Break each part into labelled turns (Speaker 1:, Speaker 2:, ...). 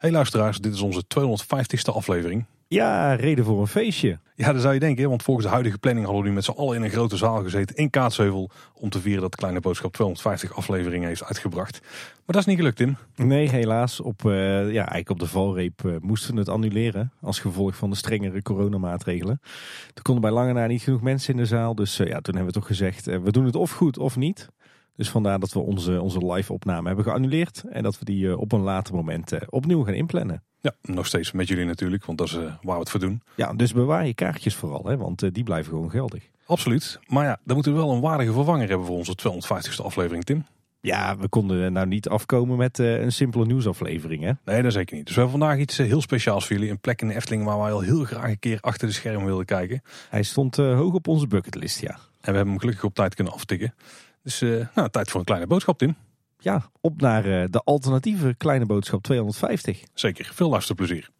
Speaker 1: Hey luisteraars, dit is onze 250ste aflevering.
Speaker 2: Ja, reden voor een feestje.
Speaker 1: Ja, dat zou je denken, want volgens de huidige planning hadden we nu met z'n allen in een grote zaal gezeten in Kaatsheuvel om te vieren dat Kleine Boodschap 250 afleveringen heeft uitgebracht. Maar dat is niet gelukt, Tim.
Speaker 2: Nee, helaas. Op, eh, ja, eigenlijk op de valreep eh, moesten we het annuleren als gevolg van de strengere coronamaatregelen. Er konden bij lange na niet genoeg mensen in de zaal, dus eh, ja, toen hebben we toch gezegd, we doen het of goed of niet. Dus vandaar dat we onze, onze live opname hebben geannuleerd en dat we die eh, op een later moment eh, opnieuw gaan inplannen.
Speaker 1: Ja, nog steeds met jullie natuurlijk, want dat is eh, waar we het voor doen.
Speaker 2: Ja, dus bewaar je kaartjes vooral, hè, want die blijven gewoon geldig.
Speaker 1: Absoluut. Maar ja, dan moeten we wel een waardige vervanger hebben voor onze 250ste aflevering, Tim.
Speaker 2: Ja, we konden nou niet afkomen met een simpele nieuwsaflevering, hè?
Speaker 1: Nee, dat zeker niet. Dus we hebben vandaag iets heel speciaals voor jullie. Een plek in de Efteling waar wij al heel graag een keer achter de schermen wilden kijken.
Speaker 2: Hij stond hoog op onze bucketlist, ja.
Speaker 1: En we hebben hem gelukkig op tijd kunnen aftikken. Dus eh, nou, tijd voor een kleine boodschap, Tim.
Speaker 2: Ja, op naar eh, de alternatieve kleine boodschap 250.
Speaker 1: Zeker. Veel luisterplezier.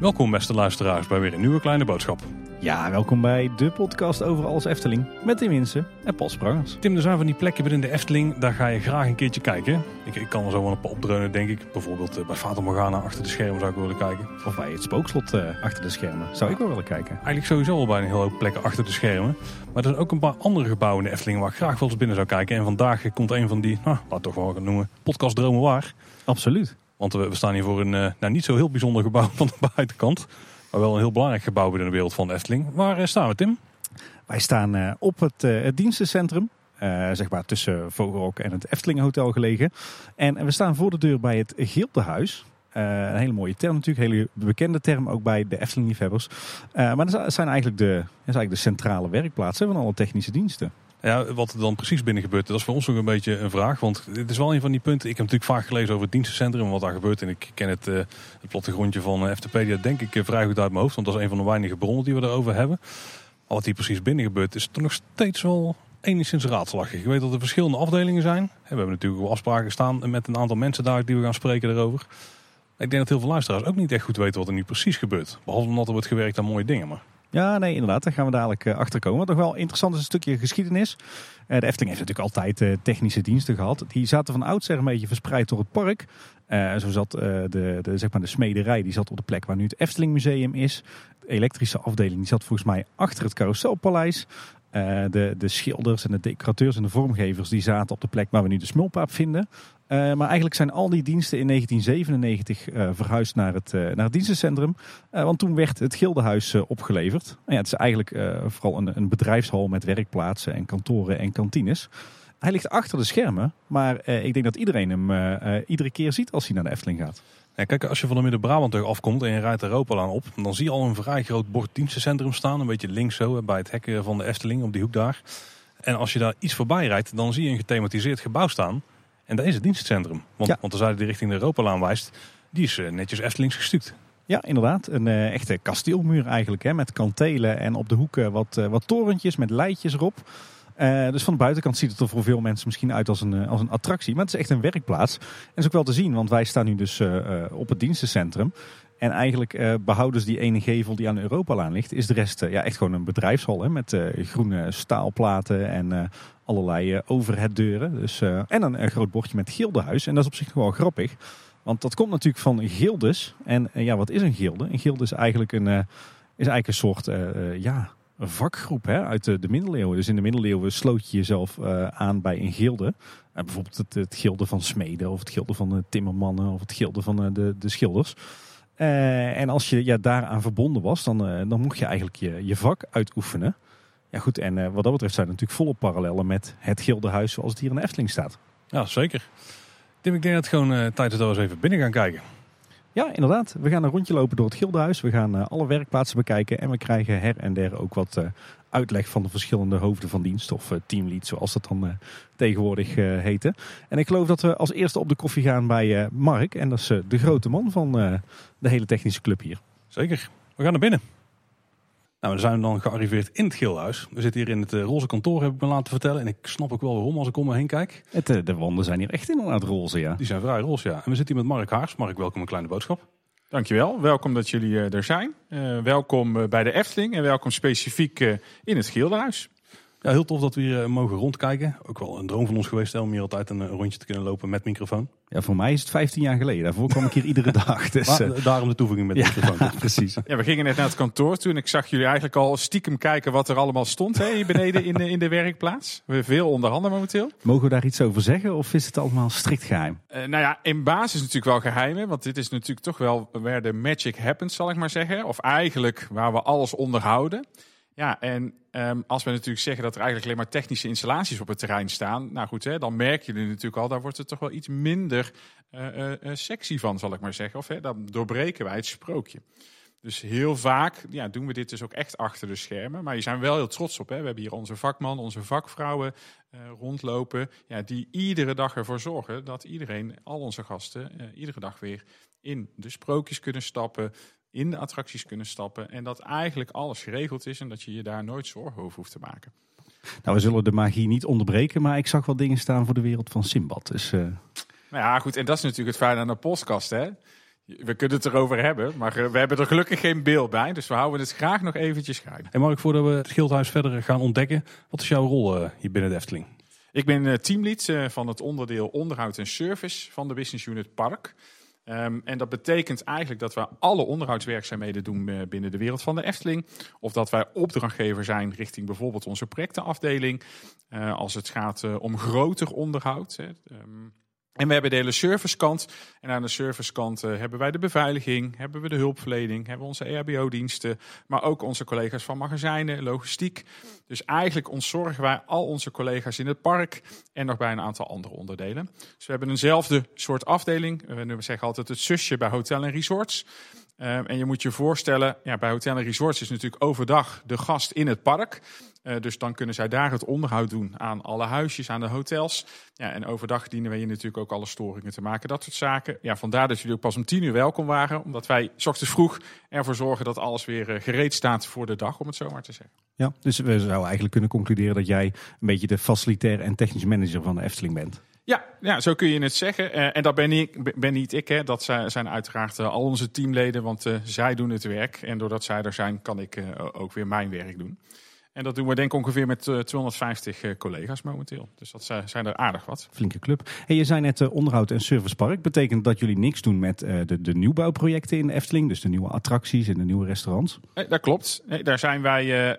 Speaker 1: Welkom beste luisteraars bij weer een nieuwe kleine boodschap.
Speaker 2: Ja, welkom bij de podcast over alles Efteling met Tim Winsen en Paul Sprangers.
Speaker 1: Tim, er zijn van die plekken binnen de Efteling, daar ga je graag een keertje kijken. Ik, ik kan er zo wel een paar opdreunen, denk ik. Bijvoorbeeld eh, bij Fata Morgana achter de schermen zou ik willen kijken.
Speaker 2: Of bij het spookslot eh, achter de schermen. Zou ik wel willen kijken.
Speaker 1: Eigenlijk sowieso al bij een hele hoop plekken achter de schermen. Maar er zijn ook een paar andere gebouwen in de Efteling waar ik graag wel eens binnen zou kijken. En vandaag komt een van die, nou, laat toch wel gaan noemen, podcast Dromen Waar.
Speaker 2: Absoluut.
Speaker 1: Want we, we staan hier voor een eh, nou, niet zo heel bijzonder gebouw van de buitenkant. Wel een heel belangrijk gebouw binnen de wereld van Efteling. Waar eh, staan we, Tim?
Speaker 2: Wij staan eh, op het, eh, het dienstencentrum. eh, zeg maar tussen Vogelrok en het Efteling Hotel gelegen. En we staan voor de deur bij het Gildehuis. Eh, een hele mooie term natuurlijk, een hele bekende term ook bij de Efteling liefhebbers. Eh, maar dat zijn eigenlijk de, dat is eigenlijk de centrale werkplaatsen van alle technische diensten.
Speaker 1: Ja, wat er dan precies binnen gebeurt, dat is voor ons ook een beetje een vraag. Want dit is wel een van die punten. Ik heb natuurlijk vaak gelezen over het dienstencentrum en wat daar gebeurt. En ik ken het, eh, het plattegrondje van eh, FTpedia denk ik eh, vrij goed uit mijn hoofd. Want dat is een van de weinige bronnen die we erover hebben. Maar wat hier precies binnen gebeurt, is toch nog steeds wel enigszins raadselachtig. Ik weet dat er verschillende afdelingen zijn. We hebben natuurlijk wel afspraken staan met een aantal mensen daar die we gaan spreken erover. Ik denk dat heel veel luisteraars ook niet echt goed weten wat er nu precies gebeurt. Behalve omdat er wordt gewerkt aan mooie dingen. Maar
Speaker 2: Ja, nee, inderdaad. Daar gaan we dadelijk eh, achter komen. Wat nog wel interessant is, een stukje geschiedenis. Eh, de Efteling heeft natuurlijk altijd eh, technische diensten gehad. Die zaten van oudsher een beetje verspreid door het park. Zo zat de, de, zeg maar de smederij, die zat op de plek waar nu het Efteling Museum is. De elektrische afdeling die zat volgens mij achter het Carouselpaleis. De, de schilders en de decorateurs en de vormgevers die zaten op de plek waar we nu de smulpaap vinden. Eh, maar eigenlijk zijn al die diensten in 1997 eh, verhuisd naar het, eh, naar dienstencentrum. Want toen werd het Gildenhuis opgeleverd. Nou ja, het is eigenlijk vooral een, een bedrijfshal met werkplaatsen en kantoren en kantines. Hij ligt achter de schermen, maar ik denk dat iedereen hem iedere keer ziet als hij naar de Efteling gaat.
Speaker 1: Ja, kijk, als je van de Midden-Brabant afkomt en je rijdt de Europalaan op, dan zie je al een vrij groot bord dienstencentrum staan. Een beetje links zo, bij het hek van de Efteling, op die hoek daar. En als je daar iets voorbij rijdt, dan zie je een gethematiseerd gebouw staan. En dat is het dienstencentrum. Want,
Speaker 2: Ja.
Speaker 1: want de zijde die richting de Europalaan wijst, die is eh, netjes Eftelings gestuukt.
Speaker 2: Ja, inderdaad. Een eh, echte kasteelmuur eigenlijk, hè, met kantelen en op de hoeken wat, eh, wat torentjes met leidjes erop. Dus van de buitenkant ziet het er voor veel mensen misschien uit als een, als een attractie. Maar het is echt een werkplaats. En dat is ook wel te zien, want wij staan nu dus op het dienstencentrum. En eigenlijk eh, behouden ze die ene gevel die aan de Europalaan ligt. Is de rest eh, ja, echt gewoon een bedrijfshal hè, met eh, groene staalplaten en allerlei overheaddeuren. Dus, en een, groot bordje met gildehuis. En dat is op zich wel grappig. Want dat komt natuurlijk van gildes. En ja, wat is een gilde? Een gilde is eigenlijk een, is eigenlijk een soort ja, vakgroep hè, uit de, de middeleeuwen. Dus in de middeleeuwen sloot je jezelf aan bij een gilde. Eh, bijvoorbeeld het, gilde van smeden of het gilde van de timmermannen of het gilde van de, de schilders. Eh, en als je ja, daaraan verbonden was, dan, eh, dan mocht je eigenlijk je, je vak uitoefenen. Ja goed, en eh, wat dat betreft zijn er natuurlijk volle parallellen met het gildehuis zoals het hier in de Efteling staat.
Speaker 1: Ja, zeker. Tim, ik denk dat het gewoon tijd is dat we eens even binnen gaan kijken.
Speaker 2: Ja, inderdaad. We gaan een rondje lopen door het Gildenhuis. We gaan alle werkplaatsen bekijken. En we krijgen her en der ook wat uitleg van de verschillende hoofden van dienst. Of eh, teamlead, zoals dat dan eh, tegenwoordig eh heten. En ik geloof dat we als eerste op de koffie gaan bij Mark. En dat is de grote man van de hele technische club hier.
Speaker 1: Zeker. We gaan naar binnen. Nou, we zijn dan gearriveerd in het Gilhuis. We zitten hier in het roze kantoor, heb ik me laten vertellen. En ik snap ook wel waarom als ik om me heen kijk.
Speaker 2: Het, de wanden zijn hier echt inderdaad roze, ja.
Speaker 1: Die zijn vrij roze, ja. En we zitten hier met Mark Haars. Mark, welkom een kleine boodschap.
Speaker 3: Dankjewel. Welkom dat jullie eh, er zijn. Uh, welkom uh, bij de Efteling en welkom specifiek in het Gildenhuis.
Speaker 1: Ja, heel tof dat we hier mogen rondkijken. Ook wel een droom van ons geweest om hier altijd een rondje te kunnen lopen met microfoon.
Speaker 2: Ja, voor mij is het 15 jaar geleden. Daarvoor kwam ik hier iedere dag. Dus,
Speaker 1: maar, daarom de toevoeging met de microfoon.
Speaker 2: precies.
Speaker 3: Ja, we gingen net naar het kantoor toen. Ik zag jullie eigenlijk al stiekem kijken wat er allemaal stond hè, hier beneden in de, in de werkplaats. We hebben veel onderhanden momenteel.
Speaker 2: Mogen we daar iets over zeggen of is het allemaal strikt geheim?
Speaker 3: Uh, nou ja, in basis natuurlijk wel geheim. Want dit is natuurlijk toch wel waar de magic happens, zal ik maar zeggen. Of eigenlijk waar we alles onderhouden. Ja, en um, als we natuurlijk zeggen dat er eigenlijk alleen maar technische installaties op het terrein staan, nou goed, hè, dan merk je natuurlijk al, daar wordt het toch wel iets minder uh, sexy van, zal ik maar zeggen. Of hè, dan doorbreken wij het sprookje. Dus heel vaak ja, doen we dit dus ook echt achter de schermen. Maar je zijn wel heel trots op. Hè. We hebben hier onze vakman, onze vakvrouwen rondlopen. Ja, die iedere dag ervoor zorgen dat iedereen, al onze gasten, iedere dag weer in de sprookjes kunnen stappen in de attracties kunnen stappen. En dat eigenlijk alles geregeld is en dat je je daar nooit zorgen over hoeft te maken.
Speaker 2: Nou, we zullen de magie niet onderbreken, maar ik zag wel dingen staan voor de wereld van Simbad. Dus, uh... Nou
Speaker 3: ja, goed. En dat is natuurlijk het fijne aan de podcast, hè? We kunnen het erover hebben, maar we hebben er gelukkig geen beeld bij. Dus we houden het graag nog eventjes geheim.
Speaker 1: En Mark, voordat we het Schildhuis verder gaan ontdekken, wat is jouw rol uh, hier binnen de Efteling?
Speaker 3: Ik ben uh, teamlead van het onderdeel onderhoud en service van de Business Unit Park. Um, en dat betekent eigenlijk dat we alle onderhoudswerkzaamheden doen uh, binnen de wereld van de Efteling. Of dat wij opdrachtgever zijn richting bijvoorbeeld onze projectenafdeling. Uh, als het gaat uh, om groter onderhoud. Hè. Um, en we hebben de hele servicekant. En aan de servicekant uh, hebben wij de beveiliging, hebben we de hulpverlening, hebben we onze EHBO-diensten, maar ook onze collega's van magazijnen, logistiek. Dus eigenlijk ontzorgen wij al onze collega's in het park en nog bij een aantal andere onderdelen. Dus we hebben eenzelfde soort afdeling. We zeggen altijd het zusje bij hotel en resorts. Uh, en je moet je voorstellen, ja, bij hotel en resorts is natuurlijk overdag de gast in het park. Uh, dus dan kunnen zij daar het onderhoud doen aan alle huisjes, aan de hotels. Ja, en overdag dienen wij je natuurlijk ook alle storingen te maken, dat soort zaken. Ja, vandaar dat jullie ook pas om tien uur welkom waren. Omdat wij s ochtends vroeg ervoor zorgen dat alles weer uh, gereed staat voor de dag, om het zo maar te zeggen.
Speaker 2: Ja, dus we zouden eigenlijk kunnen concluderen dat jij een beetje de facilitair en technisch manager van de Efteling bent.
Speaker 3: Ja, ja, zo kun je het zeggen. Uh, en dat ben, ik, ben niet ik, hè. dat zijn uiteraard uh, al onze teamleden, want uh, zij doen het werk. En doordat zij er zijn, kan ik ook weer mijn werk doen. En dat doen we denk ik ongeveer met uh, 250 uh, collega's momenteel. Dus dat zijn er aardig wat.
Speaker 2: Flinke club. Hey, je zei net uh, onderhoud en servicepark. Betekent dat jullie niks doen met de, de nieuwbouwprojecten in de Efteling? Dus de nieuwe attracties en de nieuwe restaurants?
Speaker 3: Nee, dat klopt. Nee, daar zijn wij,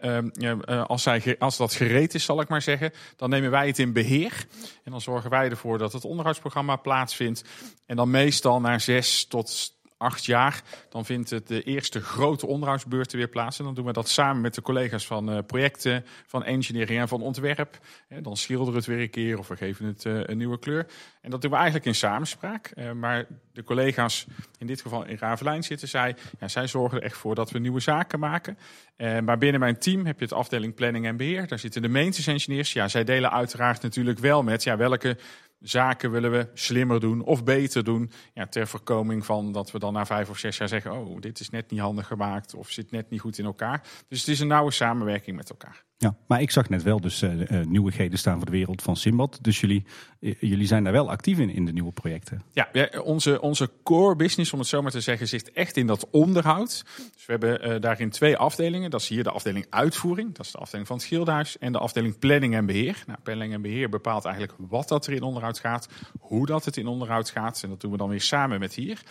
Speaker 3: als, zij, als dat gereed is zal ik maar zeggen, dan nemen wij het in beheer. En dan zorgen wij ervoor dat het onderhoudsprogramma plaatsvindt. En dan meestal na zes tot acht jaar, dan vindt het de eerste grote onderhoudsbeurten weer plaats. En dan doen we dat samen met de collega's van uh, projecten, van engineering en van ontwerp. Dan schilderen we het weer een keer of we geven het uh, een nieuwe kleur. En dat doen we eigenlijk in samenspraak. Uh, maar de collega's, in dit geval in Ravelijn zitten zij, ja, zij zorgen er echt voor dat we nieuwe zaken maken. maar binnen mijn team heb je het afdeling planning en beheer. Daar zitten de maintenance engineers. Ja, zij delen uiteraard natuurlijk wel met ja, welke zaken willen we slimmer doen of beter doen. Ja, ter voorkoming van dat we dan na vijf of zes jaar zeggen: Oh, dit is net niet handig gemaakt of zit net niet goed in elkaar. Dus het is een nauwe samenwerking met elkaar.
Speaker 2: Ja, maar ik zag net wel dus uh, uh, nieuwigheden staan voor de wereld van Simbad. Dus jullie, uh, jullie zijn daar wel actief in, in de nieuwe projecten.
Speaker 3: Ja, ja, onze, onze core business, om het zo maar te zeggen, zit echt in dat onderhoud. Dus we hebben daarin twee afdelingen. Dat is hier de afdeling uitvoering. Dat is de afdeling van het Schilderhuis. En de afdeling planning en beheer. Nou, planning en beheer bepaalt eigenlijk wat dat er in onderhoud gaat. Hoe dat het in onderhoud gaat. En dat doen we dan weer samen met hier.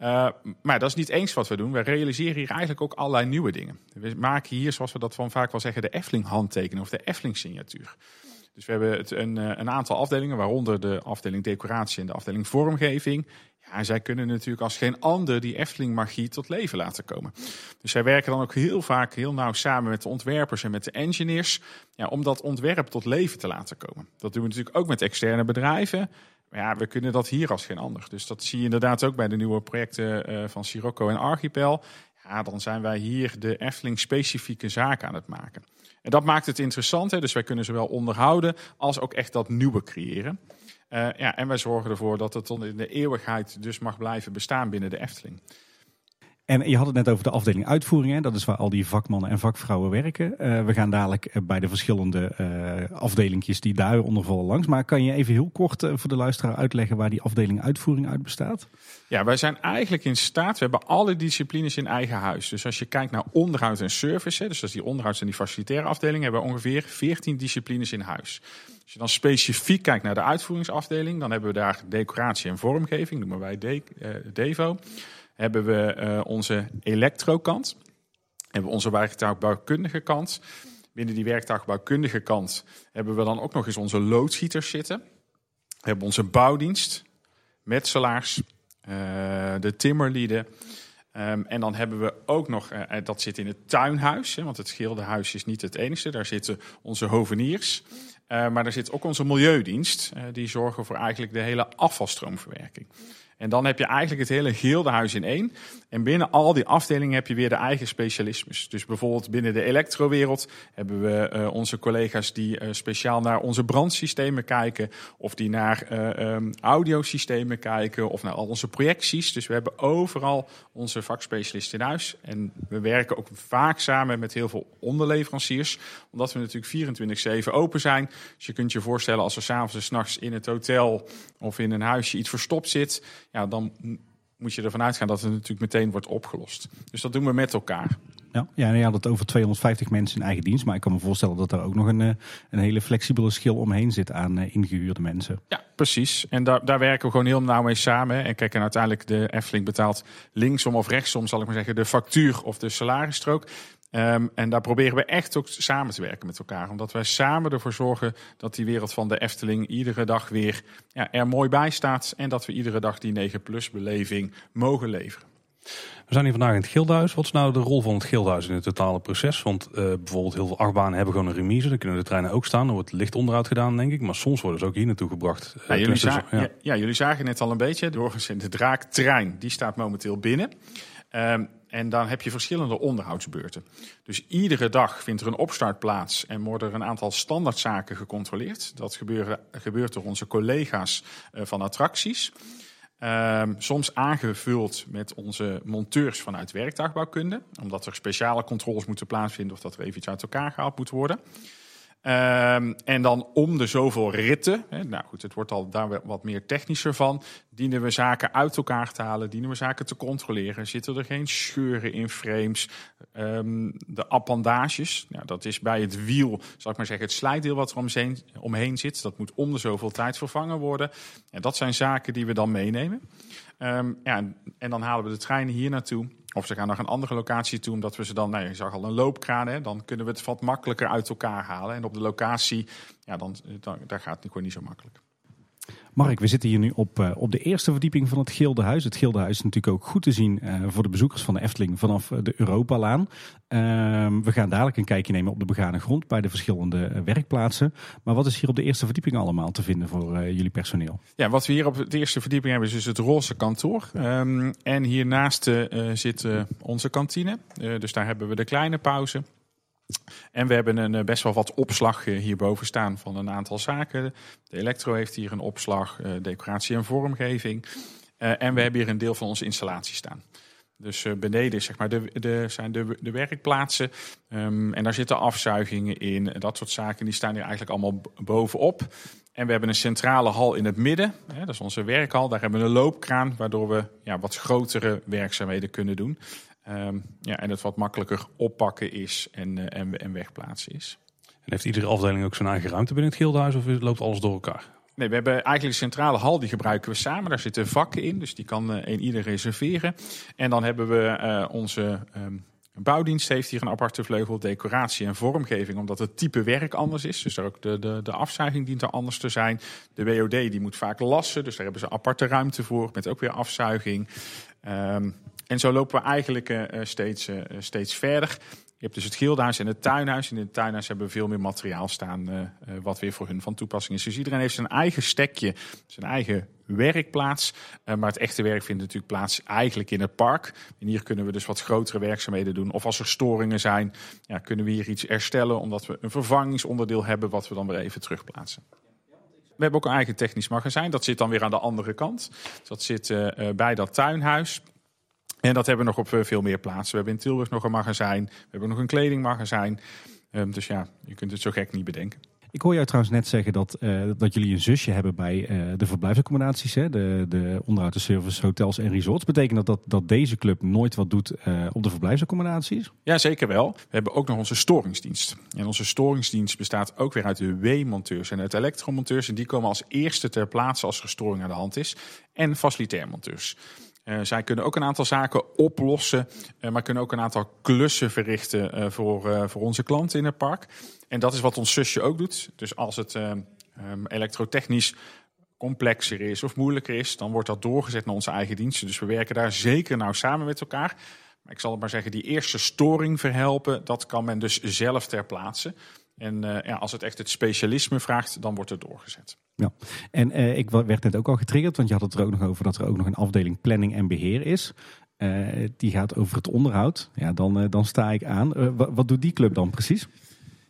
Speaker 3: Uh, maar dat is niet eens wat we doen. We realiseren hier eigenlijk ook allerlei nieuwe dingen. We maken hier, zoals we dat van vaak wel zeggen, de Efteling-handtekening of de Efteling-signatuur. Dus we hebben het een, een, aantal afdelingen, waaronder de afdeling decoratie en de afdeling vormgeving. Ja, zij kunnen natuurlijk als geen ander die Efteling-magie tot leven laten komen. Dus zij werken dan ook heel vaak heel nauw samen met de ontwerpers en met de engineers. Ja, om dat ontwerp tot leven te laten komen. Dat doen we natuurlijk ook met externe bedrijven. Ja, we kunnen dat hier als geen ander. Dus dat zie je inderdaad ook bij de nieuwe projecten uh, van Sirocco en Archipel. Ja, dan zijn wij hier de Efteling-specifieke zaken aan het maken. En dat maakt het interessant. Hè? Dus wij kunnen zowel onderhouden als ook echt dat nieuwe creëren. Uh, ja, en wij zorgen ervoor dat het in de eeuwigheid dus mag blijven bestaan binnen de Efteling.
Speaker 2: En je had het net over de afdeling uitvoering. Hè? Dat is waar al die vakmannen en vakvrouwen werken. Uh, we gaan dadelijk bij de verschillende uh, afdelingjes die daaronder vallen langs. Maar kan je even heel kort voor de luisteraar uitleggen waar die afdeling uitvoering uit bestaat?
Speaker 3: Ja, wij zijn eigenlijk in staat. We hebben alle disciplines in eigen huis. Dus als je kijkt naar onderhoud en service, dus is die onderhouds- en die facilitaire afdeling, hebben we ongeveer 14 disciplines in huis. Als je dan specifiek kijkt naar de uitvoeringsafdeling, dan hebben we daar decoratie en vormgeving, noemen wij de, Devo hebben we uh, onze elektrokant. Hebben we onze werktuigbouwkundige kant. Binnen die werktuigbouwkundige kant hebben we dan ook nog eens onze loodschieters zitten. We hebben onze bouwdienst, metselaars, uh, de timmerlieden. Um, en dan hebben we ook nog, uh, dat zit in het tuinhuis, hè, want het schilderhuis is niet het enige. Daar zitten onze hoveniers. Maar daar zit ook onze milieudienst. Die zorgen voor eigenlijk de hele afvalstroomverwerking. En dan heb je eigenlijk het hele gildehuis in één. En binnen al die afdelingen heb je weer de eigen specialismes. Dus bijvoorbeeld binnen de elektrowereld hebben we uh, onze collega's die uh, speciaal naar onze brandsystemen kijken. Of die naar uh, um, audiosystemen kijken. Of naar al onze projecties. Dus we hebben overal onze vakspecialisten in huis. En we werken ook vaak samen met heel veel onderleveranciers. Omdat we natuurlijk 24-7 open zijn. Dus je kunt je voorstellen als er s'avonds en s'nachts in het hotel of in een huisje iets verstopt zit ja, dan moet je ervan uitgaan dat het natuurlijk meteen wordt opgelost. Dus dat doen we met elkaar.
Speaker 2: Ja, ja, je had het over 250 mensen in eigen dienst. Maar ik kan me voorstellen dat er ook nog een, een hele flexibele schil omheen zit aan ingehuurde mensen.
Speaker 3: Ja, precies. En daar, daar werken we gewoon heel nauw mee samen. En kijk, en uiteindelijk de Efteling betaalt linksom of rechtsom, zal ik maar zeggen, de factuur of de salarisstrook. Um, en daar proberen we echt ook samen te werken met elkaar. Omdat wij samen ervoor zorgen dat die wereld van de Efteling iedere dag weer ja, er mooi bij staat. En dat we iedere dag die 9 plus beleving mogen leveren.
Speaker 1: We zijn hier vandaag in het Gildenhuis. Wat is nou de rol van het Gildenhuis in het totale proces? Want uh, bijvoorbeeld heel veel achtbanen hebben gewoon een remise. Dan kunnen de treinen ook staan. Er wordt licht onderhoud gedaan, denk ik. Maar soms worden ze ook hier naartoe gebracht.
Speaker 3: Ja, jullie, ja. ja, jullie zagen net al een beetje. In de draaktrein, die staat momenteel binnen. Um, en dan heb je verschillende onderhoudsbeurten. Dus iedere dag vindt er een opstart plaats en worden er een aantal standaardzaken gecontroleerd. Dat gebeurt door onze collega's uh, van attracties. Um, soms aangevuld met onze monteurs vanuit werktuigbouwkunde. Omdat er speciale controles moeten plaatsvinden of dat er even iets uit elkaar gehaald moet worden. Um, en dan om de zoveel ritten, hè, nou goed, het wordt al daar wat meer technischer van, dienen we zaken uit elkaar te halen, dienen we zaken te controleren. Zitten er geen scheuren in frames? Um, de appendages, nou, dat is bij het wiel, zal ik maar zeggen, het slijtdeel wat er omheen, omheen zit. Dat moet om de zoveel tijd vervangen worden. En dat zijn zaken die we dan meenemen. Um, ja, en dan halen we de treinen hier naartoe. Of ze gaan naar een andere locatie toe, omdat we ze dan, nou, je zag al een loopkraan, hè, dan kunnen we het wat makkelijker uit elkaar halen. En op de locatie, ja, dan, dan daar gaat het gewoon niet zo makkelijk.
Speaker 2: Mark, we zitten hier nu op, uh, op de eerste verdieping van het Gildehuis. Het Gildehuis is natuurlijk ook goed te zien uh, voor de bezoekers van de Efteling vanaf de Europalaan. Uh, we gaan dadelijk een kijkje nemen op de begane grond bij de verschillende werkplaatsen. Maar wat is hier op de eerste verdieping allemaal te vinden voor jullie personeel?
Speaker 3: Ja, wat we hier op de eerste verdieping hebben is dus het roze kantoor. Um, en hiernaast zit onze kantine. dus daar hebben we de kleine pauze. En we hebben een, best wel wat opslag hierboven staan van een aantal zaken. De elektro heeft hier een opslag, decoratie en vormgeving. En we hebben hier een deel van onze installatie staan. Dus beneden zeg maar, de, de, zijn de, de werkplaatsen. Um, en daar zitten afzuigingen in. Dat soort zaken die staan hier eigenlijk allemaal bovenop. En we hebben een centrale hal in het midden. Hè, dat is onze werkhal. Daar hebben we een loopkraan, waardoor we ja, wat grotere werkzaamheden kunnen doen. Um, ja, en het wat makkelijker oppakken is en, uh, en, en wegplaatsen is.
Speaker 1: En heeft iedere afdeling ook zijn eigen ruimte binnen het gildehuis of loopt alles door elkaar?
Speaker 3: Nee, we hebben eigenlijk de centrale hal, die gebruiken we samen. Daar zitten vakken in, dus die kan uh, een ieder reserveren. En dan hebben we uh, onze um, bouwdienst heeft hier een aparte vleugel, decoratie en vormgeving, omdat het type werk anders is. Dus ook de, de, de afzuiging dient er anders te zijn. De WOD die moet vaak lassen, dus daar hebben ze aparte ruimte voor, met ook weer afzuiging. Um, en zo lopen we eigenlijk uh, steeds, uh, steeds verder. Je hebt dus het gildenhuis en het tuinhuis. In het tuinhuis hebben we veel meer materiaal staan, wat weer voor hun van toepassing is. Dus iedereen heeft zijn eigen stekje, zijn eigen werkplaats. Maar het echte werk vindt natuurlijk plaats eigenlijk in het park. En hier kunnen we dus wat grotere werkzaamheden doen. Of als er storingen zijn, ja, kunnen we hier iets herstellen, omdat we een vervangingsonderdeel hebben, wat we dan weer even terugplaatsen. We hebben ook een eigen technisch magazijn. Dat zit dan weer aan de andere kant. Dat zit bij dat tuinhuis. En dat hebben we nog op eh, veel meer plaatsen. We hebben in Tilburg nog een magazijn. We hebben nog een kledingmagazijn. Um, dus ja, je kunt het zo gek niet bedenken.
Speaker 2: Ik hoor jou trouwens net zeggen dat, uh, dat jullie een zusje hebben bij uh, de verblijfsaccommodaties, hè? De, de onderhoud, de service, hotels en resorts. Betekent dat, dat dat deze club nooit wat doet uh, op de verblijfsaccommodaties?
Speaker 3: Ja, zeker wel. We hebben ook nog onze storingsdienst. En onze storingsdienst bestaat ook weer uit de W-monteurs en uit elektromonteurs. En die komen als eerste ter plaatse als er storing aan de hand is. En facilitair monteurs. Uh, zij kunnen ook een aantal zaken oplossen, uh, maar kunnen ook een aantal klussen verrichten uh, voor, voor onze klanten in het park. En dat is wat ons zusje ook doet. Dus als het um, elektrotechnisch complexer is of moeilijker is, dan wordt dat doorgezet naar onze eigen diensten. Dus we werken daar zeker nou samen met elkaar. Maar ik zal het maar zeggen, die eerste storing verhelpen, dat kan men dus zelf ter plaatse. En uh, ja, als het echt het specialisme vraagt, dan wordt het doorgezet.
Speaker 2: Ja, en uh, ik werd net ook al getriggerd, want je had het er ook nog over dat er ook nog een afdeling planning en beheer is. Uh, die gaat over het onderhoud. Ja, dan, dan sta ik aan. Wat, wat doet die club dan precies?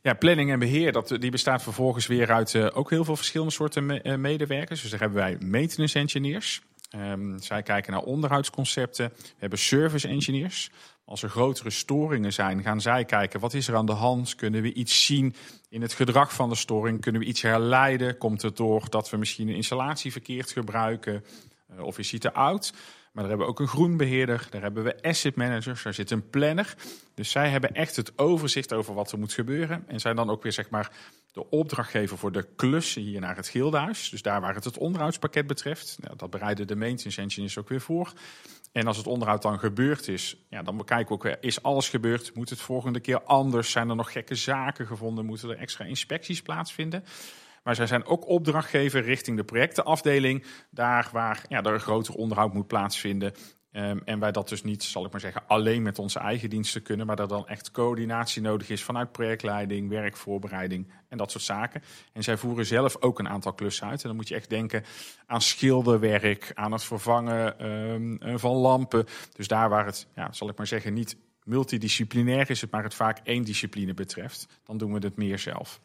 Speaker 3: Ja, planning en beheer, dat, die bestaat vervolgens weer uit ook heel veel verschillende soorten me medewerkers. Dus daar hebben wij maintenance engineers. Um, zij kijken naar onderhoudsconcepten. We hebben service engineers. Als er grotere storingen zijn, gaan zij kijken wat is er aan de hand. Kunnen we iets zien in het gedrag van de storing? Kunnen we iets herleiden? Komt het door dat we misschien een installatie verkeerd gebruiken? Uh, of is hij te oud? Maar daar hebben we ook een groenbeheerder, daar hebben we asset managers, daar zit een planner. Dus zij hebben echt het overzicht over wat er moet gebeuren. En zijn dan ook weer zeg maar de opdrachtgever voor de klussen hier naar het Gildenhuis. Dus daar waar het het onderhoudspakket betreft. Nou, dat bereiden de maintenance engineers ook weer voor. En als het onderhoud dan gebeurd is, ja, dan bekijken we ook weer, is alles gebeurd? Moet het volgende keer anders? Zijn er nog gekke zaken gevonden? Moeten er extra inspecties plaatsvinden? Maar zij zijn ook opdrachtgever richting de projectenafdeling. Daar waar ja, er een groter onderhoud moet plaatsvinden. Um, en wij dat dus niet, zal ik maar zeggen, alleen met onze eigen diensten kunnen. Maar dat dan echt coördinatie nodig is vanuit projectleiding, werkvoorbereiding en dat soort zaken. En zij voeren zelf ook een aantal klussen uit. En dan moet je echt denken aan schilderwerk, aan het vervangen um, van lampen. Dus daar waar het, ja, zal ik maar zeggen, niet multidisciplinair is, het maar het vaak één discipline betreft, dan doen we het meer zelf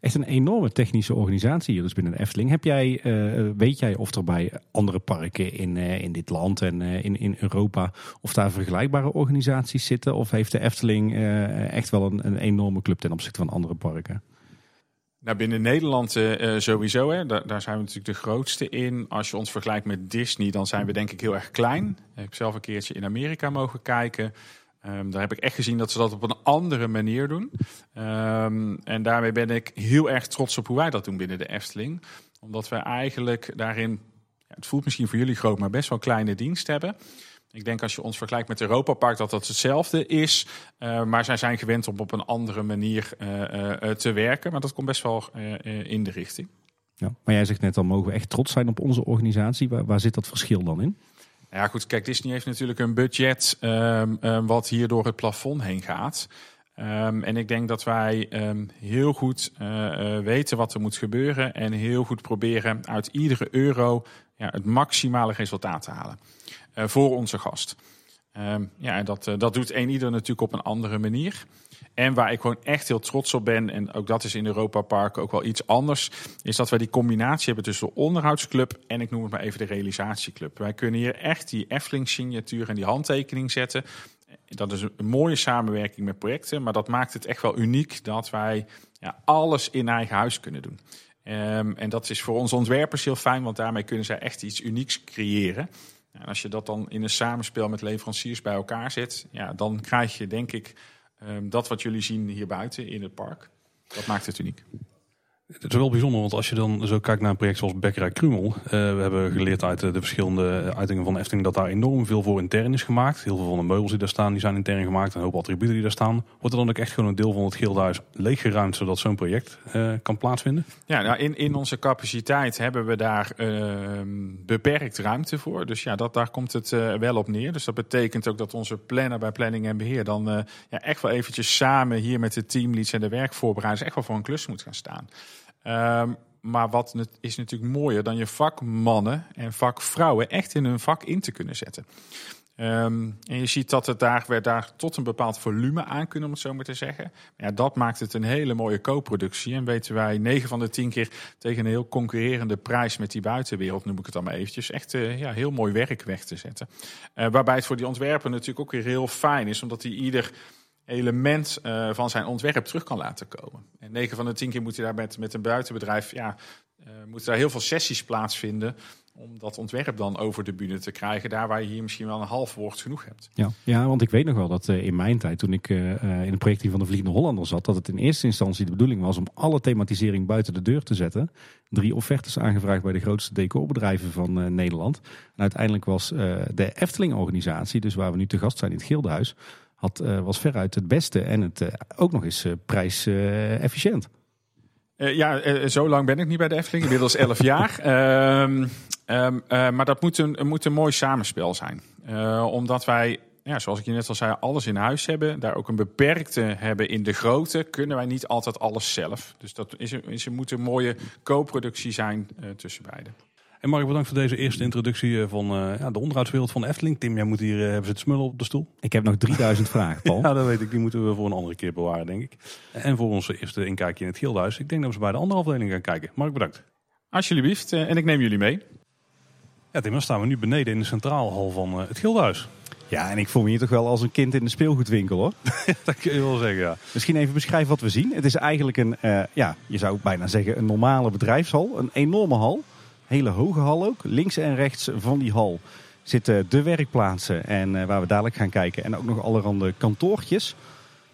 Speaker 2: echt een enorme technische organisatie hier dus binnen de Efteling. Heb jij, uh, weet jij of er bij andere parken in, uh, in dit land en uh, in, in Europa, of daar vergelijkbare organisaties zitten? Of heeft de Efteling echt wel een, een enorme club ten opzichte van andere parken?
Speaker 3: Nou, binnen Nederland sowieso. Hè. Daar, daar, zijn we natuurlijk de grootste in. Als je ons vergelijkt met Disney, dan zijn we denk ik heel erg klein. Ik heb zelf een keertje in Amerika mogen kijken. Um, daar heb ik echt gezien dat ze dat op een andere manier doen. Um, en daarmee ben ik heel erg trots op hoe wij dat doen binnen de Efteling. Omdat wij eigenlijk daarin, ja, het voelt misschien voor jullie groot, maar best wel kleine dienst hebben. Ik denk als je ons vergelijkt met Europa Park dat dat hetzelfde is. Uh, maar zij zijn gewend om op een andere manier uh, uh, te werken. Maar dat komt best wel in de richting.
Speaker 2: Ja, maar jij zegt net al, mogen we echt trots zijn op onze organisatie. Waar zit dat verschil dan in?
Speaker 3: Ja, goed. Kijk, Disney heeft natuurlijk een budget um, um, wat hier door het plafond heen gaat. Um, en ik denk dat wij heel goed uh, uh, weten wat er moet gebeuren. En heel goed proberen uit iedere euro ja, het maximale resultaat te halen. Uh, voor onze gast. ja, en dat, dat doet een ieder natuurlijk op een andere manier. En waar ik gewoon echt heel trots op ben, en ook dat is in Europa Park ook wel iets anders, is dat wij die combinatie hebben tussen de onderhoudsclub en ik noem het maar even de realisatieclub. Wij kunnen hier echt die Efteling-signatuur en die handtekening zetten. Dat is een mooie samenwerking met projecten, maar dat maakt het echt wel uniek dat wij ja, alles in eigen huis kunnen doen. Um, en dat is voor onze ontwerpers heel fijn, want daarmee kunnen zij echt iets unieks creëren. En als je dat dan in een samenspel met leveranciers bij elkaar zet, ja, dan krijg je denk ik dat wat jullie zien hier buiten in het park, dat maakt het uniek.
Speaker 1: Het is wel bijzonder, want als je dan zo kijkt naar een project zoals Bekkerij Krumel. Uh, we hebben geleerd uit de, de verschillende uitingen van Efteling dat daar enorm veel voor intern is gemaakt. Heel veel van de meubels die daar staan, die zijn intern gemaakt. En een hoop attributen die daar staan. Wordt er dan ook echt gewoon een deel van het gildenhuis leeggeruimd, zodat zo'n project uh, kan plaatsvinden?
Speaker 3: Ja, nou in, in onze capaciteit hebben we daar uh, beperkt ruimte voor. Dus ja, dat, daar komt het wel op neer. Dus dat betekent ook dat onze planner bij planning en beheer dan ja, echt wel eventjes samen hier met de teamleads en de werkvoorbereiders echt wel voor een klus moet gaan staan. Um, maar wat is natuurlijk mooier dan je vakmannen en vakvrouwen echt in hun vak in te kunnen zetten. Ehm, en je ziet dat het daar, we daar tot een bepaald volume aan kunnen, om het zo maar te zeggen. Ja, dat maakt het een hele mooie co-productie. En weten wij 9 van de 10 keer tegen een heel concurrerende prijs met die buitenwereld, noem ik het dan maar eventjes, echt uh, ja, heel mooi werk weg te zetten. Uh, waarbij het voor die ontwerper natuurlijk ook weer heel fijn is, omdat hij ieder element uh, van zijn ontwerp terug kan laten komen. En 9 van de 10 keer moet hij daar met, met een buitenbedrijf, ja, moeten daar heel veel sessies plaatsvinden om dat ontwerp dan over de bühne te krijgen. Daar waar je hier misschien wel een half woord genoeg hebt.
Speaker 2: Ja, ja want ik weet nog wel dat uh, in mijn tijd, toen ik uh, in een projectteam van de Vliegende Hollander zat, dat het in eerste instantie de bedoeling was om alle thematisering buiten de deur te zetten. Drie offertes aangevraagd bij de grootste decorbedrijven van uh, Nederland. En uiteindelijk was de Efteling-organisatie, dus waar we nu te gast zijn in het Gildenhuis, had, was veruit het beste en het ook nog eens prijsefficiënt.
Speaker 3: Uh, ja, zo lang ben ik niet bij de Efteling, inmiddels 11 jaar. Um, uh, maar dat moet een, moet een mooi samenspel zijn. Omdat wij, ja, zoals ik je net al zei, alles in huis hebben. Daar ook een beperkte hebben in de grootte. Kunnen wij niet altijd alles zelf. Dus dat is een, moet een mooie co-productie zijn uh, tussen beiden.
Speaker 1: En Mark, bedankt voor deze eerste introductie van ja, de onderhoudswereld van Efteling. Tim, jij moet hier, hebben ze het smullen op de stoel?
Speaker 2: Ik heb nog 3000 vragen, Paul.
Speaker 1: ja, dat weet ik. Die moeten we voor een andere keer bewaren, denk ik. En voor onze eerste inkijkje in het Gildenhuis. Ik denk dat we bij de andere afdeling gaan kijken. Mark, bedankt.
Speaker 3: Alsjeblieft. en ik neem jullie mee.
Speaker 1: Ja, Tim, dan staan we nu beneden in de centraalhal van uh, het Gildenhuis.
Speaker 2: Ja, en ik voel me hier toch wel als een kind in de speelgoedwinkel hoor.
Speaker 1: dat kun je wel zeggen, ja.
Speaker 2: Misschien even beschrijven wat we zien. Het is eigenlijk een, uh, ja, je zou bijna zeggen een normale bedrijfshal. Een enorme hal. Hele hoge hal ook. Links en rechts van die hal zitten de werkplaatsen en uh, waar we dadelijk gaan kijken. En ook nog allerhande kantoortjes.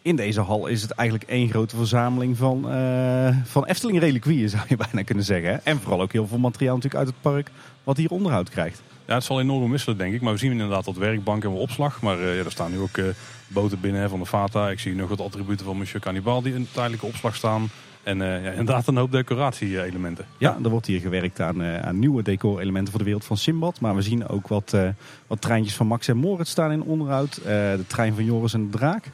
Speaker 2: In deze hal is het eigenlijk één grote verzameling van, uh, van Efteling reliquieën zou je bijna kunnen zeggen. En vooral ook heel veel materiaal natuurlijk uit het park wat hier onderhoud krijgt.
Speaker 1: Ja, het zal enorm wisselen denk ik. Maar we zien inderdaad dat werkbank en opslag. Maar ja, er staan nu ook boten binnen van de Fata. Ik zie nog wat attributen van Monsieur Cannibal die in tijdelijke opslag staan. En uh, ja, inderdaad een hoop decoratie-elementen.
Speaker 2: Ja, er wordt hier gewerkt aan, uh, aan nieuwe decor-elementen voor de wereld van Simbad. Maar we zien ook wat, uh, wat treintjes van Max en Moritz staan in onderhoud. de trein van Joris en de Draak.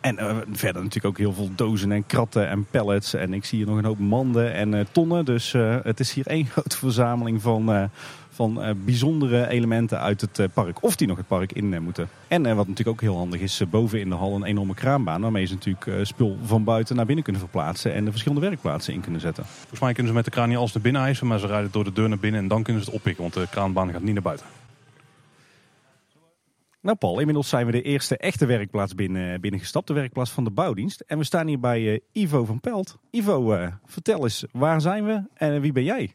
Speaker 2: En verder natuurlijk ook heel veel dozen en kratten en pallets. En ik zie hier nog een hoop manden en tonnen. Dus het is hier één grote verzameling van, van bijzondere elementen uit het park. Of die nog het park in moeten. En wat natuurlijk ook heel handig is, boven in de hal een enorme kraanbaan. Waarmee ze natuurlijk spul van buiten naar binnen kunnen verplaatsen. En de verschillende werkplaatsen in kunnen zetten.
Speaker 1: Volgens mij kunnen ze met de kraan niet alles naar binnen eisen. Maar ze rijden door de deur naar binnen en dan kunnen ze het oppikken. Want de kraanbaan gaat niet naar buiten.
Speaker 2: Nou Paul, inmiddels zijn we de eerste echte werkplaats binnen, binnengestapt. De werkplaats van de bouwdienst. En we staan hier bij uh, Ivo van Pelt. Ivo, uh, vertel eens, waar zijn we en wie ben jij?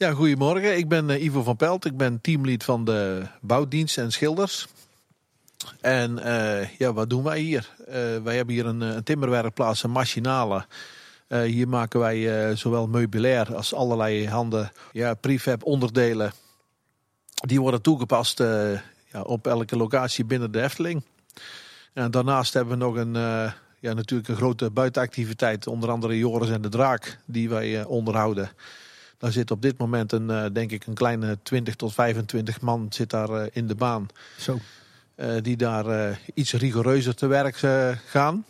Speaker 4: Ja, goedemorgen. Ik ben uh, Ivo van Pelt. Ik ben teamlead van de bouwdienst en schilders. En ja, wat doen wij hier? wij hebben hier een, een timmerwerkplaats, een machinale. hier maken wij zowel meubilair als allerlei handen ja, prefab onderdelen. Die worden toegepast ja, op elke locatie binnen de Efteling. En daarnaast hebben we nog een, ja, natuurlijk een grote buitenactiviteit. Onder andere Joris en de Draak, die wij onderhouden. Daar zit op dit moment een, uh, denk ik, een kleine 20 tot 25 man zit daar in de baan.
Speaker 2: Zo.
Speaker 4: die daar iets rigoureuzer te werk gaan.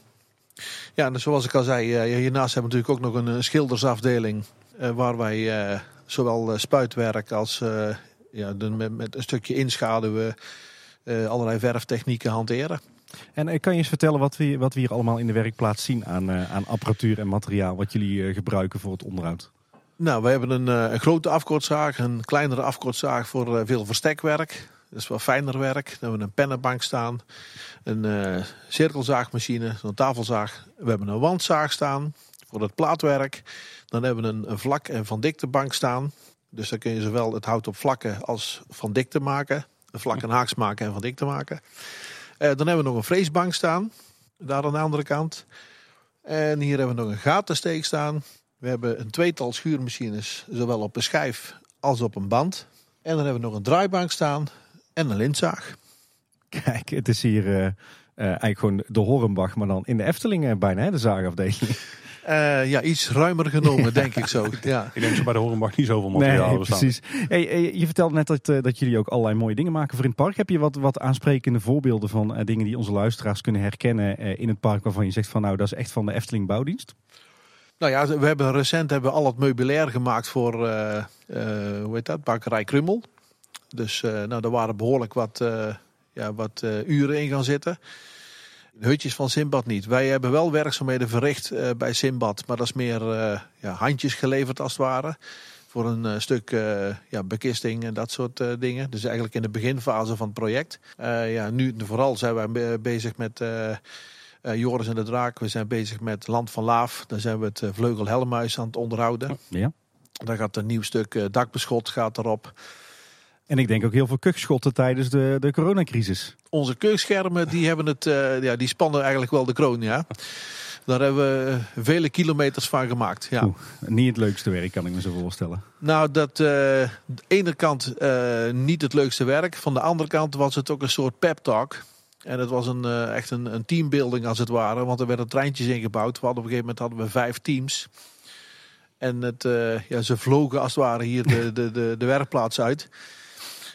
Speaker 4: Ja, en zoals ik al zei, hiernaast hebben we natuurlijk ook nog een schildersafdeling. waar wij zowel spuitwerk als ja, met, met een stukje inschaduwen allerlei verftechnieken hanteren.
Speaker 2: En kan je eens vertellen wat we, wat we hier allemaal in de werkplaats zien aan, aan apparatuur en materiaal wat jullie gebruiken voor het onderhoud?
Speaker 4: Nou, we hebben een, een grote afkortzaag, een kleinere afkortzaag voor veel verstekwerk. Dat is wat fijner werk. Dan hebben we een pennenbank staan, een cirkelzaagmachine, een tafelzaag. We hebben een wandzaag staan voor het plaatwerk. Dan hebben we een, een vlak- en van diktebank staan. Dus dan kun je zowel het hout op vlakken als van dikte maken. Een vlak en haaks maken en van dikte maken. Dan hebben we nog een freesbank staan. Daar aan de andere kant. En hier hebben we nog een gatensteek staan. We hebben een tweetal schuurmachines. Zowel op een schijf als op een band. En dan hebben we nog een draaibank staan. En een lintzaag.
Speaker 2: Kijk, het is hier uh, uh, eigenlijk gewoon de Horrenbach. Maar dan in de Efteling bijna, hè, de zaagafdeling.
Speaker 4: Uh, ja, iets ruimer genomen, denk ik zo. Ja.
Speaker 1: Ik denk zo bij de Horenbach niet zoveel materiaal
Speaker 2: nee, precies. Hey, je vertelde net dat, uh, dat jullie ook allerlei mooie dingen maken voor in het park. Heb je wat, wat aansprekende voorbeelden van uh, dingen die onze luisteraars kunnen herkennen in het park waarvan je zegt van nou, dat is echt van de Efteling Bouwdienst?
Speaker 4: Nou ja, we hebben recent hebben al het meubilair gemaakt voor, hoe heet dat, bakkerij Krummel. Dus nou, er waren behoorlijk wat ja, wat eh, uren in gaan zitten. Hutjes van Simbad niet. Wij hebben wel werkzaamheden verricht eh, bij Simbad, maar dat is meer eh, ja, handjes geleverd als het ware. Voor een eh, stuk eh, ja, bekisting en dat soort eh, dingen. Dus eigenlijk in de beginfase van het project. Eh, ja, nu vooral zijn wij be- bezig met eh, Joris en de Draak. We zijn bezig met Land van Laaf. Daar zijn we het eh, Vleugel Helmhuis aan het onderhouden.
Speaker 2: Ja.
Speaker 4: Daar gaat een nieuw stuk eh, dakbeschot gaat erop.
Speaker 2: En ik denk ook heel veel kukschotten tijdens de, de coronacrisis.
Speaker 4: Onze keukschermen die hebben het, ja, die spannen eigenlijk wel de kroon, ja. Daar hebben we vele kilometers van gemaakt. Ja.
Speaker 2: Oeh. Niet het leukste werk, kan ik me zo voorstellen.
Speaker 4: Nou, dat eh, de ene kant niet het leukste werk. Van de andere kant was het ook een soort pep talk. En het was een, eh, echt een, een teambuilding als het ware. Want er werden treintjes ingebouwd. We hadden op een gegeven moment hadden we vijf teams. En het, eh, ja, ze vlogen als het ware hier de, de, de, de werkplaats uit.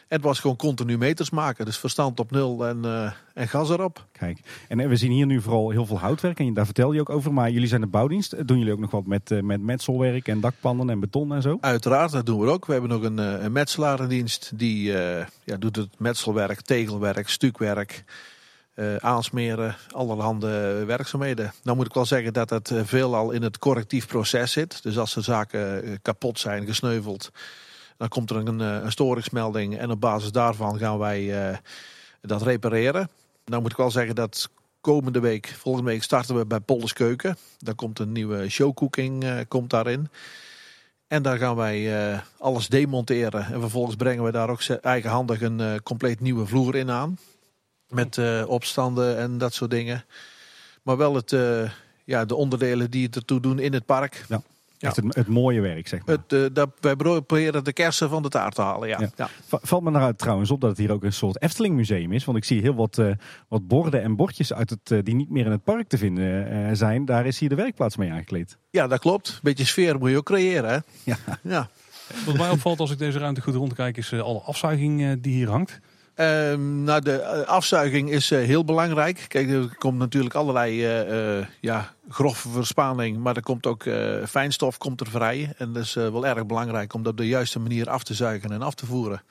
Speaker 4: En het was gewoon continu meters maken. Dus verstand op nul en, eh, en gas erop.
Speaker 2: Kijk, en we zien hier nu vooral heel veel houtwerk. En daar vertel je ook over. Maar jullie zijn de bouwdienst. Doen jullie ook nog wat met, met metselwerk en dakpannen en beton en zo?
Speaker 4: Uiteraard, dat doen we ook. We hebben nog een, een metselaar in dienst. Die ja, doet het metselwerk, tegelwerk, stukwerk, eh, aansmeren, allerhande werkzaamheden. Nou moet ik wel zeggen dat het eh, veelal in het correctief proces zit. Dus als er zaken eh, kapot zijn, gesneuveld, dan komt er een, een storingsmelding. En op basis daarvan gaan wij dat repareren. Nou moet ik wel zeggen dat komende week, volgende week starten we bij Polders Keuken. Daar komt een nieuwe showcooking komt daarin. En daar gaan wij alles demonteren. En vervolgens brengen we daar ook eigenhandig een compleet nieuwe vloer in aan. Met eh, opstanden en dat soort dingen. Maar wel het, eh, ja, de onderdelen die het ertoe doen in het park. Ja.
Speaker 2: Echt het, het mooie werk, zeg maar.
Speaker 4: Het, eh, dat, wij proberen de kersen van de taart te halen. Ja.
Speaker 2: Ja.
Speaker 4: Ja.
Speaker 2: Va- Valt me nou trouwens op dat het hier ook een soort Efteling museum is. Want ik zie heel wat, eh, wat borden en bordjes uit het, die niet meer in het park te vinden eh, zijn. Daar is hier de werkplaats mee aangekleed.
Speaker 4: ja, dat klopt. Beetje sfeer moet je ook creëren. Hè?
Speaker 2: Ja.
Speaker 4: Ja.
Speaker 1: Wat mij opvalt als ik deze ruimte goed rondkijk is alle afzuiging die hier hangt.
Speaker 4: Ehm, nou, de eh, afzuiging is eh, heel belangrijk. Kijk, er komt natuurlijk allerlei eh, ja, grove verspaning, maar er komt ook fijnstof komt er vrij. En dat is wel erg belangrijk om dat op de juiste manier af te zuigen en af te voeren.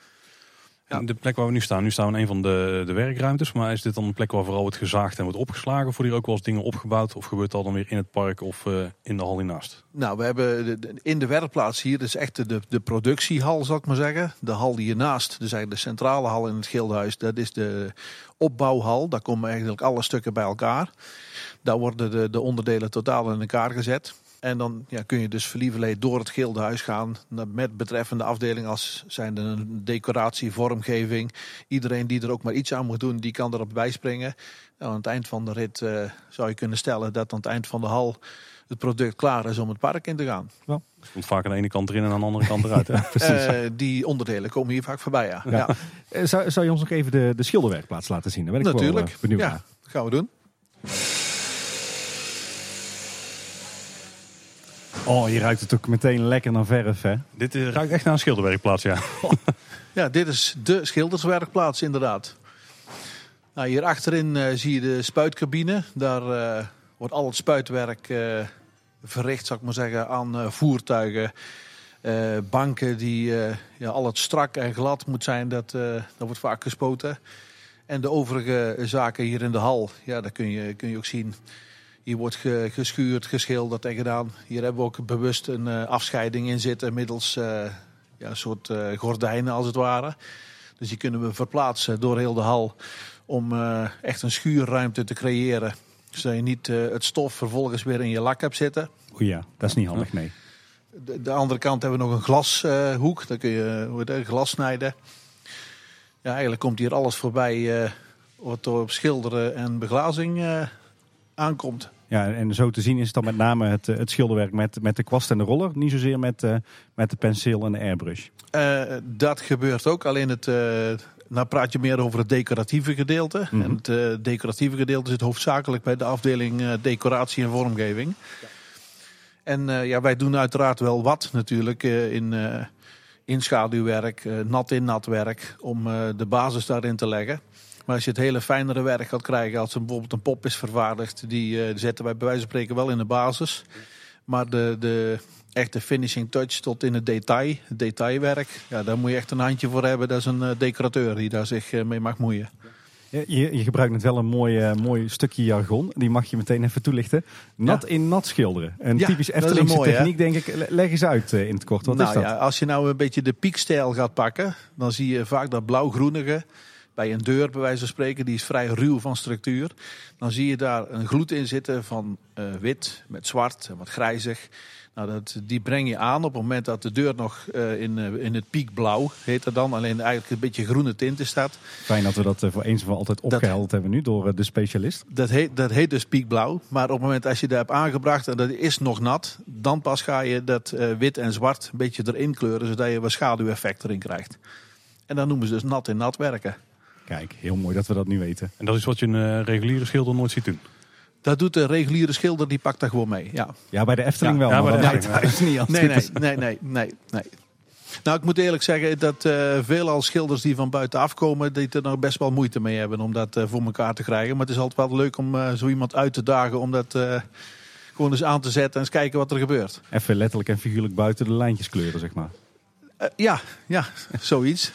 Speaker 4: Ja.
Speaker 1: De plek waar we nu staan, nu staan we in een van de, de werkruimtes. Maar is dit dan een plek waar vooral wordt gezaagd en wordt opgeslagen? Of worden hier ook wel eens dingen opgebouwd? Of gebeurt dat dan weer in het park of eh, in de hal hiernaast?
Speaker 4: Nou, we hebben de- de- in de werkplaats hier, dus echt de, de productiehal, zal ik maar zeggen. De hal die hiernaast, dus eigenlijk de centrale hal in het Gildenhuis, dat is de opbouwhal. Daar komen eigenlijk alle stukken bij elkaar. Daar worden de, de onderdelen totaal in elkaar gezet. En dan ja, kun je dus verlieverleed door het Gildenhuis gaan naar- met betreffende afdeling als zijn een decoratie, vormgeving. Iedereen die er ook maar iets aan moet doen, die kan erop bijspringen. Nou, aan het eind van de rit eh, zou je kunnen stellen dat aan het eind van de hal het product klaar is om het park in te gaan.
Speaker 1: Het komt vaak aan de ene kant erin en aan de andere kant eruit. Hè?
Speaker 4: Eh, die onderdelen komen hier vaak voorbij, ja. ja.
Speaker 2: Eh, Zou, zou je ons nog even de, de schilderwerkplaats laten zien? Ben ik wel
Speaker 4: Natuurlijk.
Speaker 2: benieuwd
Speaker 4: ja,
Speaker 2: naar.
Speaker 4: dat gaan we doen.
Speaker 2: Oh, je ruikt het ook meteen lekker naar verf, hè?
Speaker 1: Dit eh, ruikt echt naar een schilderwerkplaats, ja.
Speaker 4: Ja, dit is de schilderswerkplaats inderdaad. Nou, hier achterin eh, zie je de spuitcabine. Daar eh, wordt al het spuitwerk verricht, zou ik maar zeggen, aan voertuigen. banken die ja, al het strak en glad moet zijn, dat, dat wordt vaak gespoten. En de overige zaken hier in de hal, ja, dat kun je, kun je ook zien. Hier wordt ge- geschuurd, geschilderd en gedaan. Hier hebben we ook bewust een eh, afscheiding in zitten middels eh, ja, een soort eh, gordijnen als het ware. Dus die kunnen we verplaatsen door heel de hal om echt een schuurruimte te creëren. Zodat je niet het stof vervolgens weer in je lak hebt zitten.
Speaker 2: Oeh ja, dat is niet handig, nee.
Speaker 4: De, de andere kant hebben we nog een glashoek. Daar kun je glas snijden. Ja, eigenlijk komt hier alles voorbij wat er op schilderen en beglazing aankomt.
Speaker 2: Ja, en zo te zien is het dan met name het, eh, het schilderwerk met, met de kwast en de roller. Niet zozeer met, eh, met de penseel en de airbrush.
Speaker 4: Eh, dat gebeurt ook. Alleen het, nou praat je meer over het decoratieve gedeelte.
Speaker 2: Mhm.
Speaker 4: En het decoratieve gedeelte zit hoofdzakelijk bij de afdeling decoratie en vormgeving. En ja, wij doen uiteraard wel wat natuurlijk in, in schaduwwerk, nat in nat werk, om de basis daarin te leggen. Maar als je het hele fijnere werk gaat krijgen, als er bijvoorbeeld een pop is vervaardigd, die eh, zetten wij bij wijze van spreken wel in de basis. Maar de, de echte finishing touch tot in het detail, het detailwerk, ja, daar moet je echt een handje voor hebben. Dat is een eh, decorateur die daar zich eh, mee mag moeien.
Speaker 2: Je, je, gebruikt net wel een mooi, mooi stukje jargon. Die mag je meteen even toelichten. Nat in nat schilderen. Een
Speaker 4: Ja,
Speaker 2: typisch Eftelingse
Speaker 4: hè?
Speaker 2: techniek, denk ik. Le- Leg eens uit in het kort. Wat
Speaker 4: nou
Speaker 2: is dat?
Speaker 4: ja, als je nou een beetje de piekstijl gaat pakken, dan zie je vaak dat blauw-groenige bij een deur, bij wijze van spreken, die is vrij ruw van structuur. Dan zie je daar een gloed in zitten van eh, wit met zwart en wat grijzig. Nou, dat, die breng je aan op het moment dat de deur nog eh, in, eh, in het piekblauw heet dat dan. Alleen eigenlijk een beetje groene tinten staat.
Speaker 2: Fijn dat we dat voor eens en voor altijd opgehelderd hebben nu door de specialist.
Speaker 4: Dat heet, dat heet dus piekblauw. Maar op het moment als je dat hebt aangebracht en dat is nog nat, dan pas ga je dat wit en zwart een beetje erin kleuren, zodat je wat schaduweffect erin krijgt. En dan noemen ze dus nat in nat werken.
Speaker 2: Kijk, heel mooi dat we dat nu weten.
Speaker 1: En dat is wat je een eh, reguliere schilder nooit ziet doen.
Speaker 4: Dat doet de reguliere schilder, die pakt dat gewoon mee. Ja.
Speaker 2: Ja, bij de Efteling
Speaker 4: Ja,
Speaker 2: wel,
Speaker 1: ja,
Speaker 2: maar
Speaker 1: bij
Speaker 2: dan
Speaker 1: de
Speaker 2: lijkt
Speaker 1: Efteling,
Speaker 2: het niet
Speaker 4: Nee, nee, nee, nee, nee, nee. Nou, ik moet eerlijk zeggen dat eh veelal schilders die van buitenaf komen, die er nog best wel moeite mee hebben om dat eh, voor elkaar te krijgen. Maar het is altijd wel leuk om eh, zo iemand uit te dagen om dat eh, gewoon eens aan te zetten en eens kijken wat er gebeurt.
Speaker 2: Even letterlijk en figuurlijk buiten de lijntjes kleuren, zeg maar.
Speaker 4: Ja, ja, zoiets.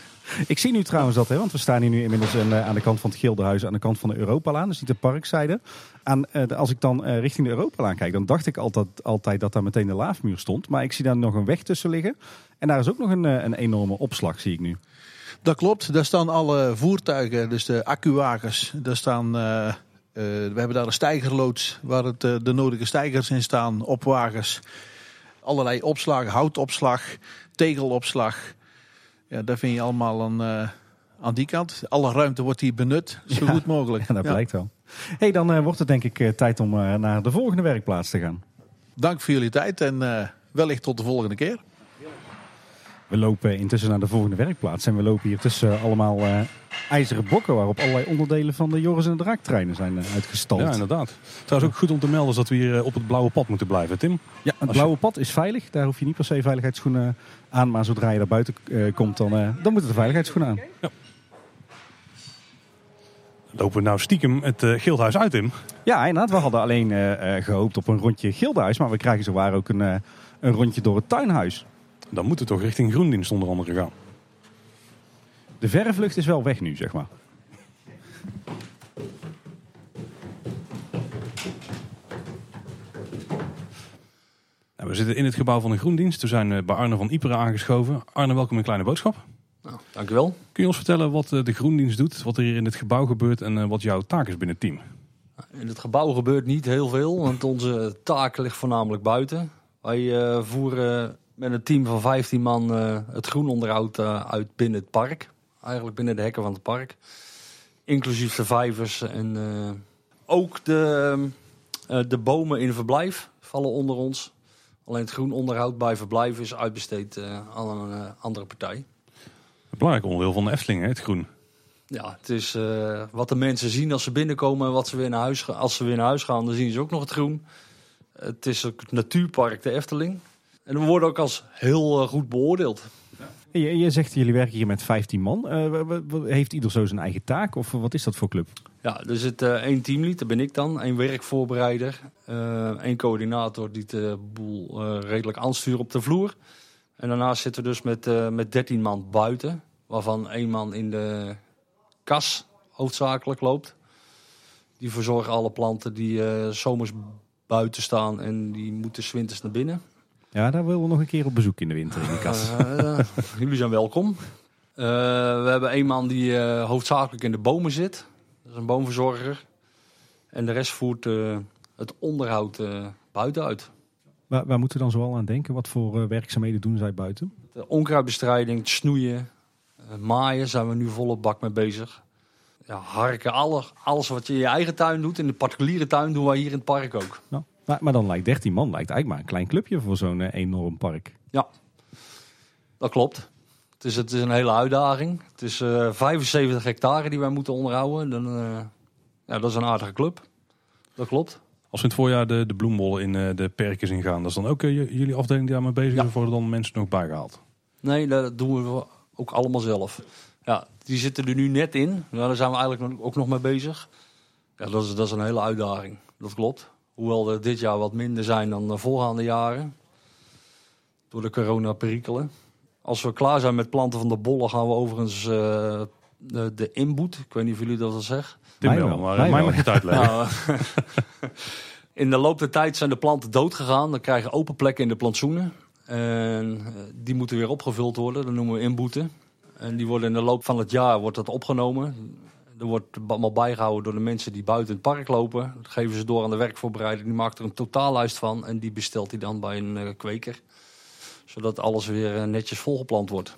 Speaker 2: Ik zie nu trouwens dat, hè, want we staan hier nu inmiddels aan, eh, aan de kant van het Gildenhuis, aan de kant van de Europalaan, dus niet de parkzijde. Aan, eh, als ik dan eh, richting de Europalaan kijk, dan dacht ik altijd, altijd dat daar meteen de laafmuur stond. Maar ik zie daar nog een weg tussen liggen. En daar is ook nog een, een enorme opslag, zie ik nu.
Speaker 4: Dat klopt. Daar staan alle voertuigen, dus de accuwagens. Daar staan, we hebben daar een stijgerloods waar het, de nodige stijgers in staan, opwagens. Allerlei opslag, houtopslag, tegelopslag. Ja, daar vind je allemaal aan, eh, aan die kant. Alle ruimte wordt hier benut, zo
Speaker 2: Ja.
Speaker 4: goed mogelijk.
Speaker 2: Ja, dat blijkt wel. hey, dan eh, wordt het denk ik eh, tijd om naar de volgende werkplaats te gaan.
Speaker 4: Dank voor jullie tijd en wellicht tot de volgende keer.
Speaker 2: We lopen intussen naar de volgende werkplaats. En we lopen hier tussen allemaal eh, ijzeren bokken waarop allerlei onderdelen van de Joris en de Draak treinen zijn eh, uitgestald.
Speaker 1: Ja, inderdaad. Trouwens ook goed om te melden is dat we hier eh, op het blauwe pad moeten blijven, Tim.
Speaker 2: Ja, het
Speaker 1: je-
Speaker 2: blauwe pad is veilig. Daar hoef je niet per se veiligheidsschoenen aan. Maar zodra je daar buiten komt, dan, dan moeten de veiligheidsschoenen aan.
Speaker 1: Lopen we nou stiekem het Gildhuis uit, Tim.
Speaker 2: Ja, inderdaad. We hadden alleen eh, eh, gehoopt op een rondje Gildenhuis. Maar we krijgen zowaar ook een, een rondje door het tuinhuis.
Speaker 1: Dan moeten we toch richting Groendienst onder andere gaan.
Speaker 2: De verrevlucht is wel weg nu, zeg maar.
Speaker 1: Nou, we zitten in het gebouw van de Groendienst. We zijn eh, bij Arne van Iperen aangeschoven. Arne, welkom in Kleine Boodschap.
Speaker 5: Nou, dankjewel.
Speaker 1: Kun je ons vertellen wat eh, de Groendienst doet, wat er hier in het gebouw gebeurt en eh, wat jouw taak is binnen het team?
Speaker 5: In het gebouw gebeurt niet heel veel, want onze taak ligt voornamelijk buiten. Wij eh, voeren met een team van 15 man eh, het groenonderhoud eh, uit binnen het park. Eigenlijk binnen de hekken van het park. Inclusief de vijvers en eh, ook de, eh, de bomen in verblijf vallen onder ons. Alleen het groenonderhoud bij verblijf is uitbesteed aan een andere partij.
Speaker 1: Een belangrijk onderdeel van de Efteling, hè, het groen.
Speaker 5: Ja, het is wat de mensen zien als ze binnenkomen en wat ze weer naar huis. Als ze weer naar huis gaan, dan zien ze ook nog het groen. Het is ook het natuurpark de Efteling. En we worden ook als heel eh, goed beoordeeld.
Speaker 2: Je, je zegt jullie werken hier met 15 man. Eh, heeft ieder zo zijn eigen taak? Of wat is dat voor club?
Speaker 5: Ja, er zit eh, één teamlead, dat ben ik dan. één werkvoorbereider. eh één coördinator die de boel redelijk aanstuurt op de vloer. En daarnaast zitten we dus met, met 13 man buiten. Waarvan één man in de kas hoofdzakelijk loopt. Die verzorgen alle planten die zomers buiten staan en die moeten 's winters naar binnen.
Speaker 2: Ja, daar willen we nog een keer op bezoek in de winter in de kast.
Speaker 5: Eh, jullie zijn welkom. Eh, we hebben een man die eh, hoofdzakelijk in de bomen zit. Dat is een boomverzorger. En de rest voert het onderhoud buiten uit.
Speaker 2: Waar, waar moeten we dan zoal aan denken? Wat voor werkzaamheden doen zij buiten?
Speaker 5: De onkruidbestrijding, het snoeien, maaien zijn we nu volop bak mee bezig. Ja, harken, alle, alles wat je in je eigen tuin doet. In de particuliere tuin doen wij hier in het park ook.
Speaker 2: Nou, maar, maar dan lijkt 13 man lijkt eigenlijk maar een klein clubje voor zo'n eh, enorm park.
Speaker 5: Dat klopt. Het is, het is een hele uitdaging. Het is eh 75 hectare die wij moeten onderhouden. Dan, eh, ja, dat is een aardige club. Dat klopt.
Speaker 1: Als we in het voorjaar de, de bloembollen in eh, de perkjes ingaan, dat is dan ook jullie afdeling die daarmee bezig is?
Speaker 5: Ja.
Speaker 1: Of worden dan mensen nog bijgehaald?
Speaker 5: Nee, dat doen we ook allemaal zelf. Ja, die zitten er nu net in. Nou, daar zijn we eigenlijk ook nog mee bezig. Ja, dat is, dat is een hele uitdaging. Dat klopt. Hoewel er dit jaar wat minder zijn dan de voorgaande jaren. Door de coronaperikelen. Als we klaar zijn met planten van de bollen gaan we overigens eh, de, de inboet. Ik weet niet of jullie dat al zeggen.
Speaker 1: Tim wel, maar
Speaker 2: mij
Speaker 1: mij
Speaker 2: wel.
Speaker 1: mag je het uitleggen.
Speaker 5: Nou, in de loop der tijd zijn de planten dood gegaan. Dan krijgen open plekken in de plantsoenen. En eh, die moeten weer opgevuld worden. Dat noemen we inboeten. En die worden in de loop van het jaar wordt dat opgenomen. Er wordt allemaal bijgehouden door de mensen die buiten het park lopen. Dat geven ze door aan de werkvoorbereider. Die maakt er een totaallijst van. En die bestelt hij dan bij een eh, kweker. Zodat alles weer eh, netjes volgeplant wordt.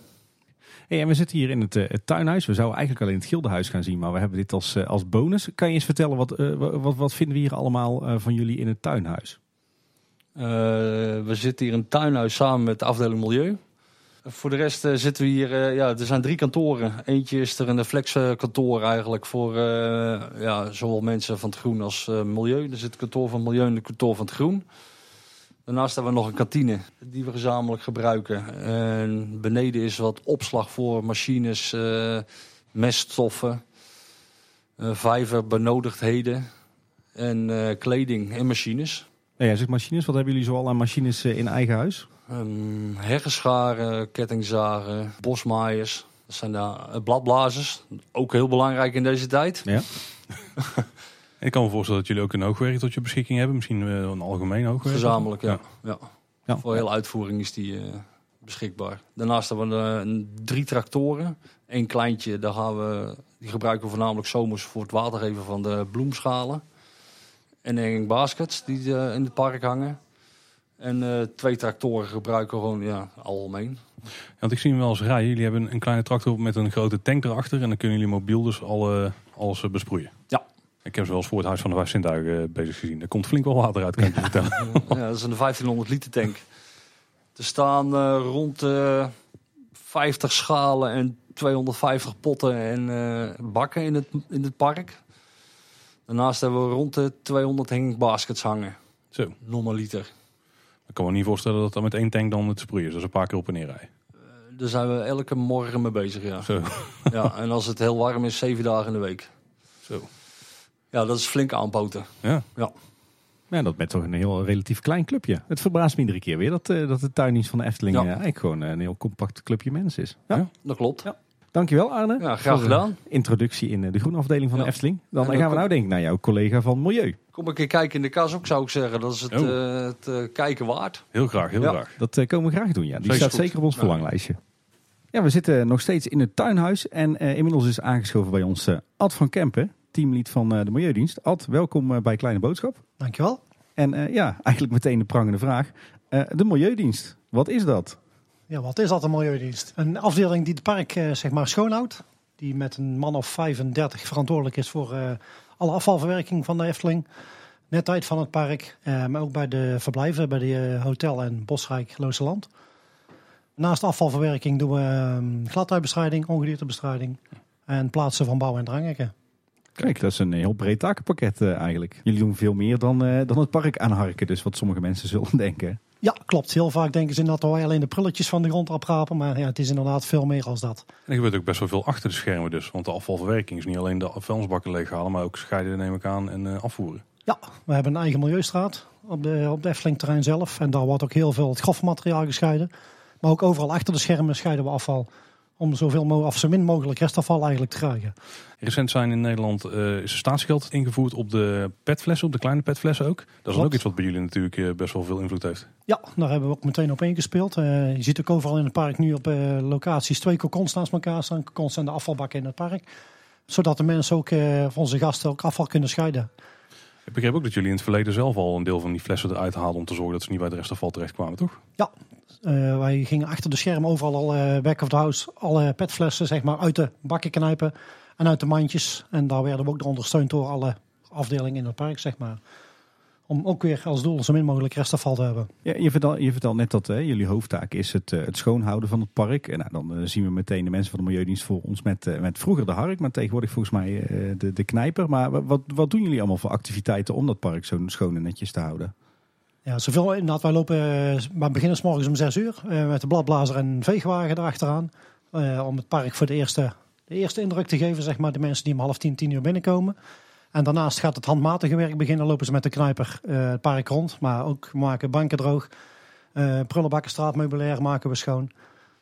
Speaker 2: Hey, en we zitten hier in het, eh, het tuinhuis. We zouden eigenlijk al in het Gildenhuis gaan zien, maar we hebben dit als, als bonus. Kan je eens vertellen, wat, wa- wat, wat vinden we hier allemaal van jullie in het tuinhuis?
Speaker 5: We zitten hier in het tuinhuis samen met de afdeling Milieu. Voor de rest eh, zitten we hier, eh, ja, er zijn drie kantoren. Eentje is er een flexkantoor eigenlijk voor eh, ja, zowel mensen van het groen als milieu. Er zit het kantoor van milieu en het kantoor van het groen. Daarnaast hebben we nog een kantine die we gezamenlijk gebruiken. En beneden is wat opslag voor machines, meststoffen, vijver, benodigdheden en kleding en machines.
Speaker 2: Nou ja, zeg machines. Wat hebben jullie zoal aan machines eh, in eigen huis?
Speaker 5: Um, heggenscharen, kettingzagen, bosmaaiers. Dat zijn de eh, bladblazers. Ook heel belangrijk in deze tijd.
Speaker 2: Ja.
Speaker 1: Ik kan me voorstellen dat jullie ook een hoogwerk tot je beschikking hebben. Misschien eh, een algemeen hoogwerk.
Speaker 5: Gezamenlijk, ja.
Speaker 1: Ja.
Speaker 5: ja.
Speaker 2: Ja.
Speaker 5: Voor heel uitvoering is die eh, beschikbaar. Daarnaast hebben we drie tractoren. Eén kleintje, daar gaan we, die gebruiken we voornamelijk zomers voor het watergeven van de bloemschalen. En hanging baskets die eh, in het park hangen. En eh, twee tractoren gebruiken we gewoon ja, algemeen.
Speaker 1: Want ik zie hem wel eens rijden. Jullie hebben een kleine tractor met een grote tank erachter. En dan kunnen jullie mobiel dus alle, alles eh, besproeien.
Speaker 5: Ja.
Speaker 1: Ik heb ze wel eens voor het Huis van de Vijf Zintuigen bezig gezien. Er komt flink wel water uit, kan ik je vertellen.
Speaker 5: Ja, dat is een 1500 liter tank. Er staan rond de 50 schalen en 250 potten en bakken in het, in het park. Daarnaast hebben we rond de 200 hanging baskets hangen.
Speaker 1: Zo.
Speaker 5: Normaliter.
Speaker 1: Ik kan me niet voorstellen dat dat met één tank dan het sproeien is. Dat is een paar keer op en neer rijden.
Speaker 5: Eh, Daar zijn we elke morgen mee bezig, ja.
Speaker 1: Zo.
Speaker 5: ja. En als het heel warm is, zeven dagen in de week.
Speaker 1: Zo.
Speaker 5: Ja, dat is flink aanpoten.
Speaker 1: Ja.
Speaker 2: Ja, dat met toch een heel relatief klein clubje. Het verbaast me iedere keer weer dat, eh, dat de tuindienst van de Efteling
Speaker 5: Ja.
Speaker 2: eh, eigenlijk gewoon een heel compact clubje mensen is. Ja.
Speaker 1: Ja.
Speaker 5: Dat klopt.
Speaker 2: Ja. Dankjewel Arne.
Speaker 5: Ja, graag gedaan.
Speaker 2: Introductie in eh, de groenafdeling van
Speaker 5: Ja.
Speaker 2: de Efteling. Dan gaan we
Speaker 5: kom-
Speaker 2: nou denk ik naar jouw collega van Milieu.
Speaker 5: Kom een keer kijken in de kas ook, zou ik zeggen. Dat is het,
Speaker 1: Oh.
Speaker 5: eh, het eh, kijken waard.
Speaker 1: Heel graag, heel
Speaker 5: Ja.
Speaker 1: graag.
Speaker 2: Dat eh, komen we graag doen, ja. Die staat
Speaker 1: goed.
Speaker 2: zeker op ons verlanglijstje. Ja, we zitten nog steeds in het tuinhuis. En eh, inmiddels is aangeschoven bij ons Ad van Kempen, teamlead van eh, de Milieudienst. Ad, welkom bij Kleine Boodschap.
Speaker 6: Dankjewel.
Speaker 2: En eh, ja, eigenlijk meteen de prangende vraag. Eh, de Milieudienst, wat is dat?
Speaker 6: Ja, wat is dat, een milieudienst? Een afdeling die het park eh, zeg maar schoonhoudt. Die met een man of 35 verantwoordelijk is voor eh, alle afvalverwerking van de Efteling. Netheid van het park, eh, maar ook bij de verblijven, bij de hotel en Bosrijk Looseland. Naast afvalverwerking doen we eh, gladheidbestrijding, ongediertebestrijding en plaatsen van bouw en dranghekken.
Speaker 2: Kijk, dat is een heel breed takenpakket eigenlijk. Jullie doen veel meer dan, dan het park aanharken, dus wat sommige mensen zullen denken.
Speaker 6: Ja, klopt. Heel vaak denken ze inderdaad dat wij alleen de prulletjes van de grond oprapen. Maar ja, het is inderdaad veel meer als dat.
Speaker 1: En er gebeurt ook best wel veel achter de schermen dus. Want de afvalverwerking is niet alleen de vuilnisbakken leeghalen, maar ook scheiden neem ik aan en eh, afvoeren.
Speaker 6: Ja, we hebben een eigen milieustraat op de, op de Efteling terrein zelf. En daar wordt ook heel veel het grofmateriaal gescheiden. Maar ook overal achter de schermen scheiden we afval. Om zoveel mogelijk, of zo min mogelijk restafval eigenlijk te krijgen.
Speaker 1: Recent zijn in Nederland eh, is staatsgeld ingevoerd op de petflessen, op de kleine petflessen ook. Dat is
Speaker 6: Klopt.
Speaker 1: ook iets wat bij jullie natuurlijk eh, best wel veel invloed heeft.
Speaker 6: Ja, daar hebben we ook meteen op ingespeeld. Eh, je ziet ook overal in het park nu op locaties twee kokons naast elkaar staan. Kokons en de afvalbakken in het park. Zodat de mensen ook, of onze gasten, ook afval kunnen scheiden.
Speaker 1: Ik begreep ook dat jullie in het verleden zelf al een deel van die flessen eruit haalden om te zorgen dat ze niet bij het restafval terecht kwamen, toch?
Speaker 6: Eh, wij gingen achter de schermen overal al back of the house alle petflessen zeg maar, uit de bakken knijpen en uit de mandjes. En daar werden we ook ondersteund door alle afdelingen in het park, zeg maar. Om ook weer als doel zo min mogelijk restafval te hebben.
Speaker 2: Ja, je, vertel, je vertelt net dat hè, jullie hoofdtaak is het, eh, het schoonhouden van het park. En nou, dan eh, zien we meteen de mensen van de Milieudienst voor ons met, eh, met vroeger de hark, maar tegenwoordig volgens mij de, de knijper. Maar wa- wat, wat doen jullie allemaal voor activiteiten om dat park zo schoon en netjes te houden?
Speaker 6: Ja, zoveel inderdaad. Wij lopen, wij beginnen 's morgens om 6 uur met de bladblazer en een veegwagen erachteraan. om het park voor de eerste, de eerste indruk te geven, zeg maar. De mensen die om half tien, tien uur binnenkomen. En daarnaast gaat het handmatige werk beginnen. Lopen ze met de knijper eh, het park rond. Maar ook maken banken droog. eh prullenbakken, straatmeubilair maken we schoon.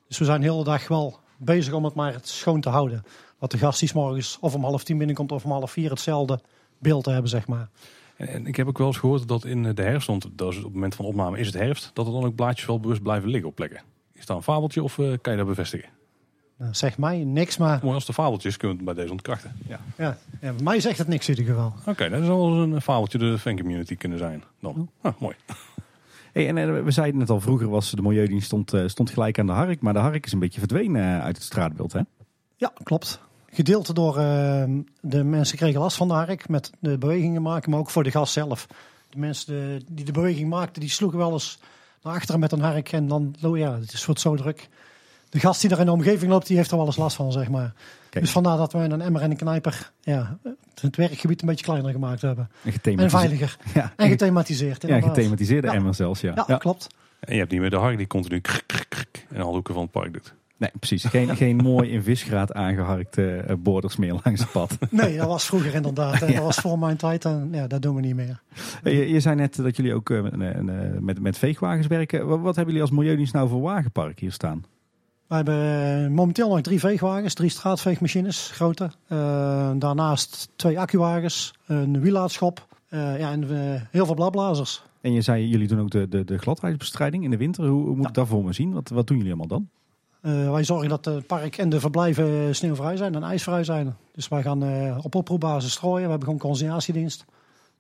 Speaker 6: Dus we zijn de hele dag wel bezig om het maar schoon te houden. Dat de gast die morgens of om half tien binnenkomt of om half vier hetzelfde beeld te hebben, zeg maar.
Speaker 1: En, en ik heb ook wel eens gehoord dat in de herfst, want dat is op het moment van opname is het herfst, dat er dan ook blaadjes wel bewust blijven liggen op plekken. Is dat een fabeltje of eh, kan je dat bevestigen?
Speaker 6: Nou, zeg mij niks, maar
Speaker 1: Mooi als de fabeltjes kunnen we het bij deze ontkrachten. Ja.
Speaker 6: ja, ja, bij mij zegt het niks in ieder geval.
Speaker 1: Oké, dat zou wel een fabeltje de fan community kunnen zijn. Dan. Ah, mooi.
Speaker 2: Hey, en eh, we zeiden net al, vroeger was de Milieudienst stond, eh, stond gelijk aan de hark. Maar de hark is een beetje verdwenen eh, uit het straatbeeld, hè?
Speaker 6: Ja, klopt. Gedeelte door eh, de mensen kregen last van de hark met de bewegingen maken, maar ook voor de gast zelf. De mensen de- die de beweging maakten, die sloegen wel eens naar achteren met een hark en dan, oh ja, het is wordt zo druk. De gast die daar in de omgeving loopt, die heeft er wel eens last van, zeg maar.
Speaker 2: Kijk.
Speaker 6: Dus vandaar dat we een emmer en een knijper ja, het werkgebied een beetje kleiner gemaakt hebben.
Speaker 2: En,
Speaker 6: En veiliger.
Speaker 2: Ja,
Speaker 6: En gethematiseerd,
Speaker 2: ja,
Speaker 6: inderdaad.
Speaker 2: gethematiseerde
Speaker 6: Ja.
Speaker 2: emmer zelfs, ja.
Speaker 6: Ja,
Speaker 2: Ja.
Speaker 6: klopt.
Speaker 1: En je hebt niet meer de hark die continu krk, krk, krk in alle hoeken van het park doet.
Speaker 2: Nee, precies. Geen, geen mooi in visgraat aangeharkte eh, borders meer langs het pad.
Speaker 6: Nee, dat was vroeger inderdaad. Dat was voor mijn tijd en ja, dat doen we niet meer.
Speaker 2: Eh, Je, je zei net dat jullie ook eh, met, eh, met, met veegwagens werken. Wat, wat hebben jullie als Milieudienst nou voor wagenpark hier staan?
Speaker 6: We hebben eh, momenteel nog drie veegwagens, drie straatveegmachines, grote. Eh, daarnaast twee accuwagens, een wielaadschop eh, ja, en heel veel bladblazers.
Speaker 2: En je zei, jullie doen ook de, de, de gladheidsbestrijding in de winter. Hoe, hoe moet
Speaker 6: Ja.
Speaker 2: ik dat voor me zien? Wat, wat doen jullie allemaal dan?
Speaker 6: Wij zorgen dat het park en de verblijven sneeuwvrij zijn en ijsvrij zijn. Dus wij gaan op oproepbasis strooien. We hebben gewoon conciatiedienst.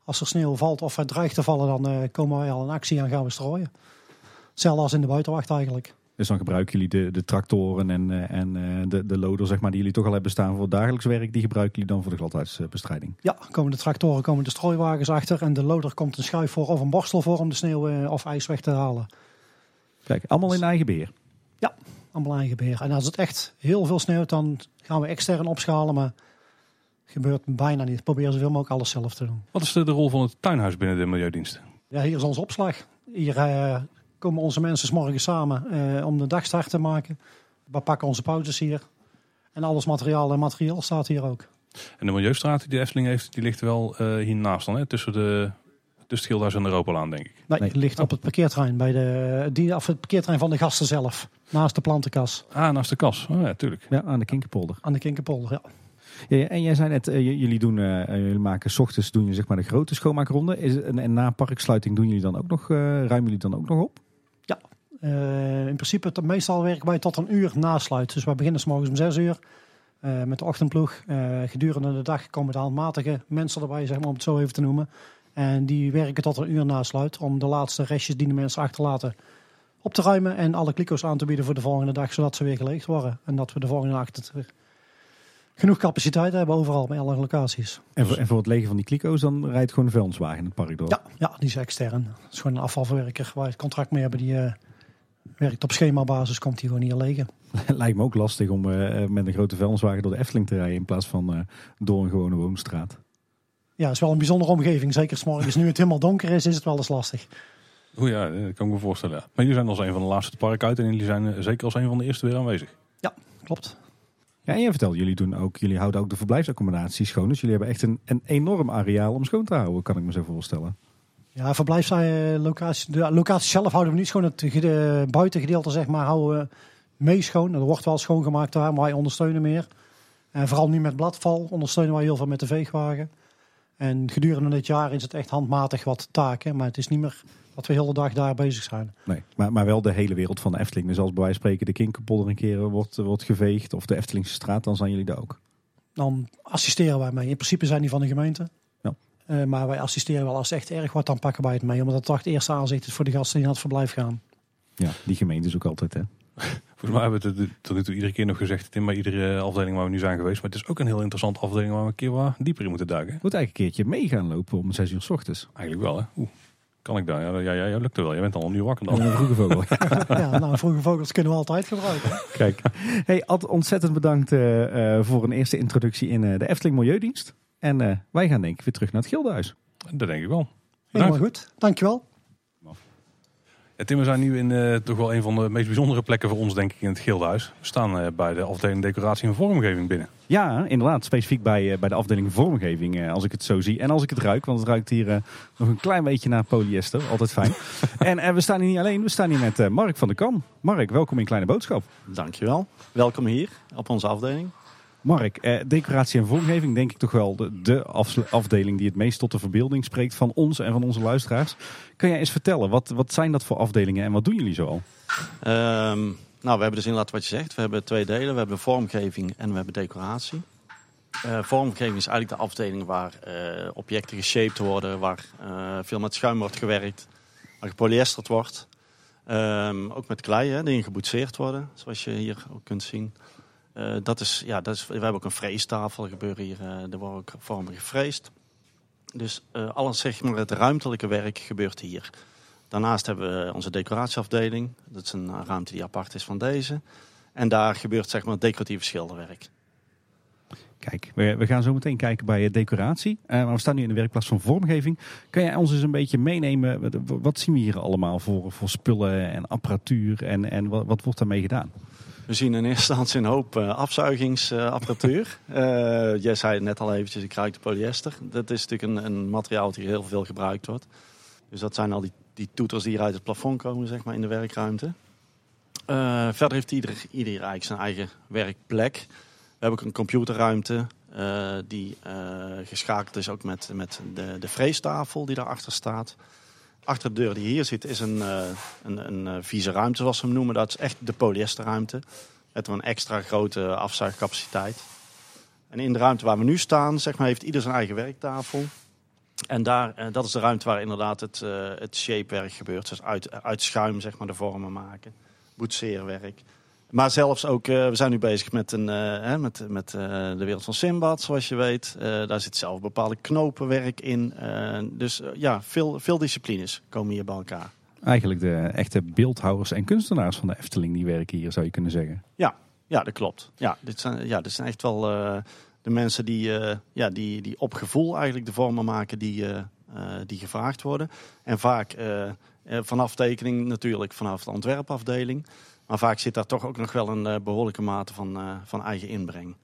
Speaker 6: Als er sneeuw valt of het dreigt te vallen, dan komen wij al in actie en gaan we strooien. Hetzelfde als in de buitenwacht eigenlijk.
Speaker 2: Dus dan gebruiken jullie de, de tractoren en, eh, en eh, de, de loader, zeg maar, die jullie toch al hebben staan voor het dagelijks werk. Die gebruiken jullie dan voor de gladheidsbestrijding.
Speaker 6: Ja, komen de tractoren, komen de strooiwagens achter. En de loader komt een schuif voor of een borstel voor om de sneeuw eh, of ijs weg te halen.
Speaker 2: Kijk, allemaal in eigen beheer.
Speaker 6: Allemaal eigen beheer. En als het echt heel veel sneeuwt, dan gaan we extern opschalen. Maar gebeurt bijna niet. Proberen zoveel mogelijk alles zelf te doen.
Speaker 1: Wat is de, de rol van het tuinhuis binnen de Milieudienst?
Speaker 6: Ja, hier is onze opslag. Hier eh, komen onze mensen 's morgens samen eh, om de dagstart te maken. We pakken onze pauzes hier. En alles materiaal en materiaal staat hier ook.
Speaker 1: En de Milieustraat die de Efteling heeft, die ligt wel eh, hiernaast dan, hè? Tussen, de, tussen het Schilderhuis en de Europalaan, denk ik.
Speaker 6: Nee, ligt op het parkeerterrein, bij de, die, of het parkeerterrein van de gasten zelf. Naast de plantenkas
Speaker 1: Ah, naast de kas. Oh, ja, tuurlijk.
Speaker 2: Ja, aan de Kinkerpolder.
Speaker 6: aan de Kinkerpolder. Ja.
Speaker 2: Ja, en jij zei net, eh, jullie, doen, jullie maken 's ochtends doen je zeg maar de grote schoonmaakronde. Is, en, en na parksluiting doen jullie dan ook nog, eh, ruimen jullie dan ook nog op?
Speaker 6: Eh, in principe, tot- meestal werken wij tot een uur nasluit. Dus we beginnen s morgens om zes uur eh, met de ochtendploeg. Eh, gedurende de dag komen de handmatige mensen erbij, zeg maar, om het zo even te noemen. En die werken tot een uur nasluit om de laatste restjes die de mensen achterlaten op te ruimen. En alle kliko's aan te bieden voor de volgende dag, zodat ze weer geleegd worden. En dat we de volgende dag genoeg capaciteit hebben overal bij alle locaties.
Speaker 2: En voor, en voor het legen van die kliko's, dan rijdt gewoon een vuilniswagen in het park door.
Speaker 6: Ja, ja, die is extern. Dat is gewoon een afvalverwerker waar we het contract mee hebben. Die werkt op schemabasis, komt die gewoon hier legen.
Speaker 2: Lijkt me ook lastig om eh, met een grote vuilniswagen door de Efteling te rijden in plaats van eh, door een gewone woonstraat.
Speaker 6: Ja, het is wel een bijzondere omgeving. Zeker 's morgens nu het helemaal donker is, is het wel eens lastig.
Speaker 1: Oeh ja, dat kan ik me voorstellen. ja. Maar jullie zijn als een van de laatste het park uit en jullie zijn eh, zeker als een van de eerste weer aanwezig.
Speaker 6: Klopt.
Speaker 2: Ja, en jij vertelt, jullie, doen ook, jullie houden ook de verblijfsaccommodatie schoon. Dus jullie hebben echt een, een enorm areaal om schoon te houden, kan ik me zo voorstellen.
Speaker 6: Ja, verblijfslocatie. De locatie zelf houden we niet schoon. Het gede- buitengedeelte, zeg maar, houden we mee schoon. Er wordt wel schoongemaakt daar, maar wij ondersteunen meer. En vooral nu met bladval ondersteunen wij heel veel met de veegwagen. En gedurende dit jaar is het echt handmatig wat taken. Maar het is niet meer dat we de hele dag daar bezig zijn.
Speaker 2: Nee, maar, maar wel de hele wereld van de Efteling. Dus als bij wijze van spreken de Kinkerpolder een keer wordt, wordt geveegd of de Eftelingse straat, dan zijn jullie daar ook.
Speaker 6: Dan assisteren wij mee. In principe zijn die van de gemeente. Eh, maar wij assisteren wel als echt erg wordt, dan pakken wij het mee. Omdat het toch het eerste aanzicht is voor de gasten die naar het verblijf gaan.
Speaker 2: Ja, die gemeente is ook altijd, hè.
Speaker 1: Volgens mij hebben we het tot- tot nu toe iedere keer nog gezegd in bij iedere afdeling waar we nu zijn geweest. Maar het is ook een heel interessante afdeling waar we een keer wat dieper in moeten duiken.
Speaker 2: Moet eigenlijk een keertje mee gaan lopen om 6 uur s ochtends.
Speaker 1: Eigenlijk wel hè. Oeh, kan ik daar? Ja, ja, ja, ja, lukt er wel. Je bent al een uur wakker dan.
Speaker 2: een vroege vogel.
Speaker 6: ja, nou, vroege vogels kunnen we altijd gebruiken.
Speaker 2: Kijk. Hey, Ad, ontzettend bedankt eh, eh, voor een eerste introductie in eh, de Efteling Milieudienst. En eh, wij gaan denk ik weer terug naar het Gildenhuis.
Speaker 1: Dat denk ik wel.
Speaker 6: Helemaal goed. Dankjewel.
Speaker 1: Ja, Tim, we zijn nu in eh, toch wel een van de meest bijzondere plekken voor ons, denk ik, in het Gildenhuis. We staan eh, bij de afdeling decoratie en vormgeving binnen.
Speaker 2: Ja, inderdaad. Specifiek bij, eh, bij de afdeling vormgeving, eh, als ik het zo zie. En als ik het ruik, want het ruikt hier nog een klein beetje naar polyester. Altijd fijn. en eh, we staan hier niet alleen, we staan hier met eh, Mark van der Kam. Mark, welkom in Kleine Boodschap.
Speaker 7: Dankjewel. Welkom hier op onze afdeling.
Speaker 2: Mark, eh, decoratie en vormgeving denk ik toch wel de, de afdeling die het meest tot de verbeelding spreekt van ons en van onze luisteraars. Kan jij eens vertellen, wat, wat zijn dat voor afdelingen en wat doen jullie zoal?
Speaker 7: Ehm, nou, we hebben dus inderdaad wat je zegt. We hebben twee delen. We hebben vormgeving en we hebben decoratie. Eh, vormgeving is eigenlijk de afdeling waar eh, objecten geshaped worden, waar eh, veel met schuim wordt gewerkt, waar gepolyesterd wordt. Ehm, ook met klei, hè, die geboetseerd worden, zoals je hier ook kunt zien. Eh, dat is, ja, dat is, we hebben ook een freestafel, gebeuren hier, eh, er worden ook vormen gefreesd. Dus eh, alles, zeg maar, het ruimtelijke werk gebeurt hier. Daarnaast hebben we onze decoratieafdeling. Dat is een ruimte die apart is van deze. En daar gebeurt zeg maar decoratief schilderwerk.
Speaker 2: Kijk, we, gaan zo meteen kijken bij decoratie. Maar we staan nu in de werkplaats van vormgeving. Kan jij ons eens een beetje meenemen? Wat, wat zien we hier allemaal voor, voor spullen en apparatuur en, en wat, wat wordt daarmee gedaan?
Speaker 7: We zien in eerste instantie een hoop eh, afzuigingsapparatuur. Eh, jij zei het net al eventjes, ik ruik de polyester. Dat is natuurlijk een, een materiaal dat hier heel veel gebruikt wordt. Dus dat zijn al die, die toeters die hier uit het plafond komen, zeg maar, in de werkruimte. Eh, verder heeft ieder, ieder eigenlijk zijn eigen werkplek. We hebben ook een computerruimte die geschakeld is ook met, met de, de freestafel die daarachter staat. Achter de deur die hier zit is een, eh, een, een eh, vieze ruimte, zoals ze hem noemen. Dat is echt de polyesterruimte. Met een extra grote afzuigcapaciteit. En in de ruimte waar we nu staan, zeg maar, heeft ieder zijn eigen werktafel. En daar, eh, dat is de ruimte waar inderdaad het, eh, het shapewerk gebeurt. Dus uit, uit schuim zeg maar, de vormen maken. Boetseerwerk. Maar zelfs ook, eh, we zijn nu bezig met, een, eh, hè, met, met eh, de wereld van Simbad, zoals je weet. Daar zit zelf bepaalde knopenwerk in. Dus ja, veel, veel disciplines komen hier bij elkaar.
Speaker 2: Eigenlijk de echte beeldhouwers en kunstenaars van de Efteling die werken hier, zou je kunnen zeggen.
Speaker 7: Ja, dat klopt. Ja, dit zijn, ja, dit zijn echt wel de mensen die, ja, die, die op gevoel eigenlijk de vormen maken die, die gevraagd worden. En vaak vanaf tekening natuurlijk, vanaf de ontwerpafdeling. Maar vaak zit daar toch ook nog wel een eh, behoorlijke mate van, eh, van eigen inbreng.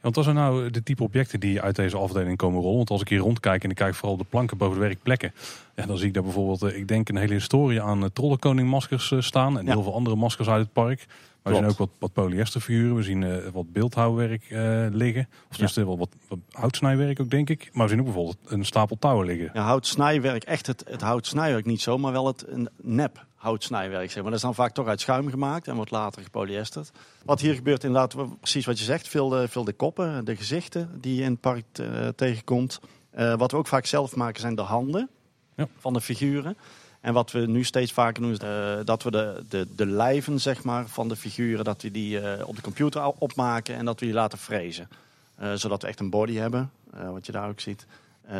Speaker 1: Want wat zijn nou de type objecten die uit deze afdeling komen rollen? Want als ik hier rondkijk en ik kijk vooral op de planken boven de werkplekken. Ja, dan zie ik daar bijvoorbeeld, eh, ik denk een hele historie aan trollenkoningmaskers staan. En
Speaker 7: Ja.
Speaker 1: heel veel andere maskers uit het park. Maar we zien ook wat, wat polyesterfiguren. We zien eh, wat beeldhouwwerk eh, liggen. Of tenminste wel wat, wat houtsnijwerk ook denk ik. Maar we zien ook bijvoorbeeld een stapel touwen liggen.
Speaker 7: Ja, houtsnijwerk, echt het, het houtsnijwerk niet zo, maar wel het een nep houtsnijwerk. Zeg maar. Dat is dan vaak toch uit schuim gemaakt en wordt later gepolyesterd. Wat hier gebeurt inderdaad, precies wat je zegt, veel de, veel de koppen, de gezichten die je in het park eh, tegenkomt. Eh, wat we ook vaak zelf maken zijn de handen
Speaker 1: Ja.
Speaker 7: van de figuren. En wat we nu steeds vaker doen is eh, dat we de, de, de lijven zeg maar, van de figuren, dat we die eh, op de computer opmaken en dat we die laten frezen. Eh, zodat we echt een body hebben, wat je daar ook ziet.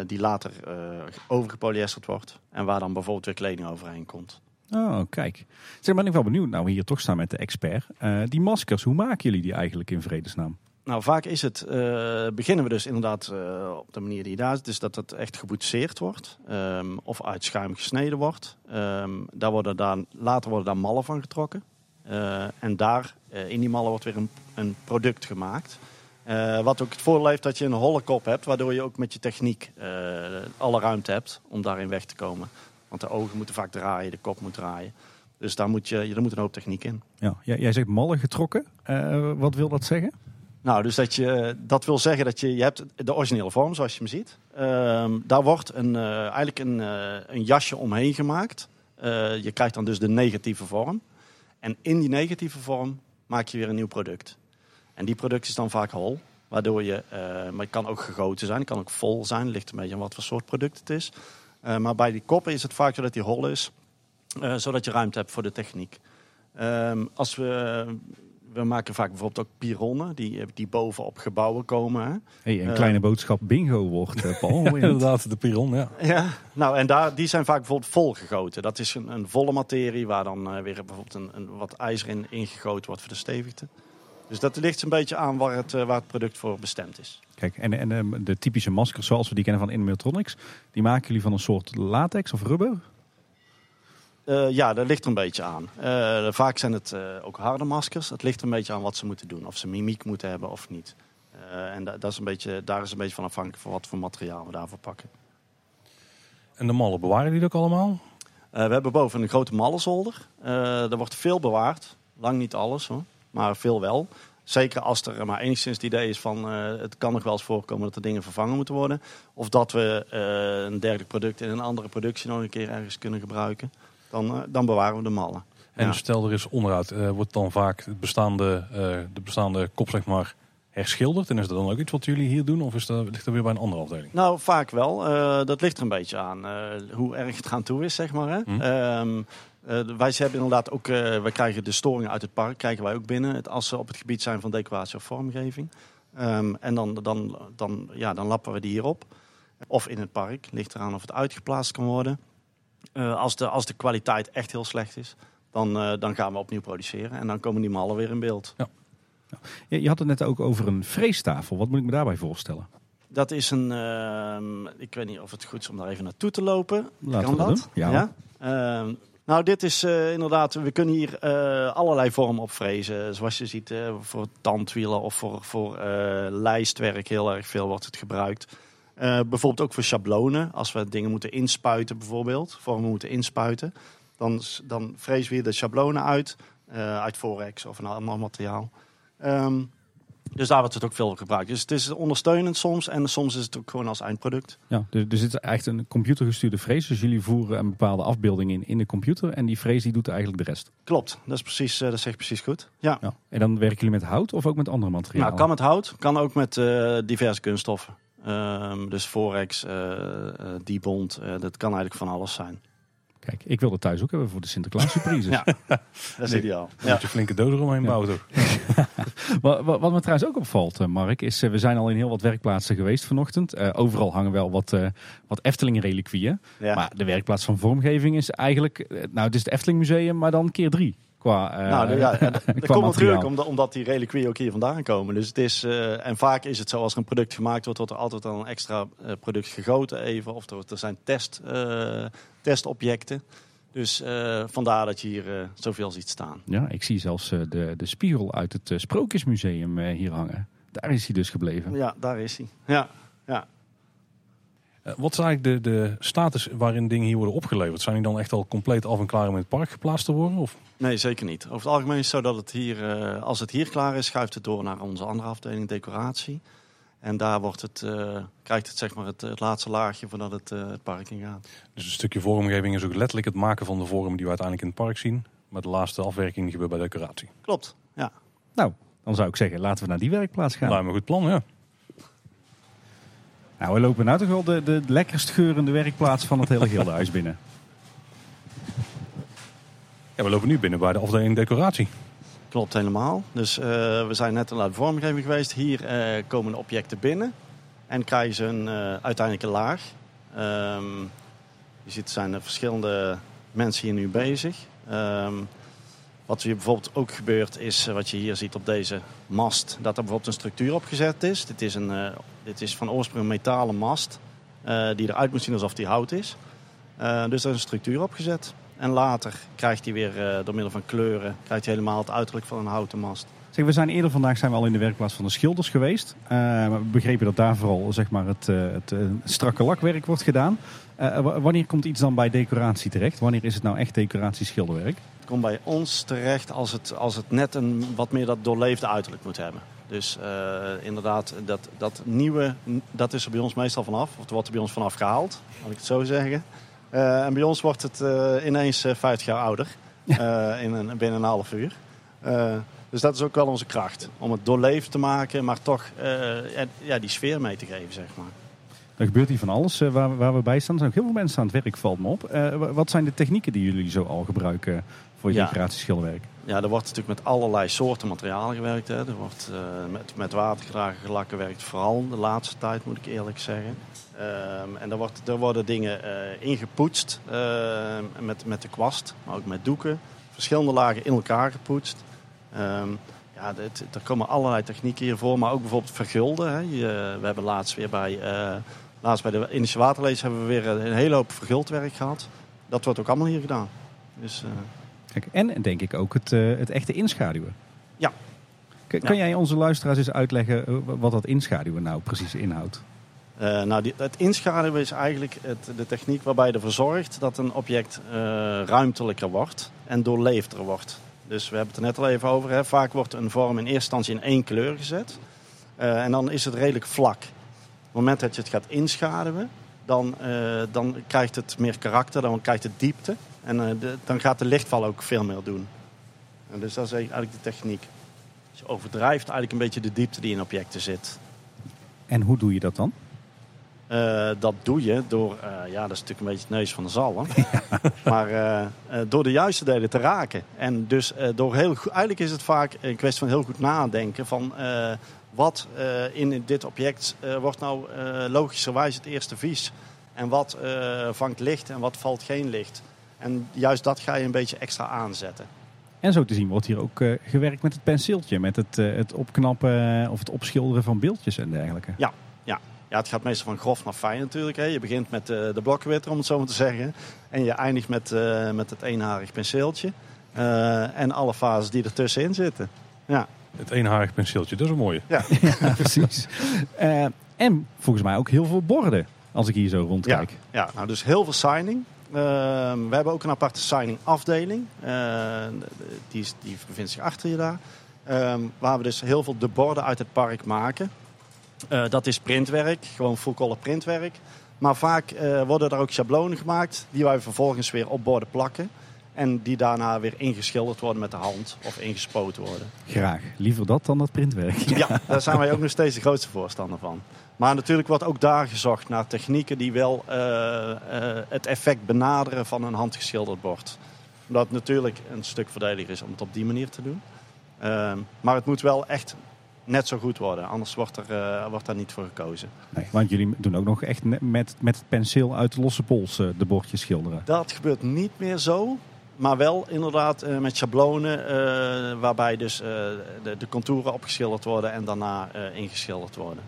Speaker 7: die later overgepolyesterd wordt. En waar dan bijvoorbeeld weer kleding overheen komt.
Speaker 2: Oh, kijk. Zeg, ben ik wel benieuwd. Nou, we hier toch staan met de expert. Die maskers, hoe maken jullie die eigenlijk in vredesnaam?
Speaker 7: Nou, vaak is het, eh, beginnen we dus inderdaad eh, op de manier die daar zit. Dus dat het echt geboetseerd wordt. ehm, of uit schuim gesneden wordt. Ehm, daar worden dan, later worden daar mallen van getrokken. Eh, en daar, in die mallen wordt weer een, een product gemaakt. Wat ook het voordeel heeft dat je een holle kop hebt. Waardoor je ook met je techniek alle ruimte hebt om daarin weg te komen. Want de ogen moeten vaak draaien, de kop moet draaien. Dus daar moet, je, er moet een hoop techniek in.
Speaker 2: Ja, jij, zegt mallen getrokken. Wat wil dat zeggen?
Speaker 7: Nou, dus dat, je, dat wil zeggen dat je, je hebt de originele vorm zoals je hem ziet. Ehm, daar wordt een, eh, eigenlijk een, eh, een jasje omheen gemaakt. Eh, je krijgt dan dus de negatieve vorm. En in die negatieve vorm maak je weer een nieuw product. En die product is dan vaak hol. Waardoor je, maar het kan ook gegoten zijn, het kan ook vol zijn. Ligt een beetje aan wat voor soort product het is. Maar bij die koppen is het vaak zo dat die hol is. zodat je ruimte hebt voor de techniek. Ehm, als we, we maken vaak bijvoorbeeld ook pironnen die, die bovenop gebouwen komen. Hè?
Speaker 2: Hey, een
Speaker 7: Eh.
Speaker 2: kleine boodschap bingo wordt, eh, Paul.
Speaker 1: Inderdaad, de piron, ja.
Speaker 7: Ja, nou en daar, die zijn vaak bijvoorbeeld volgegoten. Dat is een, een volle materie waar dan eh, weer bijvoorbeeld een, een, wat ijzer in ingegoten wordt voor de stevigte. Dus dat ligt een beetje aan waar het, eh, waar het product voor bestemd is.
Speaker 2: Kijk, en, en eh, de typische maskers zoals we die kennen van Inmatronics, die maken jullie van een soort latex of rubber?
Speaker 7: Eh, ja, dat ligt er een beetje aan. Eh, vaak zijn het eh, ook harde maskers. Het ligt er een beetje aan wat ze moeten doen. Of ze mimiek moeten hebben of niet. En da- dat is een beetje, daar is een beetje van afhankelijk van wat voor materiaal we daarvoor pakken.
Speaker 1: En de mallen bewaren die ook allemaal?
Speaker 7: We hebben boven een grote mallenzolder. Er wordt veel bewaard. Lang niet alles hoor, maar veel wel. Zeker als er maar enigszins het idee is van het kan nog wel eens voorkomen dat er dingen vervangen moeten worden. Of dat we een dergelijk product in een andere productie nog een keer ergens kunnen gebruiken. Dan, eh, dan bewaren we de mallen.
Speaker 1: En
Speaker 7: Ja.
Speaker 1: stel er is onderhoud, eh, wordt dan vaak het bestaande, eh, de bestaande kop zeg maar herschilderd? En is dat dan ook iets wat jullie hier doen? Of is dat, ligt dat weer bij een andere afdeling?
Speaker 7: Nou, vaak wel. Dat ligt er een beetje aan hoe erg het gaan toe is, zeg maar. Hè?
Speaker 1: Hm.
Speaker 7: Ehm, eh, wij hebben inderdaad ook, wij krijgen de storingen uit het park, krijgen wij ook binnen. Het, als ze op het gebied zijn van decoratie of vormgeving. Ehm, en dan, dan, dan, ja, dan lappen we die hier op. Of in het park, ligt eraan of het uitgeplaatst kan worden. Eh, als, de, als de kwaliteit echt heel slecht is, dan, eh, dan gaan we opnieuw produceren. En dan komen die mallen weer in beeld.
Speaker 2: Je, je had het net ook over een freestafel. Wat moet ik me daarbij voorstellen?
Speaker 7: Dat is een, ehm, ik weet niet of het goed is om daar even naartoe te lopen.
Speaker 2: Laten
Speaker 7: kan dat?
Speaker 2: doen. Ja.
Speaker 7: Ehm, nou, dit is eh, inderdaad, we kunnen hier allerlei vormen op frezen. Zoals je ziet, voor tandwielen of voor, voor lijstwerk heel erg veel wordt het gebruikt. Eh, bijvoorbeeld ook voor schablonen. Als we dingen moeten inspuiten bijvoorbeeld, vormen moeten inspuiten. Dan, dan frezen we hier de schablonen uit, eh, uit Forex of een ander materiaal. Ehm, dus daar wordt het ook veel gebruikt. Dus het is ondersteunend soms en soms is het ook gewoon als eindproduct.
Speaker 2: Ja, dus, dus het is echt een computergestuurde frees. Dus jullie voeren een bepaalde afbeelding in in de computer. En die frees die doet eigenlijk de rest.
Speaker 7: Klopt, dat is precies, eh, dat zeg je precies goed. Ja.
Speaker 2: Ja. En dan werken jullie met hout of ook met andere materialen?
Speaker 7: Nou, kan met hout, kan ook met diverse kunststoffen. Ehm, dus Forex, eh eh, Dibond, eh, dat kan eigenlijk van alles zijn.
Speaker 2: Kijk, ik wil dat thuis ook hebben voor de Sinterklaas surprises.
Speaker 7: Ja. Dat is
Speaker 1: Nee.
Speaker 7: ideaal.
Speaker 1: Dan moet je flinke doos eromheen
Speaker 2: Ja.
Speaker 1: bouwen toch?
Speaker 2: Wat, wat, wat me trouwens ook opvalt, Mark, is we zijn al in heel wat werkplaatsen geweest vanochtend. Eh, overal hangen wel wat, eh wat Efteling-reliquieën.
Speaker 7: Ja.
Speaker 2: Maar de werkplaats van vormgeving is eigenlijk... nou, het is het Efteling Museum, maar dan keer drie. Qua, eh,
Speaker 7: nou, de- ja, dat komt
Speaker 2: materiaal.
Speaker 7: natuurlijk omdat, omdat die reliquieën ook hier vandaan komen. Dus het is, eh, en vaak is het zo, als er een product gemaakt wordt, wordt er altijd al een extra eh, product gegoten even. Of er, er zijn test, eh, testobjecten. Dus eh, vandaar dat je hier eh, zoveel ziet staan.
Speaker 2: Ja, ik zie zelfs eh, de, de spiegel uit het eh, Sprookjesmuseum eh, hier hangen. Daar is hij dus gebleven.
Speaker 7: Ja, daar is hij. Ja, ja.
Speaker 1: Eh, wat is eigenlijk de, de status waarin dingen hier worden opgeleverd? Zijn die dan echt al compleet af en klaar om in het park geplaatst te worden? Of?
Speaker 7: Nee, zeker niet. Over het algemeen is het zo dat het hier, eh, als het hier klaar is, schuift het door naar onze andere afdeling, decoratie. En daar wordt het, eh, krijgt het, zeg maar het, het laatste laagje voordat het eh, het park in gaat.
Speaker 1: Dus een stukje vormgeving is ook letterlijk het maken van de vorm die we uiteindelijk in het park zien. Maar de laatste afwerking gebeurt bij decoratie.
Speaker 7: Klopt, ja.
Speaker 2: Nou, dan zou ik zeggen, laten we naar die werkplaats gaan.
Speaker 1: Nou, maar goed plan, ja.
Speaker 2: Nou, we lopen nou toch wel de, de lekkerst geurende werkplaats van het hele gildehuis binnen.
Speaker 1: Ja, we lopen nu binnen bij de afdeling decoratie.
Speaker 7: Klopt helemaal. Dus eh, we zijn net naar de vormgeving geweest. Hier eh, komen de objecten binnen en krijgen ze een eh, uiteindelijke laag. Ehm, je ziet, er zijn er verschillende mensen hier nu bezig. Ehm, wat hier bijvoorbeeld ook gebeurt is, eh, wat je hier ziet op deze mast, dat er bijvoorbeeld een structuur opgezet is. Dit is, een, eh, dit is van oorsprong een metalen mast eh, die eruit moet zien alsof die hout is. Dus er is een structuur opgezet. En later krijgt hij weer door middel van kleuren krijgt hij helemaal het uiterlijk van een houten mast.
Speaker 2: Zeg, we zijn eerder vandaag zijn we al in de werkplaats van de schilders geweest. We begrepen dat daar vooral zeg maar, het, het strakke lakwerk wordt gedaan. Wanneer komt iets dan bij decoratie terecht? Wanneer is het nou echt decoratie-schilderwerk?
Speaker 7: Komt bij ons terecht als het, als het net een wat meer dat doorleefde uiterlijk moet hebben. Dus eh, inderdaad, dat, dat nieuwe, dat is er bij ons meestal vanaf. Of het wordt er bij ons vanaf gehaald, laat ik het zo zeggen. Eh, en bij ons wordt het eh, ineens eh, 50 jaar ouder. in een, binnen een half uur. Dus dat is ook wel onze kracht. Om het doorleefd te maken, maar toch ja, die sfeer mee te geven, zeg maar.
Speaker 2: Er gebeurt hier van alles waar, waar we bij staan. Er zijn ook heel veel mensen aan het werk, valt me op. Wat zijn de technieken die jullie zo al gebruiken voor je
Speaker 7: Ja.
Speaker 2: decoratieschilderwerk?
Speaker 7: Ja, er wordt natuurlijk met allerlei soorten materialen gewerkt. Hè. Er wordt eh, met, met watergedragen lakken gewerkt, vooral de laatste tijd moet ik eerlijk zeggen. Ehm, en er, wordt, er worden dingen eh, ingepoetst eh, met, met de kwast, maar ook met doeken. Verschillende lagen in elkaar gepoetst. Ehm, ja, dit- er komen allerlei technieken hiervoor, maar ook bijvoorbeeld vergulden. Hè. Je- we hebben laatst weer bij, laatst bij de Indische Waterlees hebben we weer een hele hoop verguldwerk gehad. Dat wordt ook allemaal hier gedaan. Dus,
Speaker 2: Kijk, en denk ik ook het, eh, het echte inschaduwen.
Speaker 7: Ja.
Speaker 2: K- Kan jij onze luisteraars eens uitleggen eh, wat dat inschaduwen nou precies inhoudt?
Speaker 7: Eh, nou, die, het inschaduwen is eigenlijk het, de techniek waarbij je ervoor zorgt dat een object ruimtelijker wordt en doorleefder wordt. Dus we hebben het er net al even over. Hè. Vaak wordt een vorm in eerste instantie in één kleur gezet. En dan is het redelijk vlak. Op het moment dat je het gaat inschaduwen, dan, dan krijgt het meer karakter, dan krijgt het diepte. En eh, de- dan gaat de lichtval ook veel meer doen. En dus dat is eigenlijk de techniek. Dus je overdrijft eigenlijk een beetje de diepte die in objecten zit.
Speaker 2: En hoe doe je dat dan?
Speaker 7: Eh, dat doe je door, eh, ja, dat is natuurlijk een beetje het neus van de zalm. Maar door de juiste delen te raken. En dus door heel goed, eigenlijk is het vaak een kwestie van heel goed nadenken van wat in dit object wordt nou logischerwijs het eerste vies. En wat vangt licht en wat valt geen licht. En juist dat ga je een beetje extra aanzetten.
Speaker 2: En zo te zien wordt hier ook eh, gewerkt met het penseeltje, met het, eh, het opknappen eh, of het opschilderen van beeldjes en dergelijke.
Speaker 7: Ja, het gaat meestal van grof naar fijn natuurlijk. Hè. Je begint met eh, de blokkenwitter, om het zo maar te zeggen. En je eindigt met, eh, met het eenharig penseeltje. Eh, en alle fases die ertussenin zitten. Ja,
Speaker 1: Het eenharig penseeltje, dat is een mooie.
Speaker 2: Ja, precies. Eh, en volgens mij ook heel veel borden, als ik hier zo rondkijk.
Speaker 7: ja nou dus heel veel signing. Eh, we hebben ook een aparte signing afdeling. Eh, die, die bevindt zich achter je daar. Eh, waar we dus heel veel de borden uit het park maken. Eh, dat is printwerk, gewoon full color printwerk. Maar vaak eh, worden er ook schablonen gemaakt die wij vervolgens weer op borden plakken. En die daarna weer ingeschilderd worden met de hand of ingespoten worden.
Speaker 2: Graag. Liever dat dan dat printwerk.
Speaker 7: Ja, daar zijn wij ook nog steeds de grootste voorstander van. Maar natuurlijk wordt ook daar gezocht naar technieken die wel eh, eh, het effect benaderen van een handgeschilderd bord. Omdat het natuurlijk een stuk voordeliger is om het op die manier te doen. Ehm, maar het moet wel echt net zo goed worden, anders wordt, er, eh, wordt daar niet voor gekozen.
Speaker 2: Nee, want jullie doen ook nog echt met, met het penseel uit de losse pols de bordjes schilderen.
Speaker 7: Dat gebeurt niet meer zo. Maar wel inderdaad met schablonen waarbij dus de, de contouren opgeschilderd worden en daarna ingeschilderd worden.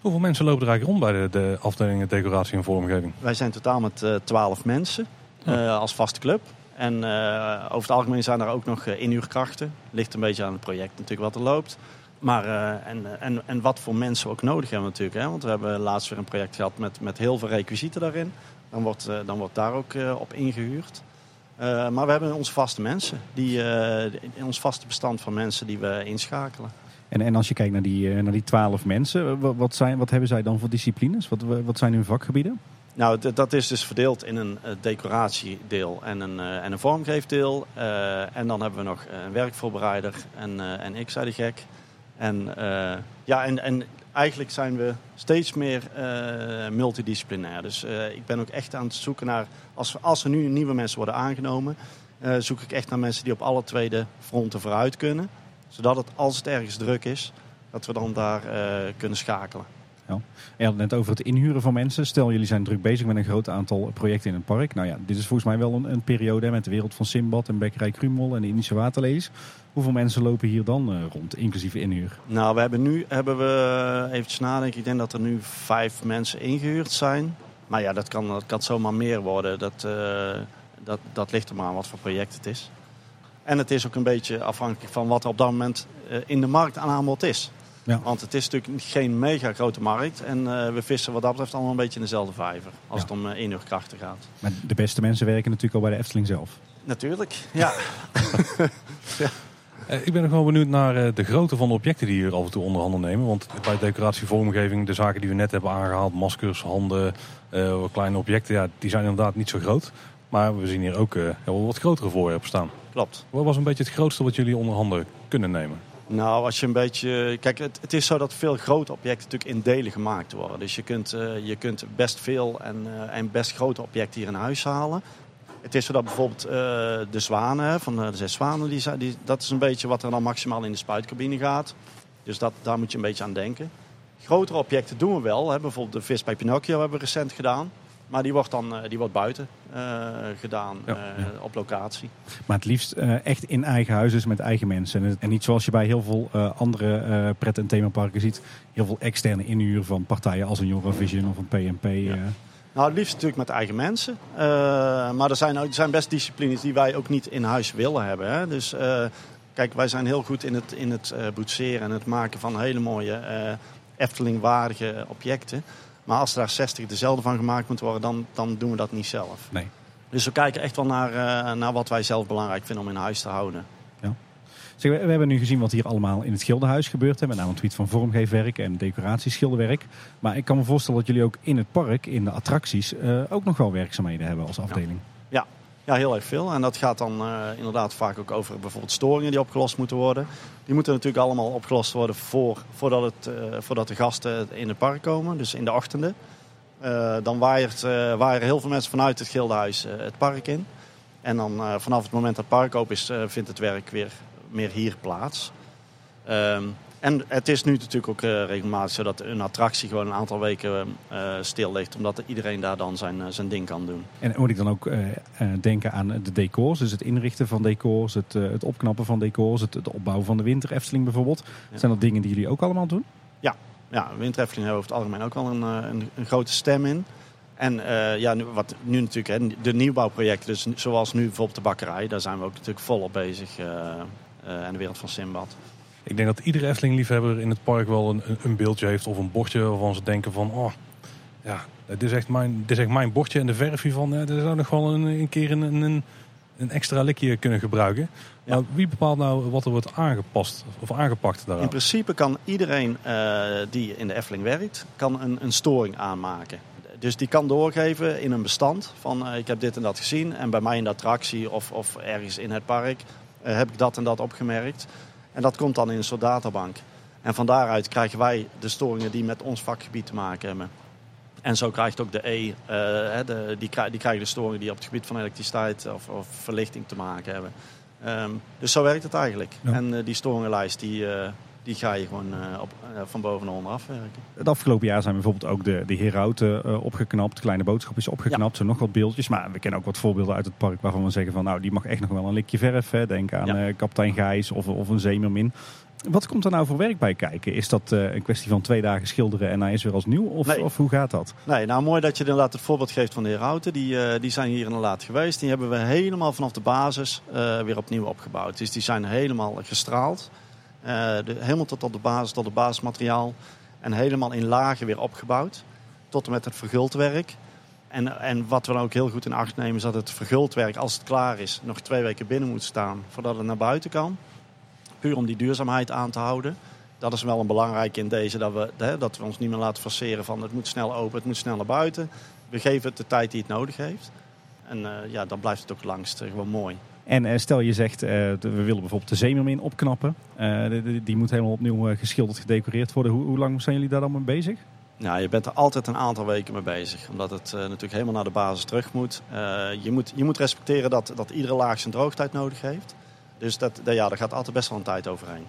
Speaker 1: Hoeveel mensen lopen er eigenlijk rond bij de, de afdelingen decoratie en vormgeving?
Speaker 7: Wij zijn totaal met eh, twaalf mensen eh, als vaste club. En eh, over het algemeen zijn er ook nog inhuurkrachten. Ligt een beetje aan het project natuurlijk wat er loopt. Maar en, en, en wat voor mensen we ook nodig hebben natuurlijk. Hè? Want we hebben laatst weer een project gehad met, met heel veel requisieten daarin. Dan wordt, dan wordt daar ook op ingehuurd. Eh, maar we hebben onze vaste mensen. Die, die- ons vaste bestand van mensen die we inschakelen.
Speaker 2: En, en als je kijkt naar die, eh, naar die twaalf mensen, eh, wa- wat, zijn, wat hebben zij dan voor disciplines? Wat, wat zijn hun vakgebieden?
Speaker 7: Nou, dat is dus verdeeld in een eh, decoratiedeel en een, eh, en een vormgeefdeel. Eh, en dan hebben we nog een werkvoorbereider en, eh, en ik, zei de gek. En, eh, ja, en, en eigenlijk zijn we steeds meer eh, multidisciplinair. Dus eh, ik ben ook echt aan het zoeken naar, als, als er nu nieuwe mensen worden aangenomen, eh, zoek ik echt naar mensen die op alle tweede fronten vooruit kunnen. Zodat het, als het ergens druk is, dat we dan daar eh, kunnen schakelen.
Speaker 2: Je had het net over het inhuren van mensen. Stel, jullie zijn druk bezig met een groot aantal projecten in een park. Nou ja, dit is volgens mij wel een, een periode hè, met de wereld van Simbad en Bekkerij Krumel en de Indische Waterlelies. Hoeveel mensen lopen hier dan eh, rond, inclusief inhuur?
Speaker 7: Nou, we hebben nu, hebben we, eventjes nadenken, ik denk dat er nu vijf mensen ingehuurd zijn. Maar ja, dat kan, dat kan zomaar meer worden. Dat, eh, dat, dat ligt er maar aan wat voor project het is. En het is ook een beetje afhankelijk van wat er op dat moment eh, in de markt aan aanbod is.
Speaker 2: Ja.
Speaker 7: Want het is natuurlijk geen mega grote markt. En eh, we vissen wat dat betreft allemaal een beetje in dezelfde vijver. Als
Speaker 2: Ja.
Speaker 7: het om uh, inhuurkrachten gaat.
Speaker 2: Maar de beste mensen werken natuurlijk al bij de Efteling zelf.
Speaker 7: Natuurlijk, ja.
Speaker 1: Eh, ik ben nog wel benieuwd naar eh, de grootte van de objecten die hier af en toe onder handen nemen. Want bij decoratie, vormgeving, de zaken die we net hebben aangehaald, maskers, handen, eh, kleine objecten, ja, die zijn inderdaad niet zo groot. Maar we zien hier ook wel wat grotere voorwerpen staan.
Speaker 7: Klopt.
Speaker 1: Wat was een beetje het grootste wat jullie onder handen kunnen nemen?
Speaker 7: Nou, als je een beetje. Kijk, het, het is zo dat veel grote objecten natuurlijk in delen gemaakt worden. Dus je kunt, eh, je kunt best veel en, eh, en best grote objecten hier in huis halen. Het is zo dat bijvoorbeeld de zwanen, van de zes zwanen, die, die, dat is een beetje wat er dan maximaal in de spuitcabine gaat. Dus dat, daar moet je een beetje aan denken. Grotere objecten doen we wel. Hè. Bijvoorbeeld de vis bij Pinocchio hebben we recent gedaan. Maar die wordt dan eh, die wordt buiten eh, gedaan
Speaker 1: Ja,
Speaker 7: eh, op locatie.
Speaker 2: Maar het liefst echt in eigen huis, dus met eigen mensen. En, niet zoals je bij heel veel andere pret- en themaparken ziet. Heel veel externe inhuur van partijen als een Eurovision of een PNP.
Speaker 7: Nou, het liefst natuurlijk met eigen mensen. Maar er zijn, er zijn best disciplines die wij ook niet in huis willen hebben. Hè. Dus kijk, wij zijn heel goed in het, in het boetseren en het maken van hele mooie Efteling-waardige objecten. Maar als er daar 60 dezelfde van gemaakt moeten worden, dan, dan doen we dat niet zelf.
Speaker 2: Nee.
Speaker 7: Dus we kijken echt wel naar, eh, naar wat wij zelf belangrijk vinden om in huis te houden.
Speaker 2: Zeg, we, we hebben nu gezien wat hier allemaal in het schilderhuis gebeurt. Hè, met name een tweet van vormgeefwerk en decoratieschilderwerk. Maar ik kan me voorstellen dat jullie ook in het park, in de attracties, eh, ook nog wel werkzaamheden hebben als afdeling.
Speaker 7: Ja, heel erg veel. En dat gaat dan eh, inderdaad vaak ook over bijvoorbeeld storingen die opgelost moeten worden. Die moeten natuurlijk allemaal opgelost worden voor, voordat, het, eh, voordat de gasten in het park komen, dus in de ochtenden. Eh, dan waaiert, waaien heel veel mensen vanuit het Gildenhuis het park in. En dan vanaf het moment dat het park open is, vindt het werk weer meer hier plaats. Ehm, en het is nu natuurlijk ook eh, regelmatig zo dat een attractie gewoon een aantal weken eh, stil ligt. Omdat iedereen daar dan zijn, eh, zijn ding kan doen.
Speaker 2: En moet ik dan ook denken aan de decors, dus het inrichten van decors, het, het opknappen van decors, het, het opbouwen van de winter Efteling bijvoorbeeld.
Speaker 7: Ja.
Speaker 2: Zijn dat dingen die jullie ook allemaal doen?
Speaker 7: Ja, Winter Efteling hebben over het algemeen ook wel een, een, een grote stem in. En ja, nu, wat nu natuurlijk, hè, de nieuwbouwprojecten, dus zoals nu bijvoorbeeld de bakkerij, daar zijn we ook natuurlijk volop bezig. eh, en de wereld van Simbad.
Speaker 1: Ik denk dat iedere Efteling-liefhebber in het park wel een, een- beeldje heeft of een bordje waarvan ze denken van... Oh, ja, dit is echt mijn, dit is echt mijn bordje en de verf hiervan. Ja, dit zou nog wel een, een keer een, een, een extra likje kunnen gebruiken.
Speaker 7: Ja.
Speaker 1: Maar wie bepaalt nou wat er wordt aangepast of aangepakt
Speaker 7: In
Speaker 1: daaraan?
Speaker 7: principe kan iedereen eh, die in de Efteling werkt, kan een, een storing aanmaken. Dus die kan doorgeven in een bestand van eh, ik heb dit en dat gezien. En bij mij in de attractie of, of ergens in het park eh, heb ik dat en dat opgemerkt. En dat komt dan in een soort databank. En van daaruit krijgen wij de storingen die met ons vakgebied te maken hebben. En zo krijgt ook de E, eh, de, die, die krijgen de storingen die op het gebied van elektriciteit of, of verlichting te maken hebben. Ehm, dus zo werkt het eigenlijk.
Speaker 2: Ja.
Speaker 7: En eh, die storingenlijst die, eh, die ga je gewoon eh, op, eh, van boven naar onder afwerken.
Speaker 2: Het afgelopen jaar zijn bijvoorbeeld ook de, de herauten eh, opgeknapt. Kleine boodschap is opgeknapt. Er zijn nog wat beeldjes. Maar we kennen ook wat voorbeelden uit het park waarvan we zeggen van nou die mag echt nog wel een likje verf. Hè. Denk aan
Speaker 7: Ja.
Speaker 2: kapitein Gijs of, of een zeemermin. Wat komt er nou voor werk bij kijken? Is dat een kwestie van twee dagen schilderen en hij is weer als nieuw? Of,
Speaker 7: Nee.
Speaker 2: of hoe gaat dat?
Speaker 7: Nee, nou mooi dat je inderdaad het voorbeeld geeft van de Herauten. Die, die zijn hier inderdaad geweest. Die hebben we helemaal vanaf de basis weer opnieuw opgebouwd. Dus die zijn helemaal gestraald. Eh, helemaal tot op de basis, tot het basismateriaal. En helemaal in lagen weer opgebouwd. Tot en met het verguldwerk. En, en wat we dan ook heel goed in acht nemen is dat het verguldwerk, als het klaar is, nog twee weken binnen moet staan voordat het naar buiten kan. Puur om die duurzaamheid aan te houden. Dat is wel een belangrijke in deze, dat we, hè, dat we ons niet meer laten forceren van het moet snel open, het moet snel naar buiten. We geven het de tijd die het nodig heeft. En eh, ja, dan blijft het ook langst eh, gewoon mooi.
Speaker 2: En eh, stel je zegt, eh, we willen bijvoorbeeld de zeemermin opknappen. Eh, die- moet helemaal opnieuw geschilderd, gedecoreerd worden. Hoe, hoe lang zijn jullie daar dan mee bezig?
Speaker 7: Nou, je bent er altijd een aantal weken mee bezig. Omdat het natuurlijk helemaal naar de basis terug moet. Je, moet je moet respecteren dat, dat iedere laag zijn droogtijd nodig heeft. Dus dat, dat- ja, daar gaat altijd best wel een tijd overheen.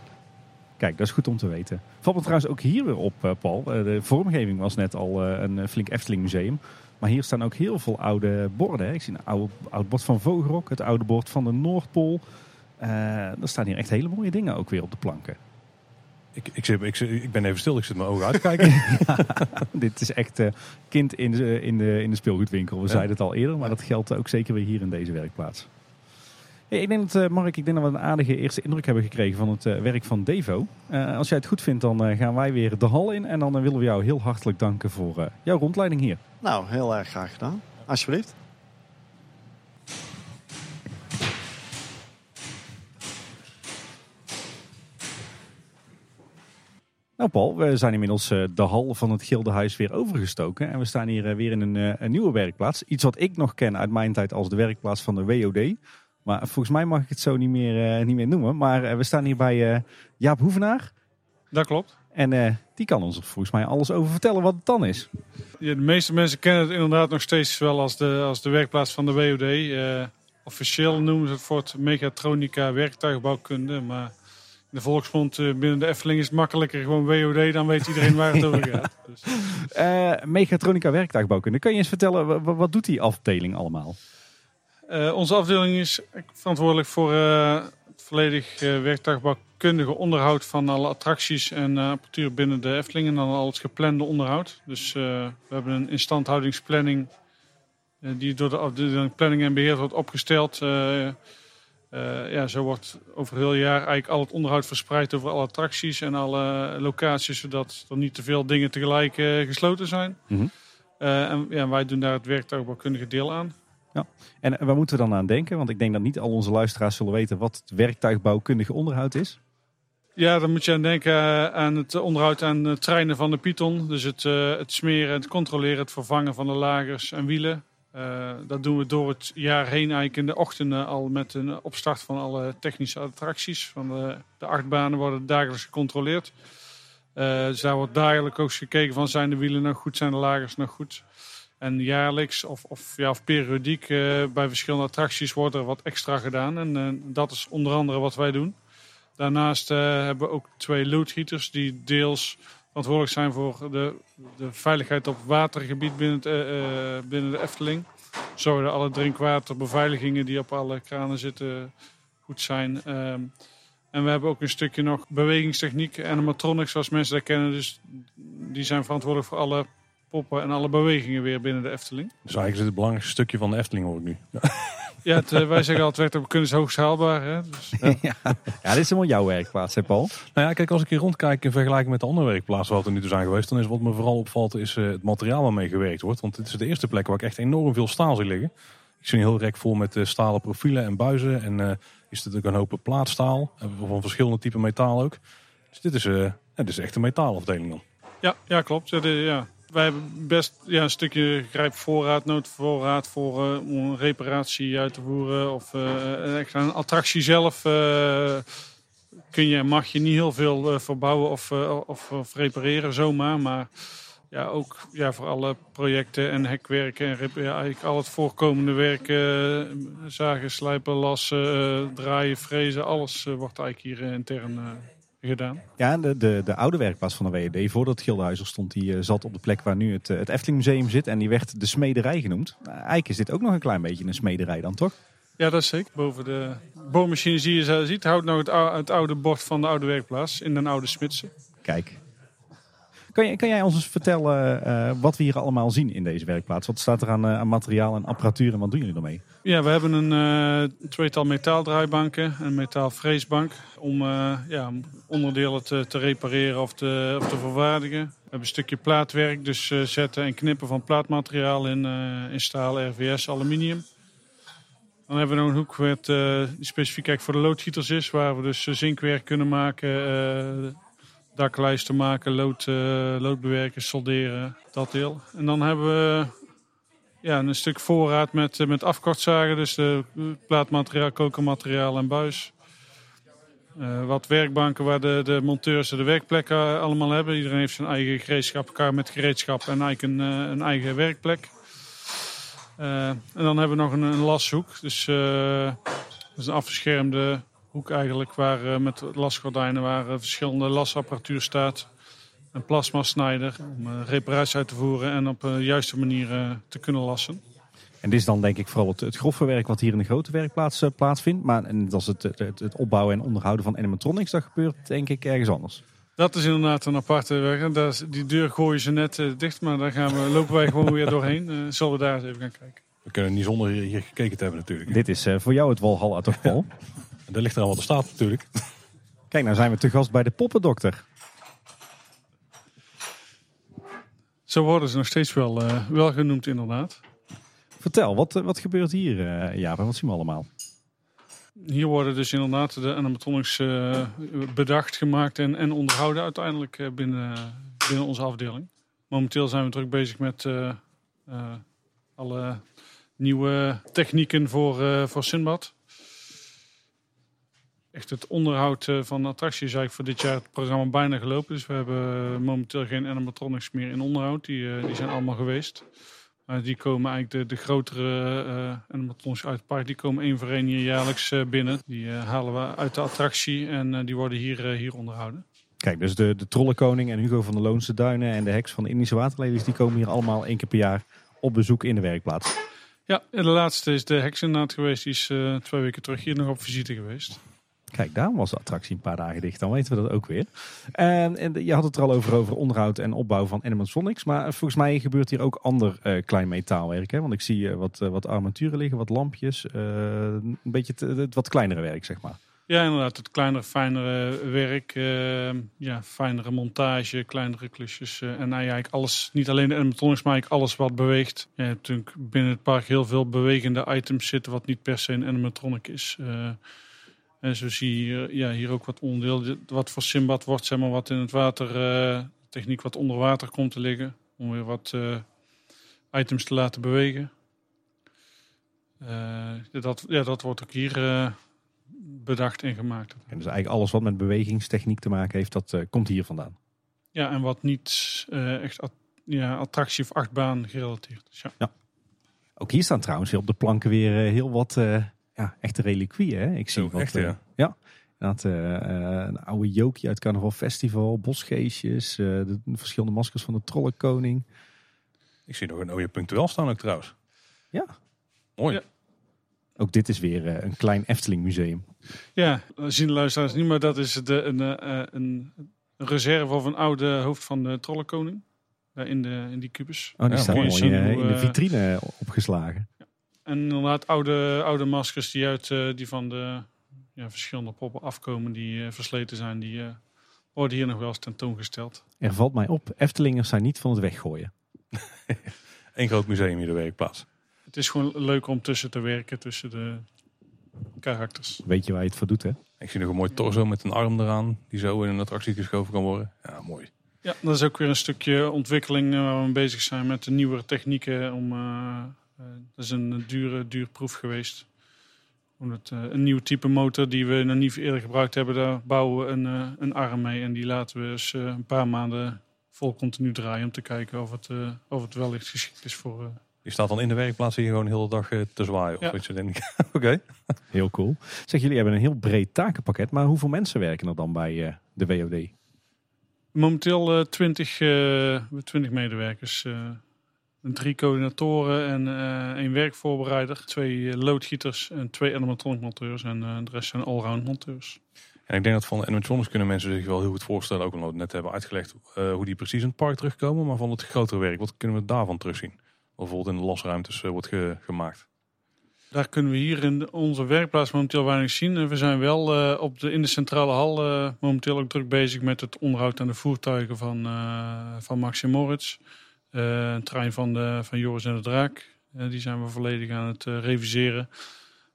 Speaker 2: Kijk, dat is goed om te weten. Valt me trouwens ook hier weer op, Paul. De vormgeving was net al een flink Efteling museum. Maar hier staan ook heel veel oude borden. Hè. Ik zie een oude, oud bord van Vogelrok, het oude bord van de Noordpool. Eh, er staan hier echt hele mooie dingen ook weer op de planken.
Speaker 1: Ik, ik, zit, ik, ben even stil, ik zit mijn ogen uit te kijken.
Speaker 2: Dit is echt eh, kind in de, in, de, in de speelgoedwinkel. We
Speaker 1: Ja.
Speaker 2: zeiden het al eerder, maar dat geldt ook zeker weer hier in deze werkplaats. Hey, ik denk dat, eh, Mark, ik denk dat we een aardige eerste indruk hebben gekregen van het eh, werk van Devo. Eh, als jij het goed vindt, dan gaan wij weer de hal in. En dan willen we jou heel hartelijk danken voor jouw rondleiding hier.
Speaker 7: Nou, heel erg graag gedaan. Alsjeblieft.
Speaker 2: Nou Paul, we zijn inmiddels de hal van het Gildenhuis weer overgestoken. En we staan hier weer in een, een nieuwe werkplaats. Iets wat ik nog ken uit mijn tijd als de werkplaats van de WOD. Maar volgens mij mag ik het zo niet meer, eh, niet meer noemen. Maar eh, we staan hier bij eh, Jaap Hoevenaar.
Speaker 8: Dat klopt.
Speaker 2: En die kan ons er volgens mij alles over vertellen wat het dan is.
Speaker 8: Ja, de meeste mensen kennen het inderdaad nog steeds wel als de, als de werkplaats van de WOD. Officieel noemen ze het voor het mechatronica werktuigbouwkunde. Maar in de volksmond binnen de Efteling is het makkelijker gewoon WOD. Dan weet iedereen waar het over gaat. Dus,
Speaker 2: Mechatronica werktuigbouwkunde. Kan je eens vertellen, wa- wa- wat doet die afdeling allemaal?
Speaker 8: Eh, onze afdeling is verantwoordelijk voor eh, het volledig uh, werktuigbouwkundige onderhoud van alle attracties en apparatuur binnen de Efteling. En dan al het geplande onderhoud. Dus we hebben een instandhoudingsplanning die door de afdeling planning en beheer wordt opgesteld. ja, zo wordt over heel jaar eigenlijk al het onderhoud verspreid over alle attracties en alle locaties, zodat er niet te veel dingen tegelijk gesloten zijn.
Speaker 2: Mhm.
Speaker 8: en ja, wij doen daar het werktuigbouwkundige deel aan.
Speaker 2: En waar moeten we dan aan denken? Want ik denk dat niet al onze luisteraars zullen weten wat het werktuigbouwkundige onderhoud is.
Speaker 8: Ja, dan moet je aan denken eh, aan het onderhoud aan treinen van de Python. Dus het, uh, het smeren, het controleren, het vervangen van de lagers en wielen. Dat doen we door het jaar heen eigenlijk in de ochtenden al met een opstart van alle technische attracties. Van de, de achtbanen worden dagelijks gecontroleerd. Dus daar wordt dagelijks ook gekeken van zijn de wielen nog goed, zijn de lagers nog goed. En jaarlijks of, of, ja, of periodiek uh, bij verschillende attracties wordt er wat extra gedaan. En uh, dat is onder andere wat wij doen. Daarnaast uh, hebben we ook twee loodgieters die deels verantwoordelijk zijn voor de, de veiligheid op watergebied binnen, binnen de Efteling. Zorgen dat alle drinkwaterbeveiligingen die op alle kranen zitten goed zijn. Ehm, en we hebben ook een stukje nog bewegingstechniek en animatronics zoals mensen dat kennen. Dus die zijn verantwoordelijk voor alle poppen en alle bewegingen weer binnen de Efteling.
Speaker 1: Dus eigenlijk is het het belangrijkste stukje van de Efteling hoor ik nu. Ja,
Speaker 8: het, uh, wij zeggen altijd, we kunnen hoogst haalbaar. Hè? Dus,
Speaker 2: ja. ja. dit is helemaal jouw werkplaats, hè Paul?
Speaker 1: Nou ja, kijk, als ik hier rondkijk in vergelijking met de andere werkplaatsen waar we nu toe zijn geweest, dan is wat me vooral opvalt, is uh, het materiaal waarmee gewerkt wordt. Want dit is de eerste plek waar ik echt enorm veel staal zie liggen. Ik zie een heel rek vol met uh, stalen profielen en buizen. En uh, is dit ook een hoop plaatstaal, van verschillende typen metaal ook. Dus dit is, ja, dit is echt een metaalafdeling dan.
Speaker 8: Ja, ja klopt. Ja, de, ja wij hebben best ja, een stukje grijpvoorraad, noodvoorraad voor uh, om reparatie uit te voeren. Of uh, een attractie zelf uh, kun je, mag je niet heel veel verbouwen of, of, repareren zomaar. Maar ja, ook ja, voor alle projecten en hekwerken en eigenlijk al het voorkomende werken, zagen, slijpen, lassen, draaien, frezen, alles wordt eigenlijk hier intern gedaan.
Speaker 2: Ja, de, de, de oude werkplaats van de WED, voordat Gildenhuizer stond, die uh, zat op de plek waar nu het, het Efteling Museum zit. En die werd de smederij genoemd. Uh, eigenlijk is dit ook nog een klein beetje een smederij dan, toch?
Speaker 8: Ja, dat is zeker. Boven de boormachine zie je zo ziet, houdt nog het, oude, het oude bord van de oude werkplaats in een oude smidse.
Speaker 2: Kijk. Kan, je, kan jij ons eens vertellen uh, wat we hier allemaal zien in deze werkplaats? Wat staat er aan, aan materiaal en apparatuur en wat doen jullie ermee?
Speaker 8: Ja, we hebben een uh, tweetal metaaldraaibanken, een metaalfreesbank om uh, ja, onderdelen te, te, repareren of te, te vervaardigen. We hebben een stukje plaatwerk, dus uh, zetten en knippen van plaatmateriaal in, in staal, RVS, aluminium. Dan hebben we nog een hoek die specifiek voor de loodgieters is, waar we dus zinkwerk kunnen maken, daklijsten maken, lood, loodbewerken, solderen, dat deel. En dan hebben we ja, een stuk voorraad met, met afkortzagen. Dus de plaatmateriaal, kokermateriaal en buis. Uh, wat werkbanken waar de, de monteurs de werkplekken allemaal hebben. Iedereen heeft zijn eigen gereedschap, elkaar met gereedschap en eigenlijk een, uh, een eigen werkplek. Uh, en dan hebben we nog een, lashoek. Dus dat is een afgeschermde hoek eigenlijk waar met lasgordijnen waar verschillende lasapparatuur staat een plasmasnijder om uh, reparatie uit te voeren en op een juiste manier uh, te kunnen lassen.
Speaker 2: En dit is dan denk ik vooral het, het grove werk wat hier in de grote werkplaats uh, plaatsvindt. Maar en dat is het, het, het, opbouwen en onderhouden van animatronics, dat gebeurt denk ik ergens anders.
Speaker 8: Dat is inderdaad een aparte werk. Dat die deur gooien ze net dicht, maar daar gaan we, lopen wij gewoon weer doorheen. zullen we daar eens even gaan kijken.
Speaker 1: We kunnen niet zonder hier gekeken te hebben natuurlijk.
Speaker 2: Dit is voor jou het Walhalla toch Paul?
Speaker 1: daar ligt er al wat er staat natuurlijk.
Speaker 2: Kijk, nou zijn we te gast bij de poppendokter.
Speaker 8: Zo worden ze nog steeds wel, uh, wel genoemd, inderdaad.
Speaker 2: Vertel, wat, wat gebeurt hier, uh, Jaap? Wat zien we allemaal?
Speaker 8: Hier worden dus inderdaad de animatronics uh, bedacht, gemaakt en, en onderhouden uiteindelijk binnen, binnen onze afdeling. Momenteel zijn we druk bezig met alle nieuwe technieken voor, voor Sinbad echt het onderhoud eh, van de attractie is eigenlijk voor dit jaar het programma bijna gelopen. Dus we hebben momenteel geen animatronics meer in onderhoud. Die, uh, die zijn allemaal geweest. Maar die komen eigenlijk de, de grotere uh, animatronics uit het park. Die komen één voor één hier jaarlijks binnen. Die halen we uit de attractie en die worden hier, hier onderhouden.
Speaker 2: Kijk, dus de, de Trollenkoning en Hugo van de Loonse Duinen en de heks van de Indische Waterlelies... die komen hier allemaal één keer per jaar op bezoek in de werkplaats.
Speaker 8: Ja, en de laatste is de heksennaad geweest. Die is twee weken terug hier nog op visite geweest.
Speaker 2: Kijk, daarom was de attractie een paar dagen dicht. Dan weten we dat ook weer. En, en je had het er al over, over onderhoud en opbouw van animatronics. Maar volgens mij gebeurt hier ook ander eh, klein metaalwerk. Hè? Want ik zie eh, wat, eh, wat armaturen liggen, wat lampjes. eh, een beetje het, wat kleinere werk, zeg maar.
Speaker 8: Ja, inderdaad. Het kleinere, fijnere werk. eh, ja, fijnere montage, kleinere klusjes. eh, en eigenlijk alles, niet alleen de animatronics, maar eigenlijk alles wat beweegt. Ja, natuurlijk binnen het park heel veel bewegende items zitten, wat niet per se een animatronic is. En zo zie je hier, ja, hier ook wat onderdeel. Wat voor Simbad wordt, zeg maar, wat in het water, eh, techniek wat onder water komt te liggen. Om weer wat eh, items te laten bewegen. Eh, dat, ja, dat wordt ook hier bedacht en gemaakt.
Speaker 2: En dus eigenlijk alles wat met bewegingstechniek te maken heeft, dat komt hier vandaan.
Speaker 8: Ja, en wat niet echt at- ja, attractie of achtbaan gerelateerd is. Ja.
Speaker 2: Ook hier staan trouwens op de planken weer heel wat ja, echte reliquieën. Hè? Ik zie
Speaker 1: Zo,
Speaker 2: wat,
Speaker 1: echt,
Speaker 2: eh,
Speaker 1: ja.
Speaker 2: ja. Inderdaad, eh, eh, een oude jokie uit Carnaval Festival, bosgeestjes, eh, de verschillende maskers van de Trollenkoning.
Speaker 1: Ik zie nog een OJ punctueel staan ook trouwens.
Speaker 2: Ja.
Speaker 1: Mooi.
Speaker 8: Ja.
Speaker 2: Ook dit is weer een klein Efteling museum.
Speaker 8: ja, dat zien de luisteraars niet, maar dat is de, een, eh, een, een reserve of een oude hoofd van de trollenkoning. Daar in, de, in die kubus.
Speaker 2: Oh, die
Speaker 1: Ja,
Speaker 2: staat mooi in de vitrine opgeslagen.
Speaker 8: En inderdaad oude, oude maskers die, uit, eh, die van de ja, verschillende poppen afkomen, die eh, versleten zijn, die eh, worden hier nog wel eens tentoongesteld.
Speaker 2: Er valt mij op, Eftelingers zijn niet van het weggooien.
Speaker 1: Eén groot museum hier de werkplaats.
Speaker 8: Het is gewoon leuk om tussen te werken, tussen de karakters.
Speaker 2: Weet je waar je het voor doet, hè?
Speaker 1: Ik zie nog een mooi torso met een arm eraan. Die zo in een attractie geschoven kan worden. Ja, mooi.
Speaker 8: Ja, dat is ook weer een stukje ontwikkeling waar we mee bezig zijn met de nieuwere technieken. Om, dat is een dure, duur proef geweest. Om het, eh, een nieuw type motor die we nog niet eerder gebruikt hebben, daar bouwen we een, eh, een arm mee. En die laten we eens eh, een paar maanden vol continu draaien om te kijken of het, eh, of het wellicht geschikt is voor... eh,
Speaker 1: Die staat dan in de werkplaats hier gewoon de hele dag eh, te zwaaien. Of
Speaker 8: Ja.
Speaker 1: weet je, denk ik. Oké.
Speaker 2: Heel cool. Zeg, jullie hebben een heel breed takenpakket, maar hoeveel mensen werken er dan bij eh, de WOD?
Speaker 8: Momenteel eh 20, eh 20 medewerkers. Drie coördinatoren en eh één werkvoorbereider. Twee eh, loodgieters en twee animatronic monteurs. En eh, de rest zijn allround monteurs.
Speaker 1: En ik denk dat van de animatronics kunnen mensen zich wel heel goed voorstellen. Ook omdat we net hebben uitgelegd hoe die precies in het park terugkomen. Maar van het grotere werk, wat kunnen we daarvan terugzien? Wat bijvoorbeeld in de lasruimtes eh, wordt ge- gemaakt.
Speaker 8: Daar kunnen we hier in onze werkplaats momenteel weinig zien. En We zijn wel op de, in de centrale hal momenteel ook druk bezig met het onderhoud aan de voertuigen van, eh van Max en Moritz. Eh, een trein van, de, van Joris en de Draak. Eh, die zijn we volledig aan het eh, reviseren.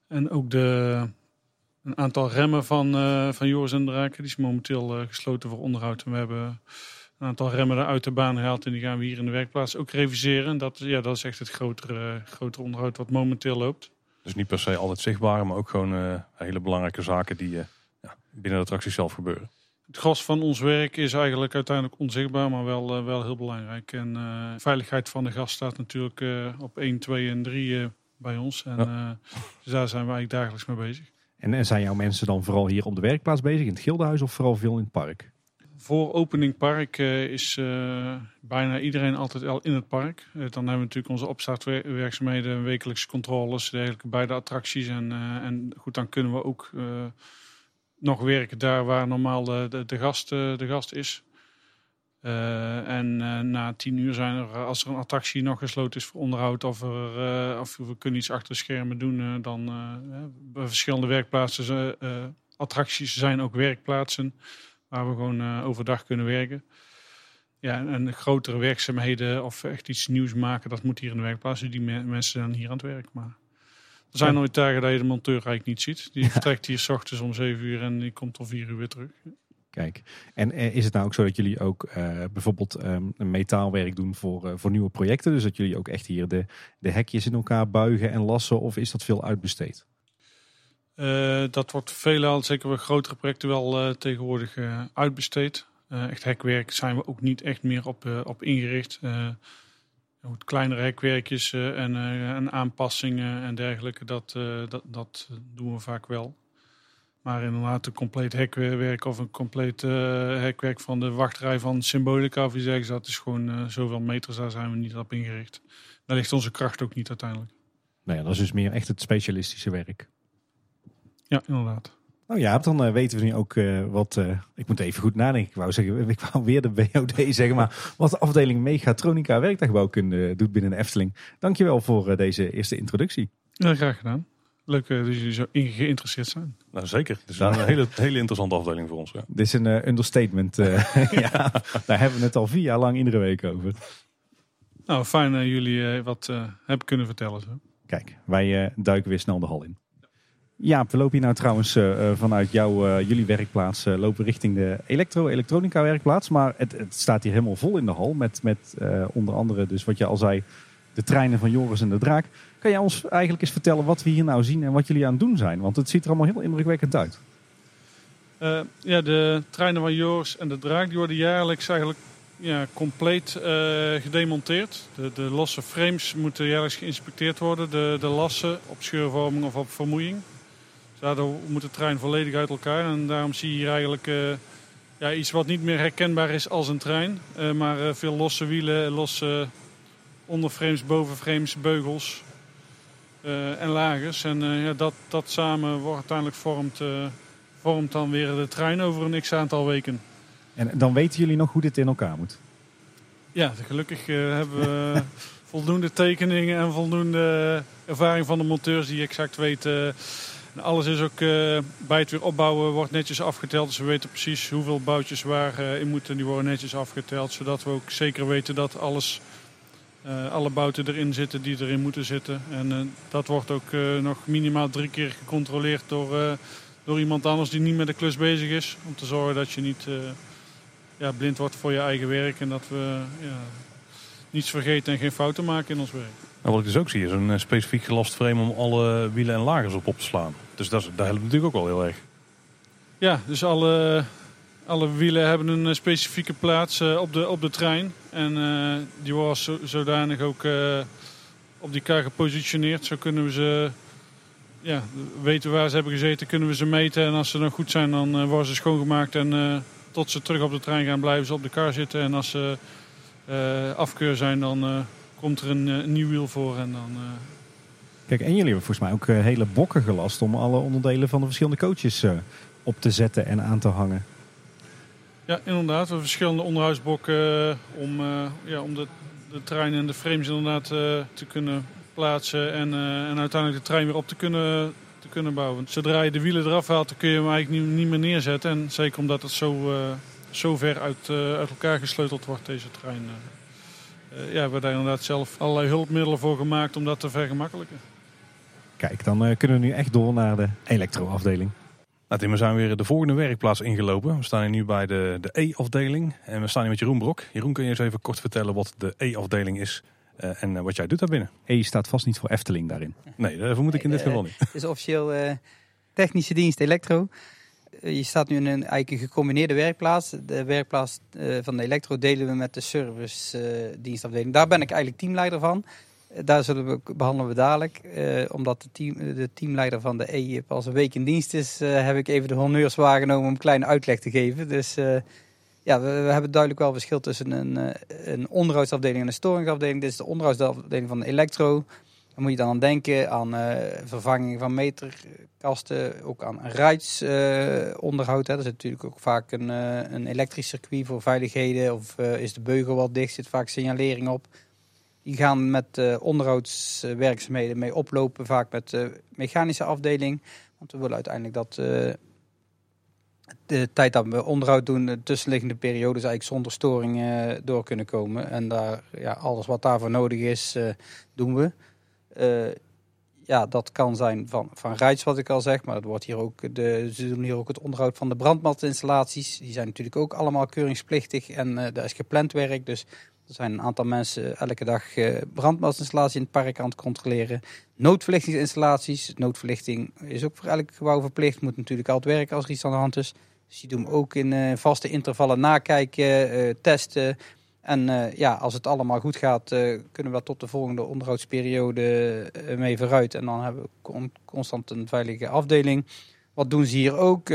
Speaker 8: En ook de, een aantal remmen van, eh, van Joris en de Draak. Die is momenteel eh, gesloten voor onderhoud. En we hebben een aantal remmen er uit de baan gehaald. En die gaan we hier in de werkplaats ook reviseren. En dat, ja, dat is echt het grotere, grotere onderhoud wat momenteel loopt.
Speaker 1: Dus niet per se altijd zichtbaar, maar ook gewoon eh, hele belangrijke zaken die eh, ja, binnen de attractie zelf gebeuren.
Speaker 8: Het gros van ons werk is eigenlijk uiteindelijk onzichtbaar, maar wel, eh, wel heel belangrijk. En eh, veiligheid van de gast staat natuurlijk eh, op 1, 2 en 3 eh, bij ons. En dus daar zijn we eigenlijk dagelijks mee bezig.
Speaker 2: En, en zijn jouw mensen dan vooral hier op de werkplaats bezig, in het Gildenhuis of vooral veel in het park?
Speaker 8: Voor opening park is bijna iedereen altijd al in het park. Dan hebben we natuurlijk onze opstartwerkzaamheden, wekelijkse controles, dergelijke bij de attracties. En, en goed, dan kunnen we ook nog werken daar waar normaal de, de, gast, eh, de gast is. Eh, en eh, na tien uur zijn er, als er een attractie nog gesloten is voor onderhoud of, er, of we kunnen iets achter de schermen doen, dan bij verschillende werkplaatsen, attracties zijn ook werkplaatsen waar we gewoon overdag kunnen werken. Ja, en, grotere werkzaamheden of echt iets nieuws maken, dat moet hier in de werkplaats. Dus die me- mensen zijn hier aan het werk. Maar er zijn nooit dagen dat je de monteur eigenlijk niet ziet. Die vertrekt hier s ochtends om 7 uur en die komt om 4 uur weer terug.
Speaker 2: Kijk, en eh, is het nou ook zo dat jullie ook eh, bijvoorbeeld ehm, metaalwerk doen voor, eh, voor nieuwe projecten? Dus dat jullie ook echt hier de, de hekjes in elkaar buigen en lassen? Of is dat veel uitbesteed?
Speaker 8: Dat wordt veelal, zeker bij grotere projecten, wel tegenwoordig uitbesteed. Echt hekwerk zijn we ook niet echt meer op, op ingericht. Goed, kleinere hekwerkjes eh, en, eh, en aanpassingen en dergelijke, dat, eh, dat, dat doen we vaak wel. Maar inderdaad, een compleet hekwerk of een compleet hekwerk van de wachtrij van Symbolica of iets dergelijks, dat is gewoon zoveel meters, daar zijn we niet op ingericht. Daar ligt onze kracht ook niet uiteindelijk.
Speaker 2: Nou ja, dat is dus meer echt het specialistische werk.
Speaker 8: Ja, inderdaad.
Speaker 2: Nou ja, dan eh, weten we nu ook eh, wat. eh, ik moet even goed nadenken. Ik wou zeggen, ik wou weer de BOD zeggen, maar wat de afdeling Mechatronica werktuigbouwkunde doet binnen de Efteling. Dankjewel voor deze eerste introductie.
Speaker 8: Ja, graag gedaan. Leuk dat jullie zo in geïnteresseerd zijn.
Speaker 1: Nou, zeker. Het is een hele, hele interessante afdeling voor ons. Ja.
Speaker 2: Dit is een understatement. eh, ja, daar hebben we het al vier jaar lang iedere week over.
Speaker 8: Nou, fijn dat jullie wat eh, hebben kunnen vertellen. Zo.
Speaker 2: Kijk, wij eh, duiken weer snel de hal in. Ja, we lopen hier nou trouwens eh, eh, vanuit jouw, eh, jullie werkplaats, lopen richting de elektro-elektronica werkplaats. Maar het, staat hier helemaal vol in de hal met, met onder andere, dus wat je al zei, de treinen van Joris en de Draak. Kan jij ons eigenlijk eens vertellen wat we hier nou zien en wat jullie aan het doen zijn? Want het ziet er allemaal heel indrukwekkend uit.
Speaker 8: Ja, de treinen van Joris en de Draak die worden jaarlijks eigenlijk ja, compleet gedemonteerd. De, de losse frames moeten jaarlijks geïnspecteerd worden. De, de lassen op scheurvorming of op vermoeiing. Daardoor moet de trein volledig uit elkaar. En daarom zie je hier eigenlijk eh, ja, iets wat niet meer herkenbaar is als een trein. Eh, maar eh, veel losse wielen, losse onderframes, bovenframes, beugels en lagers. En ja, dat, dat samen wordt uiteindelijk vormt, vormt dan weer de trein over een x aantal weken.
Speaker 2: En dan weten jullie nog hoe dit in elkaar moet.
Speaker 8: Ja, gelukkig hebben we voldoende tekeningen en voldoende ervaring van de monteurs die exact weten. En alles is ook eh, bij het weer opbouwen wordt netjes afgeteld. Dus we weten precies hoeveel boutjes waar eh, in moeten. Die worden netjes afgeteld. Zodat we ook zeker weten dat alles, eh, alle bouten erin zitten die erin moeten zitten. En dat wordt ook nog minimaal drie keer gecontroleerd door, door iemand anders die niet met de klus bezig is. Om te zorgen dat je niet... ja, blind wordt voor je eigen werk en dat we ja, niets vergeten en geen fouten maken in ons werk.
Speaker 1: Nou, wat ik dus ook zie is een eh, specifiek gelast frame om alle wielen en lagers op op te slaan. Dus dat, dat helpt natuurlijk ook wel heel erg.
Speaker 8: Ja, dus alle, alle wielen hebben een eh, specifieke plaats eh, op, de, op de trein. En die worden zo, zodanig ook op die kar gepositioneerd. Zo kunnen we ze ja, weten waar ze hebben gezeten, kunnen we ze meten. En als ze nog goed zijn, dan worden ze schoongemaakt. En tot ze terug op de trein gaan, blijven ze op de kar zitten. En als ze afkeur zijn, dan komt er een, eh, nieuw wiel voor. En dan, eh,
Speaker 2: Kijk, en jullie hebben volgens mij ook eh, hele bokken gelast om alle onderdelen van de verschillende coaches op te zetten en aan te hangen.
Speaker 8: Ja, inderdaad. We hebben verschillende onderhoudsbokken eh, om, ja, om de, de trein en de frames inderdaad te kunnen plaatsen. En, en uiteindelijk de trein weer op te kunnen, te kunnen bouwen. Want Zodra je de wielen eraf haalt, dan kun je hem eigenlijk niet, niet meer neerzetten. En zeker omdat het zo, zo ver uit, uit elkaar gesleuteld wordt, deze trein. Eh. Ja, we hebben daar inderdaad zelf allerlei hulpmiddelen voor gemaakt om dat te vergemakkelijken.
Speaker 2: Kijk, dan eh, kunnen we nu echt door naar de elektroafdeling.
Speaker 1: Nou, Tim, we zijn weer de volgende werkplaats ingelopen. We staan hier nu bij de, de E-afdeling. En we staan hier met Jeroen Brok. Jeroen, kun je eens even kort vertellen wat de E-afdeling is eh, en wat jij doet daar binnen?
Speaker 2: E staat vast niet voor Efteling daarin.
Speaker 1: Nee, dat vermoed ik in dit geval niet.
Speaker 9: Het is officieel eh, technische dienst elektro. Je staat nu in een eigenlijk gecombineerde werkplaats. De werkplaats eh, van de elektro delen we met de service eh, dienstafdeling. Daar ben ik eigenlijk teamleider van. Eh, daar zullen we, behandelen we dadelijk. Omdat de, team, de teamleider van de E pas een week in dienst is, heb ik even de honneurs waargenomen om een kleine uitleg te geven. Dus ja, we, hebben duidelijk wel verschil tussen een, een onderhoudsafdeling en een storingsafdeling. Dit is de onderhoudsafdeling van de elektro. Dan moet je dan aan denken aan eh, vervanging van meterkasten, ook aan ruitsonderhoud. er zit natuurlijk ook vaak een, eh, een elektrisch circuit voor veiligheden of eh, is de beugel wat dicht, zit vaak signalering op. Die gaan met onderhoudswerkzaamheden mee oplopen, vaak met de mechanische afdeling. Want we willen uiteindelijk dat de tijd dat we onderhoud doen, de tussenliggende periodes eigenlijk zonder storing door kunnen komen. En daar, ja, alles wat daarvoor nodig is, doen we. Eh, ja, dat kan zijn van, van wat ik al zeg, maar dat wordt hier ook de, ze doen hier ook het onderhoud van de brandmatinstallaties. Die zijn natuurlijk ook allemaal keuringsplichtig en eh daar is gepland werk. Dus er zijn een aantal mensen elke dag brandmatinstallatie in het park aan het controleren. Noodverlichtingsinstallaties. Noodverlichting is ook voor elk gebouw verplicht. Moet natuurlijk altijd werken als er iets aan de hand is. Dus doen ook in vaste intervallen nakijken, testen. En eh, ja, als het allemaal goed gaat, eh, kunnen we tot de volgende onderhoudsperiode eh, mee vooruit. En dan hebben we con- constant een veilige afdeling. Wat doen ze hier ook?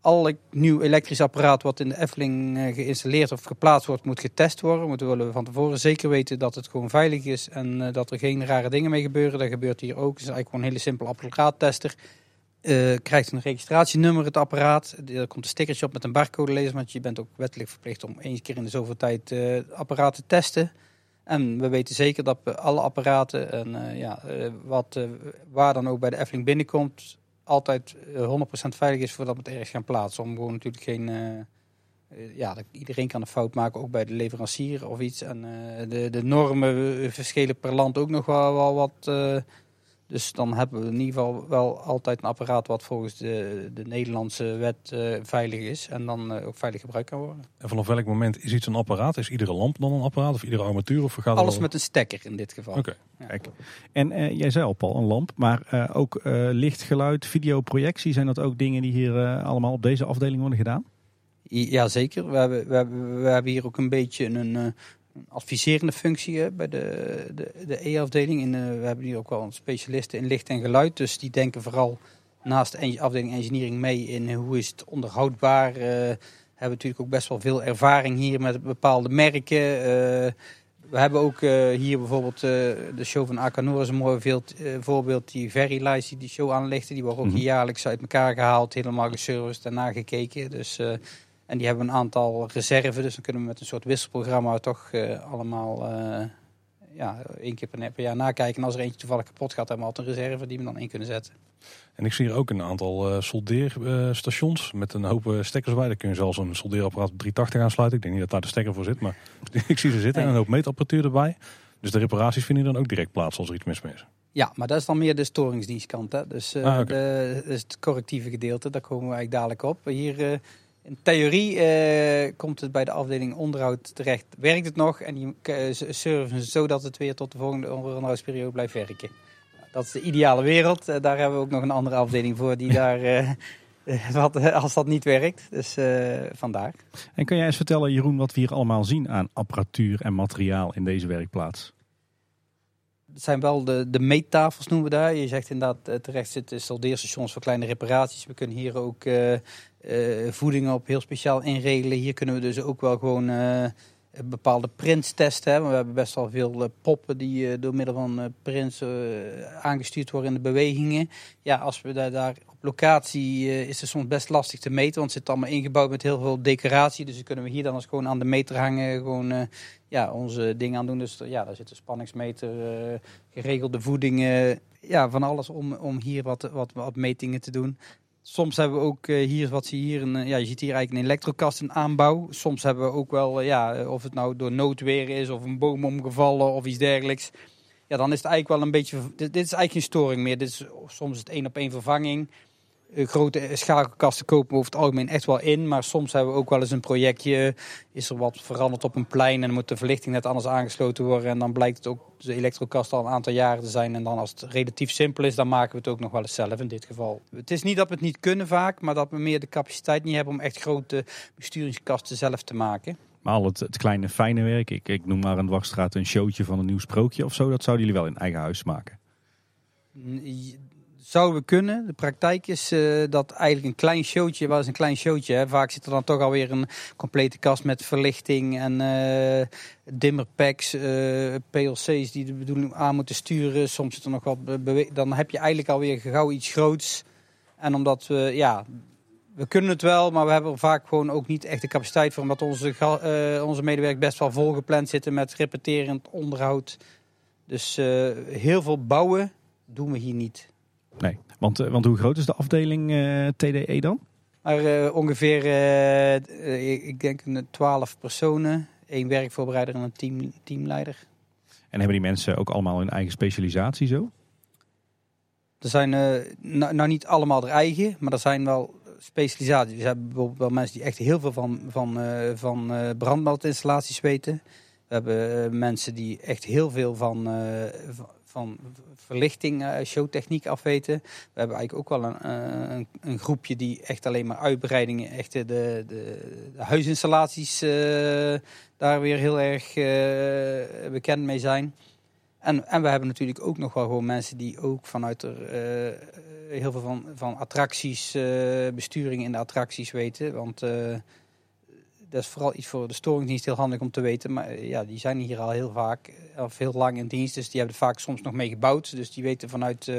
Speaker 9: Alle nieuw elektrisch apparaat wat in de Efteling geïnstalleerd of geplaatst wordt, moet getest worden. Moeten willen we van tevoren zeker weten dat het gewoon veilig is en dat er geen rare dingen mee gebeuren. Dat gebeurt hier ook. Het is eigenlijk gewoon een hele simpele apparaattester. Eh, krijgt een registratienummer, het apparaat. Er komt een stickertje op met een barcode lezer, want je bent ook wettelijk verplicht om eens keer in de zoveel tijd eh, het apparaat te testen. En we weten zeker dat alle apparaten en eh, ja, eh, wat, eh, waar dan ook bij de Efteling binnenkomt, altijd eh, 100% veilig is voordat we het ergens gaan plaatsen. Om gewoon natuurlijk geen. eh, eh, ja, iedereen kan een fout maken, ook bij de leverancier of iets. En eh, de, de normen eh, verschillen per land ook nog wel, wel wat. Dus dan hebben we in ieder geval wel altijd een apparaat wat volgens de, de Nederlandse wet eh, veilig is. En dan eh, ook veilig gebruikt kan worden.
Speaker 1: En vanaf welk moment is iets een apparaat? Is iedere lamp dan een apparaat of iedere armatuur? Of gaat
Speaker 9: Alles
Speaker 1: wel-
Speaker 9: met een stekker in dit geval.
Speaker 1: Oké.
Speaker 2: Kijk. En eh, jij zei al, Paul, een lamp. Maar eh, ook eh, licht, geluid, videoprojectie. Zijn dat ook dingen die hier allemaal op deze afdeling worden gedaan?
Speaker 9: Ja, zeker. We hebben, we, hebben, we hebben hier ook een beetje een, eh, een adviserende functie bij de, de, de E-afdeling. En, eh, we hebben hier ook wel een specialisten in licht en geluid. Dus die denken vooral naast de afdeling engineering mee in eh, hoe is het onderhoudbaar. Eh hebben natuurlijk ook best wel veel ervaring hier met bepaalde merken. We hebben ook hier bijvoorbeeld de show van Akanor is een mooi eh, voorbeeld. Die Very Lights die die show aanlichten, die worden ook
Speaker 2: Mhm.
Speaker 9: jaarlijks uit elkaar gehaald. Helemaal geserviced en nagekeken. Dus... en die hebben een aantal reserve, dus dan kunnen we met een soort wisselprogramma toch eh, allemaal eh, ja, één keer per, per jaar nakijken. En als er eentje toevallig kapot gaat, hebben we altijd een reserve die we dan in kunnen zetten.
Speaker 1: En ik zie hier ook een aantal eh soldeerstations met een hoop stekkers bij. Daar kun je zelfs een soldeerapparaat op 380 aansluiten. Ik denk niet dat daar de stekker voor zit, maar ik zie ze zitten. En een hoop meetapparatuur erbij. Dus de reparaties vinden dan ook direct plaats als er iets mis mee is.
Speaker 9: Ja, maar dat is dan meer de storingsdienstkant. Hè? Dus
Speaker 1: Ah, oké.
Speaker 9: de, dus het correctieve gedeelte, daar komen we eigenlijk dadelijk op. Hier in theorie eh, komt het bij de afdeling onderhoud terecht. Werkt het nog en die uh, servicen zodat het weer tot de volgende onderhoudsperiode blijft werken. Dat is de ideale wereld. Eh, daar hebben we ook nog een andere afdeling voor die daar... wat, als dat niet werkt. Dus vandaar.
Speaker 2: En kan jij eens vertellen, Jeroen, wat we hier allemaal zien aan apparatuur en materiaal in deze werkplaats?
Speaker 9: Het zijn wel de, de meettafels noemen we daar. Je zegt inderdaad, terecht zitten soldeerstations voor kleine reparaties. We kunnen hier ook voedingen op heel speciaal inregelen. Hier kunnen we dus ook wel gewoon eh, bepaalde prints testen. Hè. We hebben best wel veel eh, poppen die eh, door middel van eh, prints eh, aangestuurd worden in de bewegingen. Ja, als we daar, daar op locatie eh, is het soms best lastig te meten. Want het zit allemaal ingebouwd met heel veel decoratie. Dus dan kunnen we hier dan als gewoon aan de meter hangen. Gewoon eh, ja, onze dingen aan doen. Dus ja, daar zit een spanningsmeter, eh, geregelde voedingen. Ja, van alles om, om hier wat, wat, wat metingen te doen. Soms hebben we ook eh, hier, wat je hier, een, eh, ja, je ziet hier eigenlijk een elektrokast in aanbouw. Soms hebben we ook wel, eh, ja, of het nou door noodweer is of een boom omgevallen of iets dergelijks. Ja, dan is het eigenlijk wel een beetje, dit, dit is eigenlijk geen storing meer. Dit is soms het één op één vervanging. Eh, grote schakelkasten kopen we over het algemeen echt wel in. Maar soms hebben we ook wel eens een projectje. Is er wat veranderd op een plein en dan moet de verlichting net anders aangesloten worden. En dan blijkt het ook de elektrokast al een aantal jaren te zijn. En dan als het relatief simpel is, dan maken we het ook nog wel eens zelf in dit geval. Het is niet dat we het niet kunnen vaak, maar dat we meer de capaciteit niet hebben om echt grote besturingskasten zelf te maken.
Speaker 2: Maar al het, het kleine fijne werk, ik, ik noem maar een dwarsstraat een showtje van een nieuw sprookje of zo, dat zouden jullie wel in eigen huis maken.
Speaker 9: Zouden we kunnen. De praktijk is eh, dat eigenlijk een klein showtje, wel eens een klein showtje. Hè. Vaak zit er dan toch alweer een complete kast met verlichting en eh dimmerpacks, eh, PLC's die de bedoeling aan moeten sturen. Soms zit er nog wat Dan heb je eigenlijk alweer gauw iets groots. En omdat we, ja, we kunnen het wel, maar we hebben er vaak gewoon ook niet echt de capaciteit voor. Omdat onze, eh, onze medewerkers best wel volgepland zitten met repeterend onderhoud. Dus heel veel bouwen doen we hier niet.
Speaker 2: Nee, want, eh, want hoe groot is de afdeling eh, TDE dan?
Speaker 9: Maar eh, ongeveer, ik- denk een twaalf personen. één werkvoorbereider en een team, teamleider.
Speaker 2: En hebben die mensen ook allemaal hun eigen specialisatie zo?
Speaker 9: Er zijn nou, nou niet allemaal er eigen, maar er zijn wel specialisaties. We hebben bijvoorbeeld wel mensen die echt heel veel van, van, eh, van brandmeldinstallaties weten. We hebben mensen die echt heel veel van, van, verlichting, eh, showtechniek afweten. We hebben eigenlijk ook wel een, eh, een, een groepje die echt alleen maar uitbreidingen, echt de, de, de huisinstallaties eh, daar weer heel erg bekend mee zijn. En, en we hebben natuurlijk ook nog wel gewoon mensen die ook vanuit er heel veel van, van attracties, besturing in de attracties weten. Want dat is vooral iets voor de storingsdienst heel handig om te weten. Maar eh, ja, die zijn hier al heel vaak eh, of heel lang in dienst. Dus die hebben vaak soms nog mee gebouwd. Dus die weten vanuit eh,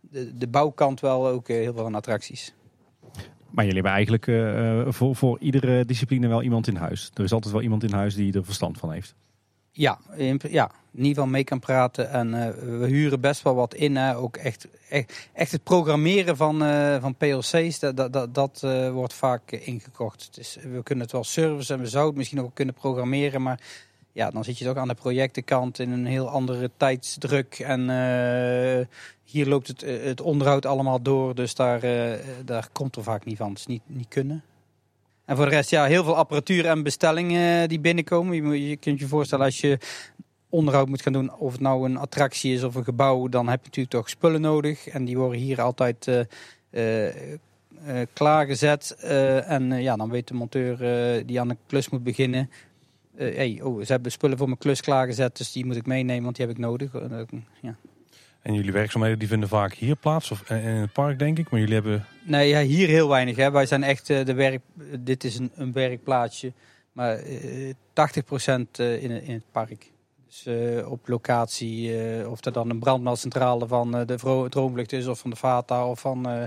Speaker 9: de, de bouwkant wel ook heel veel van attracties.
Speaker 2: Maar jullie hebben eigenlijk voor, voor iedere discipline wel iemand in huis. Er is altijd wel iemand in huis die er verstand van heeft.
Speaker 9: Ja, in, ja, in ieder geval mee kan praten. En eh, we huren best wel wat in. Hè. Ook echt, echt, het programmeren van, eh, van PLC's, dat, dat, dat, eh, wordt vaak ingekocht. We kunnen het wel servicen en we zouden het misschien ook kunnen programmeren. Maar ja, dan zit je toch aan de projectenkant in een heel andere tijdsdruk. En hier loopt het, het onderhoud allemaal door. Dus daar, daar komt er vaak niet van. Het is niet, niet kunnen. En voor de rest, ja, heel veel apparatuur en bestellingen die binnenkomen. Je, je kunt je voorstellen als je onderhoud moet gaan doen, of het nou een attractie is of een gebouw, dan heb je natuurlijk toch spullen nodig. En die worden hier altijd eh, eh, eh, klaargezet. Eh, en eh, ja, dan weet de monteur eh, die aan de klus moet beginnen. eh, hey, oh, ze hebben spullen voor mijn klus klaargezet, dus die moet ik meenemen, want die heb ik nodig. Eh, ja.
Speaker 1: En jullie werkzaamheden die vinden vaak hier plaats, of eh, in het park denk ik. Maar jullie hebben
Speaker 9: Nee, ja, hier heel weinig. Hè. Wij zijn echt eh, de werk. Dit is een, een werkplaatsje. Maar eh 80% eh, in, het- in het park. Dus eh, op locatie, eh, of er dan een brandmeldcentrale van eh, de Droomvlucht is, of van de Vata, of van eh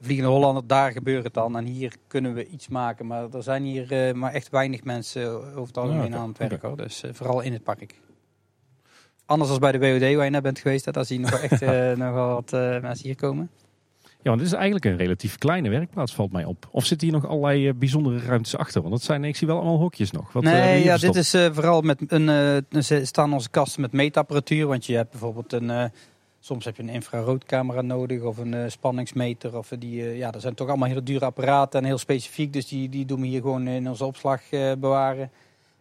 Speaker 9: Vliegende Hollander, daar gebeurt het dan. En hier kunnen we iets maken. Maar er zijn hier eh, maar echt weinig mensen over het algemeen aan het werk. Hoor. Dus eh, vooral in het park. Anders als bij de WOD waar je net bent geweest, hè, daar zie je nog echt eh, nog wel wat eh, mensen hier komen.
Speaker 2: Ja, want dit is eigenlijk een relatief kleine werkplaats, valt mij op. Of zitten hier nog allerlei eh, bijzondere ruimtes achter? Want dat zijn, ik zie wel allemaal hokjes nog. Wat,
Speaker 9: nee, ja, dit is vooral met een. staan onze kasten met meetapparatuur. Want je hebt bijvoorbeeld een. soms heb je een infraroodcamera nodig of een spanningsmeter. Of die, ja, dat zijn toch allemaal hele dure apparaten en heel specifiek. Dus die, die doen we hier gewoon in onze opslag bewaren.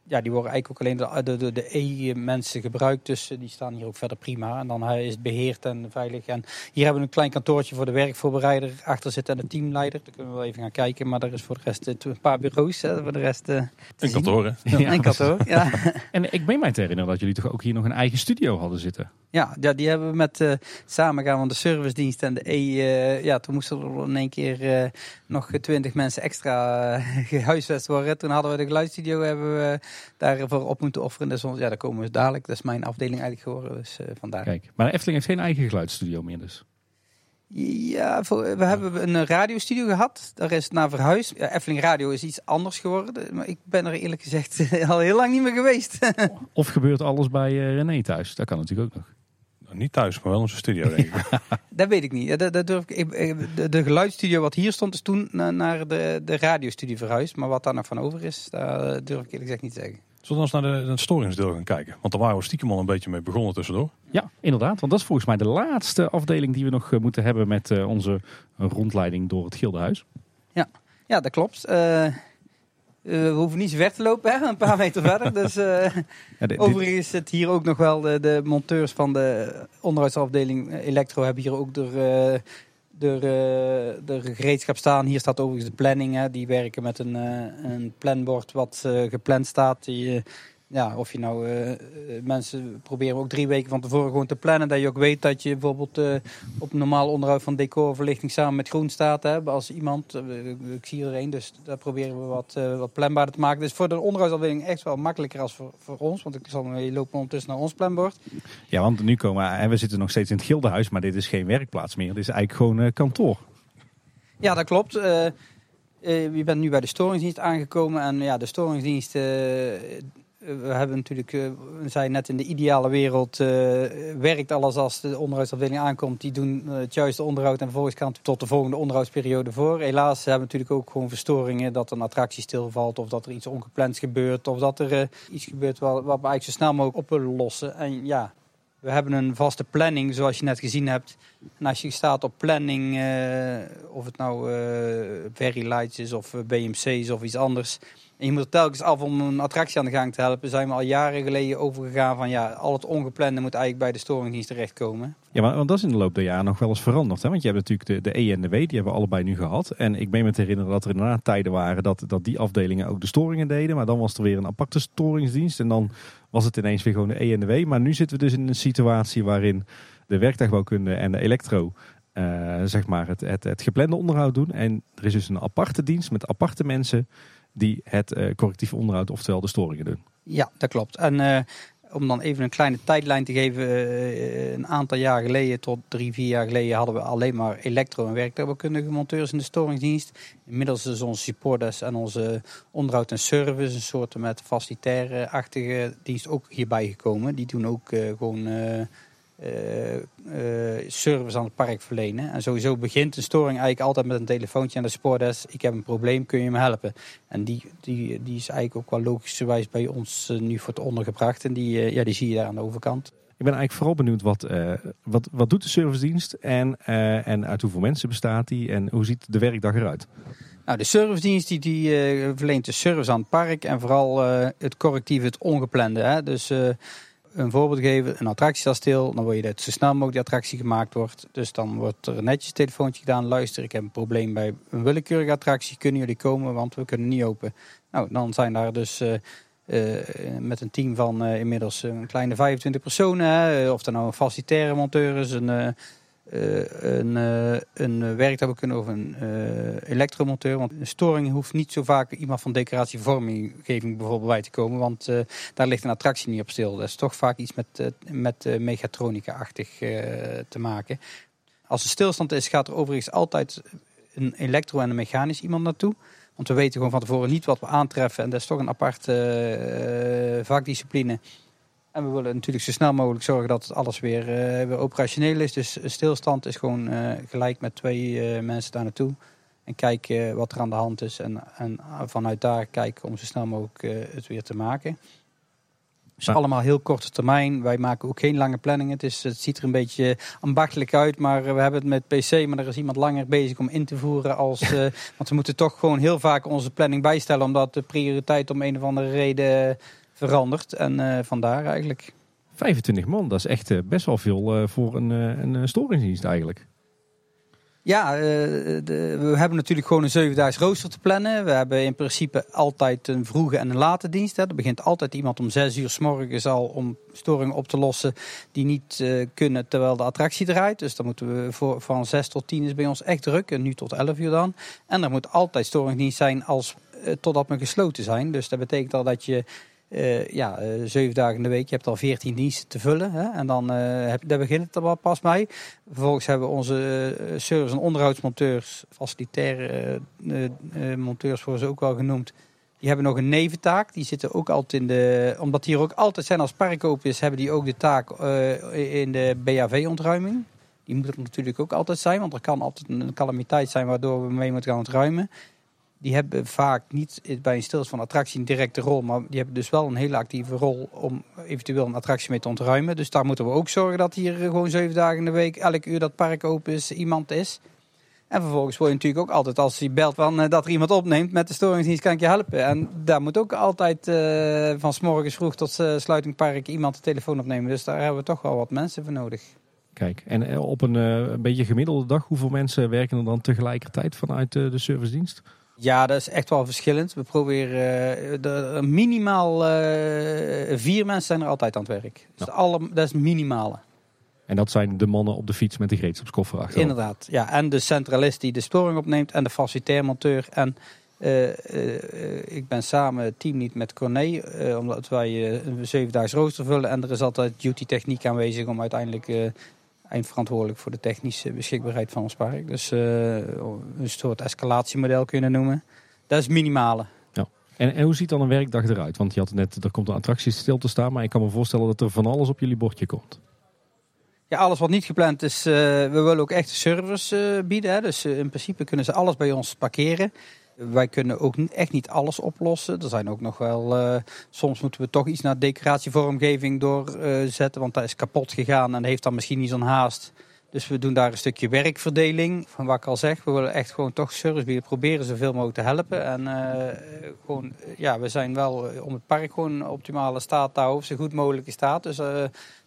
Speaker 9: Ja, die worden eigenlijk ook alleen door de, de, de E-mensen gebruikt. Dus eh, die staan hier ook verder prima. En dan eh, is het beheerd en veilig. En hier hebben we een klein kantoortje voor de werkvoorbereider achter zitten en de teamleider. Daar kunnen we wel even gaan kijken. Maar er is voor de rest eh, een paar bureaus. hè, voor de rest
Speaker 1: een kantoor, hè?
Speaker 2: Ja,
Speaker 9: Een kantoor, ja.
Speaker 2: En ik meen mij te herinneren dat jullie toch ook hier nog een eigen studio hadden zitten.
Speaker 9: Ja, ja, die hebben we met samengaan van de servicedienst en de E. ja, toen moesten er in één keer nog twintig mensen extra eh, gehuisvest worden. Toen hadden we de geluidsstudio hebben we daarvoor op moeten offeren. Dus ja, daar komen we dadelijk. Dat is mijn afdeling eigenlijk geworden. Dus eh, vandaar.
Speaker 2: Kijk, maar Efteling heeft geen eigen geluidsstudio meer dus.
Speaker 9: Ja, voor, we hebben een radiostudio gehad. Daar is het naar verhuisd. Ja, Efteling Radio is iets anders geworden. Maar ik ben er eerlijk gezegd al heel lang niet meer geweest.
Speaker 2: Of gebeurt alles bij eh, René thuis? Dat kan natuurlijk ook nog.
Speaker 1: Nou, niet thuis, maar wel onze studio, denk ik.
Speaker 9: Dat weet ik niet. Ja, Dat, dat durf ik, de, de geluidsstudio wat hier stond is toen na- naar de, de radiostudio verhuisd. Maar wat daar nog van over is, daar durf ik eerlijk gezegd niet te zeggen.
Speaker 1: Zullen we eens naar de, naar het storingsdeel gaan kijken? Want daar waren we stiekem al een beetje mee begonnen tussendoor.
Speaker 2: Ja, inderdaad. Want dat is volgens mij de laatste afdeling die we nog eh, moeten hebben met eh, onze rondleiding door het Gildenhuis.
Speaker 9: Ja, dat klopt. Eh, eh, we hoeven niet zo ver te lopen, hè? een paar meter verder. Dus, eh,
Speaker 2: Ja, dit- dit-
Speaker 9: overigens zit hier ook nog wel de, de monteurs van de onderhoudsafdeling eh, Elektro hebben hier ook de, eh, de, eh, de gereedschap staan. Hier staat overigens de planning. Hè. Die werken met een, eh, een planbord wat eh, gepland staat. Die, eh, ja, of je nou eh, eh, mensen proberen ook drie weken van tevoren gewoon te plannen. Dat je ook weet dat je bijvoorbeeld eh, op normaal onderhoud van decorverlichting samen met groen staat. Hè, als iemand, ik zie er een, dus daar proberen we wat, wat planbaarder te maken. Dus voor de onderhoudsafdeling echt wel makkelijker als voor, voor ons. Want ik zal je lopen ondertussen naar ons planbord.
Speaker 2: Ja, want nu komen we, en we zitten nog steeds in het Gildenhuis, maar dit is geen werkplaats meer. Dit is eigenlijk gewoon kantoor.
Speaker 9: Ja, dat klopt. Je bent nu bij de storingsdienst aangekomen. En ja, de storingsdienst. We hebben natuurlijk, eh, we zijn net in de ideale wereld. eh, werkt alles als de onderhoudsafdeling aankomt. Die doen eh, het juiste onderhoud. En vervolgens kan het tot de volgende onderhoudsperiode voor. Helaas hebben we natuurlijk ook gewoon verstoringen. Dat een attractie stilvalt. Of dat er iets ongepland gebeurt. Of dat er iets gebeurt wat, wat we eigenlijk zo snel mogelijk op willen lossen. En ja. We hebben een vaste planning, zoals je net gezien hebt. En als je staat op planning, of het nou Very Lights is of BMC's of iets anders. En je moet er telkens af om een attractie aan de gang te helpen. Zijn we al jaren geleden overgegaan van ja, al het ongeplande moet eigenlijk bij de storingdienst terechtkomen.
Speaker 2: Ja, maar want dat is in de loop der jaren nog wel eens veranderd. Hè? Want je hebt natuurlijk de, de E en de W, die hebben we allebei nu gehad. En ik meen me te herinneren dat er inderdaad tijden waren dat, dat die afdelingen ook de storingen deden. Maar dan was er weer een aparte storingsdienst. En dan was het ineens weer gewoon de E en de W. Maar nu zitten we dus in een situatie waarin de werktuigbouwkunde en de elektro... eh, zeg maar het, het, het geplande onderhoud doen. En er is dus een aparte dienst met aparte mensen die het eh, correctief onderhoud, oftewel de storingen doen.
Speaker 9: Ja, dat klopt. En eh, om dan even een kleine tijdlijn te geven. eh, een aantal jaar geleden, tot drie, vier jaar geleden, hadden we alleen maar elektro- en werktuigbouwkundige monteurs in de storingsdienst. Inmiddels is onze supporters en onze onderhoud en service, een soort met facilitaire-achtige dienst, ook hierbij gekomen. Die doen ook gewoon service aan het park verlenen. En sowieso begint een storing eigenlijk altijd met een telefoontje aan de supporters. Ik heb een probleem, kun je me helpen? En die, die, die is eigenlijk ook wel logischerwijs bij ons eh, nu voor het ondergebracht. En die, eh, ja, die zie je daar aan de overkant.
Speaker 2: Ik ben eigenlijk vooral benieuwd wat, eh, wat, wat doet de servicedienst en, eh, en uit hoeveel mensen bestaat die en hoe ziet de werkdag eruit?
Speaker 9: Nou, de servicedienst die, die eh, verleent de service aan het park en vooral eh, het correctieve, het ongeplande. Hè? Dus eh, een voorbeeld geven, een attractie staat dan wil je dat zo snel mogelijk die attractie gemaakt wordt. Dus dan wordt er netjes een telefoontje gedaan. Luister, ik heb een probleem bij een willekeurige attractie. Kunnen jullie komen, want we kunnen niet open. Nou, dan zijn daar dus eh, eh, met een team van eh, inmiddels een kleine 25 personen. Of er nou een facilitaire monteur is, een... eh, eh, een, eh een werktuigbouwkundige of een eh, elektromonteur. Want een storing hoeft niet zo vaak iemand van decoratievormgeving bijvoorbeeld bij te komen. Want daar ligt een attractie niet op stil. Dat is toch vaak iets met, met mechatronica-achtig te maken. Als er stilstand is, gaat er overigens altijd een elektro- en een mechanisch iemand naartoe. Want we weten gewoon van tevoren niet wat we aantreffen. En dat is toch een aparte vakdiscipline. En we willen natuurlijk zo snel mogelijk zorgen dat alles weer, eh, weer operationeel is. Dus stilstand is gewoon eh, gelijk met twee eh, mensen daar naartoe. En kijken wat er aan de hand is. En, en vanuit daar kijken om zo snel mogelijk het weer te maken. Dus
Speaker 2: Maar-
Speaker 9: allemaal heel korte termijn. Wij maken ook geen lange planningen. Het, is, het ziet er een beetje ambachtelijk uit. Maar we hebben het met PC. Maar er is iemand langer bezig om in te voeren. Als, want we moeten toch gewoon heel vaak onze planning bijstellen. Omdat de prioriteit om een of andere reden verandert. En eh, vandaar eigenlijk.
Speaker 2: 25 man, dat is echt eh, best wel veel eh, voor een, een storingsdienst eigenlijk.
Speaker 9: Ja, de- we hebben natuurlijk gewoon een zevendaags rooster te plannen. We hebben in principe altijd een vroege en een late dienst. Hè. Er begint altijd iemand om zes uur s morgens al om storingen op te lossen die niet kunnen terwijl de attractie draait. Dus dan moeten we voor, van zes tot tien is bij ons echt druk. En nu tot elf uur dan. En er moet altijd storingdienst zijn als, totdat we gesloten zijn. Dus dat betekent al dat je eh, ja, eh, zeven dagen in de week. Je hebt al veertien diensten te vullen. Hè? En dan eh, heb, daar begint het er wel pas bij. Vervolgens hebben we onze service- en onderhoudsmonteurs, facilitaire monteurs worden ze ook wel genoemd. Die hebben nog een neventaak. Die zitten ook altijd in de. Omdat die er ook altijd zijn als park open is, hebben die ook de taak in de BHV-ontruiming. Die moet er natuurlijk ook altijd zijn, want er kan altijd een calamiteit zijn waardoor we mee moeten gaan ontruimen. Die hebben vaak niet bij een stilstand van attractie een directe rol, maar die hebben dus wel een hele actieve rol om eventueel een attractie mee te ontruimen. Dus daar moeten we ook zorgen dat hier gewoon zeven dagen in de week, elk uur dat park open is, iemand is. En vervolgens word je natuurlijk ook altijd, als hij belt van, eh, dat er iemand opneemt met de storingsdienst, kan ik je helpen. En daar moet ook altijd eh, van s morgens vroeg tot uh, sluiting park iemand de telefoon opnemen. Dus daar hebben we toch wel wat mensen voor nodig.
Speaker 2: Kijk, en eh, op een, eh, een beetje gemiddelde dag, hoeveel mensen werken er dan tegelijkertijd vanuit eh, de servicedienst?
Speaker 9: Ja, dat is echt wel verschillend. We proberen eh, de, minimaal eh, vier mensen zijn er altijd aan het werk. Dus
Speaker 2: Ja.
Speaker 9: alle, dat is het minimale.
Speaker 2: En dat zijn de mannen op de fiets met de gereedschapskoffer achter.
Speaker 9: Inderdaad. Ja, en de centralist die de storing opneemt en de facilitair monteur. En eh, ik ben samen teamlead met Corné, omdat wij een zevendaags rooster vullen. En er is altijd duty techniek aanwezig om uiteindelijk eindverantwoordelijk voor de technische beschikbaarheid van ons park. Dus eh, een soort escalatiemodel kunnen noemen. Dat is minimale.
Speaker 2: En, en hoe ziet dan een werkdag eruit? Want je had net, er komt een attractie stil te staan, maar ik kan me voorstellen dat er van alles op jullie bordje komt.
Speaker 9: Ja, alles wat niet gepland is, eh, we willen ook echt service eh, bieden. Hè. Dus in principe kunnen ze alles bij ons parkeren. Wij kunnen ook echt niet alles oplossen. Er zijn ook nog wel, eh, soms moeten we toch iets naar decoratievormgeving doorzetten, want dat is kapot gegaan en heeft dan misschien niet zo'n haast. Dus we doen daar een stukje werkverdeling. Van wat ik al zeg, we willen echt gewoon toch service. Proberen zoveel mogelijk te helpen. En eh, gewoon, eh, ja, we zijn wel eh, om het park gewoon optimale staat te houden. Zo goed mogelijke staat. Dus eh,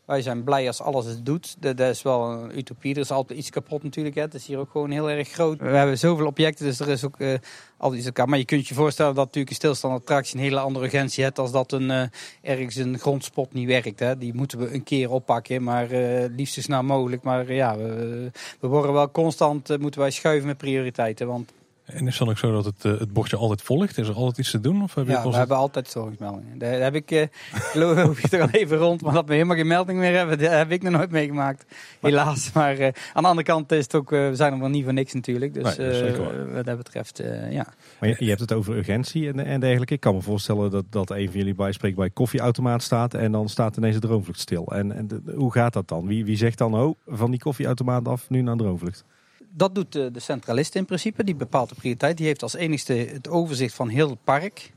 Speaker 9: wij zijn blij als alles het doet. Dat, is wel een utopie. Er is altijd iets kapot natuurlijk. Hè. Het is hier ook gewoon heel erg groot. We hebben zoveel objecten, dus er is ook eh, altijd iets elkaar. Maar je kunt je voorstellen dat natuurlijk een stilstaande attractie een hele andere urgentie heeft als dat een, eh, ergens een grondspot niet werkt. Hè. Die moeten we een keer oppakken, maar eh liefst zo snel mogelijk. Maar ja, we, we worden wel constant, moeten wij schuiven met prioriteiten. Want
Speaker 1: En is het dan ook zo dat het, eh, het bordje altijd volgt? Is er altijd iets te doen? Of heb je
Speaker 9: Ja, we hebben altijd zorgmeldingen. Daar heb ik, eh, ik loop je er al even rond, maar dat we helemaal geen melding meer hebben, dat heb ik nog nooit meegemaakt. Helaas. Maar eh, aan de andere kant is het ook, we zijn er wel niet voor niks natuurlijk. Dus
Speaker 1: Nee,
Speaker 9: eh, wat dat betreft, eh, ja.
Speaker 2: Maar je, je hebt het over urgentie en, en dergelijke. Ik kan me voorstellen dat, dat een van jullie bij spreekt bij een koffieautomaat staat en dan staat ineens de droomvlucht stil. En, en de- hoe gaat dat dan? Wie, wie zegt dan, oh, van die koffieautomaat af, nu naar droomvlucht?
Speaker 9: Dat doet de, centralist in principe, die bepaalt de prioriteit. Die heeft als enigste het overzicht van heel het park.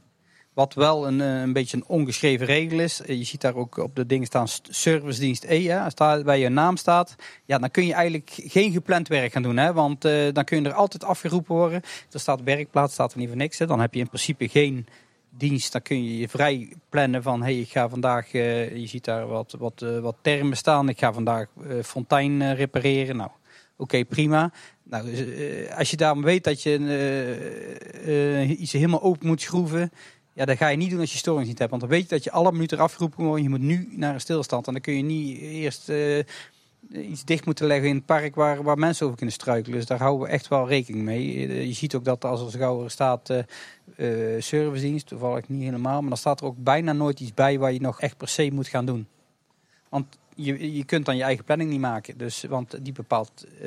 Speaker 9: Wat wel een, eh, een beetje een ongeschreven regel is. Eh, Je ziet daar ook op de dingen staan st- servicedienst E. Hè. Als daar bij je naam staat, ja, dan kun je eigenlijk geen gepland werk gaan doen. Hè. Want eh, dan kun je er altijd afgeroepen worden. Er staat werkplaats, staat er niet voor niks. Hè. Dan heb je in principe geen dienst. Dan kun je je vrij plannen van, hey, ik ga vandaag, je ziet daar wat, wat, wat termen staan. Ik ga vandaag fontein repareren. Nou, oké, prima. Nou, dus, eh, als je daarom weet dat je eh, eh, iets helemaal open moet schroeven, ja, dat ga je niet doen als je storing niet hebt. Want dan weet je dat je alle minuten eraf geroepen wordt. Je moet nu naar een stilstand. En dan kun je niet eerst eh, iets dicht moeten leggen in het park waar, waar mensen over kunnen struikelen. Dus daar houden we echt wel rekening mee. Eh, je ziet ook dat als er gauw er staat eh eh, servicedienst, toevallig niet helemaal, maar dan staat er ook bijna nooit iets bij waar je nog echt per se moet gaan doen. Want je, je kunt dan je eigen planning niet maken. Dus, want die bepaalt eh,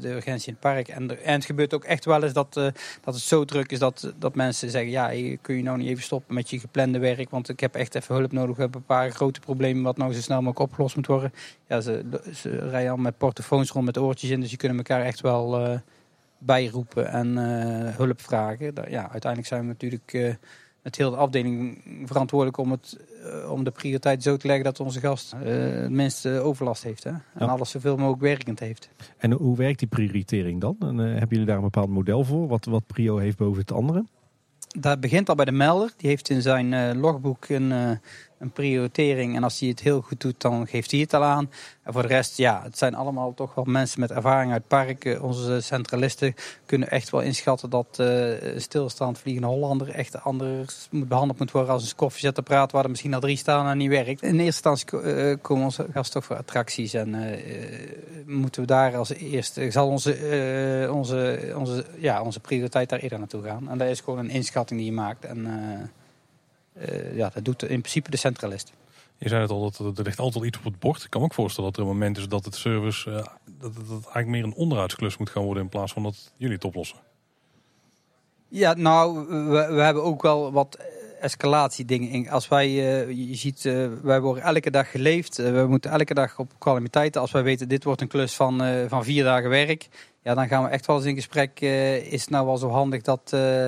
Speaker 9: de urgentie in het park. En, er- het gebeurt ook echt wel eens dat, eh, dat het zo druk is dat, dat mensen zeggen... ja, kun je nou niet even stoppen met je geplande werk... want ik heb echt even hulp nodig. We hebben een paar grote problemen wat nou zo snel mogelijk opgelost moet worden. Ja, ze, ze rijden al met portofoons rond met oortjes in... dus die kunnen elkaar echt wel eh, bijroepen en hulp vragen. Ja, uiteindelijk zijn we natuurlijk... met heel de afdeling verantwoordelijk om, het, om de prioriteit zo te leggen dat onze gast eh, het minste overlast heeft. Hè? En
Speaker 2: Ja.
Speaker 9: alles zoveel mogelijk werkend heeft.
Speaker 2: En hoe werkt die prioritering dan? En, eh, hebben jullie daar een bepaald model voor? Wat, wat prio heeft boven het andere?
Speaker 9: Dat begint al bij de melder. Die heeft in zijn eh, logboek een, eh, een prioritering. En als hij het heel goed doet, dan geeft hij het al aan. En voor de rest, ja, het zijn allemaal toch wel mensen met ervaring uit het park. Eh, onze centralisten kunnen echt wel inschatten dat een stilstaand vliegende Hollander echt anders moet behandeld moet worden als een koffiezetapparaat waar er misschien al drie staan en niet werkt. In eerste instantie eh, komen onze gasten toch voor attracties en eh, moeten we daar als eerste, zal onze, onze, onze, ja, onze prioriteit daar eerder naartoe gaan. En dat is gewoon een inschatting die je maakt. En ja, dat doet in principe de centralist.
Speaker 1: Je zei het al, dat er, ligt altijd iets op het bord. Ik kan me ook voorstellen dat er een moment is dat het service... eh, dat, het- dat eigenlijk meer een onderhoudsklus moet gaan worden... in plaats van dat jullie het oplossen.
Speaker 9: Ja, nou, we, we hebben ook wel wat escalatiedingen. in. Als wij, eh, je ziet, eh, wij worden elke dag geleefd. Eh, we moeten elke dag op calamiteiten. Als wij weten, dit wordt een klus van, eh, van vier dagen werk. Ja, dan gaan we echt wel eens in gesprek. eh, is het nou wel zo handig dat, eh,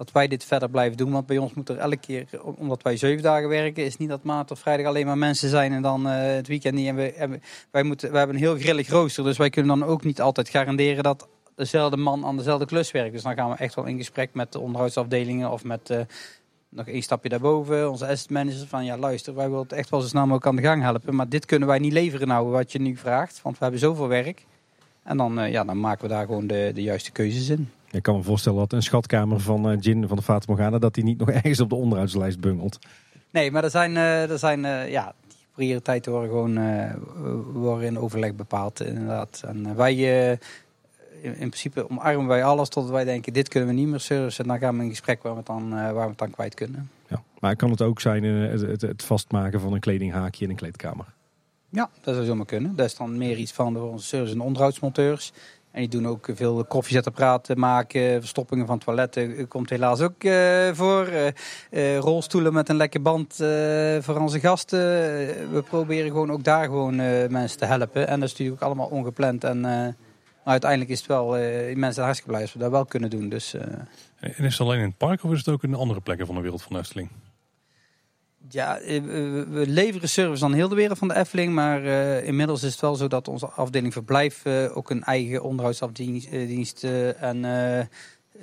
Speaker 9: dat wij dit verder blijven doen? Want bij ons moet er elke keer, om- omdat wij zeven dagen werken, is niet dat maandag of vrijdag alleen maar mensen zijn en dan eh, het weekend niet. En we, we- wij, moeten, wij hebben een heel grillig rooster, dus wij kunnen dan ook niet altijd garanderen dat dezelfde man aan dezelfde klus werkt. Dus dan gaan we echt wel in gesprek met de onderhoudsafdelingen of met eh, nog één stapje daarboven, onze asset manager. Van ja, luister, wij willen het echt wel zo snel mogelijk aan de gang helpen. Maar dit kunnen wij niet leveren nou, wat je nu vraagt. Want we hebben zoveel werk. En dan, eh, ja, dan maken we daar gewoon de, de juiste keuzes in.
Speaker 2: Ik kan me voorstellen dat een schatkamer van eh, Gin van de Fata Morgana... dat die niet nog ergens op de onderhoudslijst bungelt.
Speaker 9: Nee, maar er zijn, eh, er zijn eh, ja, die prioriteiten worden gewoon eh, worden in overleg bepaald, inderdaad. En eh, wij, eh, in, in principe omarmen wij alles totdat wij denken, dit kunnen we niet meer servicen. En dan gaan we in gesprek waar we het dan, eh, waar we het dan kwijt kunnen.
Speaker 2: Ja. Maar kan het ook zijn eh, het, het, het vastmaken van een kledinghaakje in een kleedkamer?
Speaker 9: Ja, dat zou zomaar kunnen. Dat is dan meer iets van de onze service- en onderhoudsmonteurs. En die doen ook veel koffiezetapparaten maken, verstoppingen van toiletten. Komt helaas ook eh, voor. Eh, eh, rolstoelen met een lekke band voor onze gasten. We proberen gewoon ook daar gewoon mensen te helpen. En dat is natuurlijk ook allemaal ongepland. En, maar uiteindelijk is het wel, mensen hartstikke blij als we dat wel kunnen doen. Dus
Speaker 1: En is het alleen in het park of is het ook in andere plekken van de wereld van de Efteling?
Speaker 9: Ja, eh, we leveren service aan heel de wereld van de Efteling. Maar eh, inmiddels is het wel zo dat onze afdeling verblijf eh, ook een eigen onderhoudsafdienst dienst, en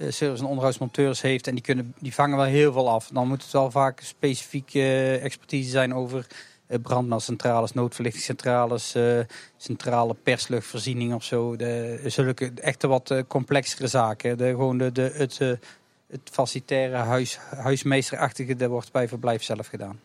Speaker 9: service- en onderhoudsmonteurs heeft. En die, kunnen, die vangen wel heel veel af. Dan moet het wel vaak specifieke expertise zijn over brandmeldcentrales, noodverlichtingscentrales, centrale persluchtvoorziening of zo. De, zulke echte wat complexere zaken. De, gewoon de, de, het, het facilitaire huis, huismeesterachtige, dat wordt bij verblijf zelf gedaan.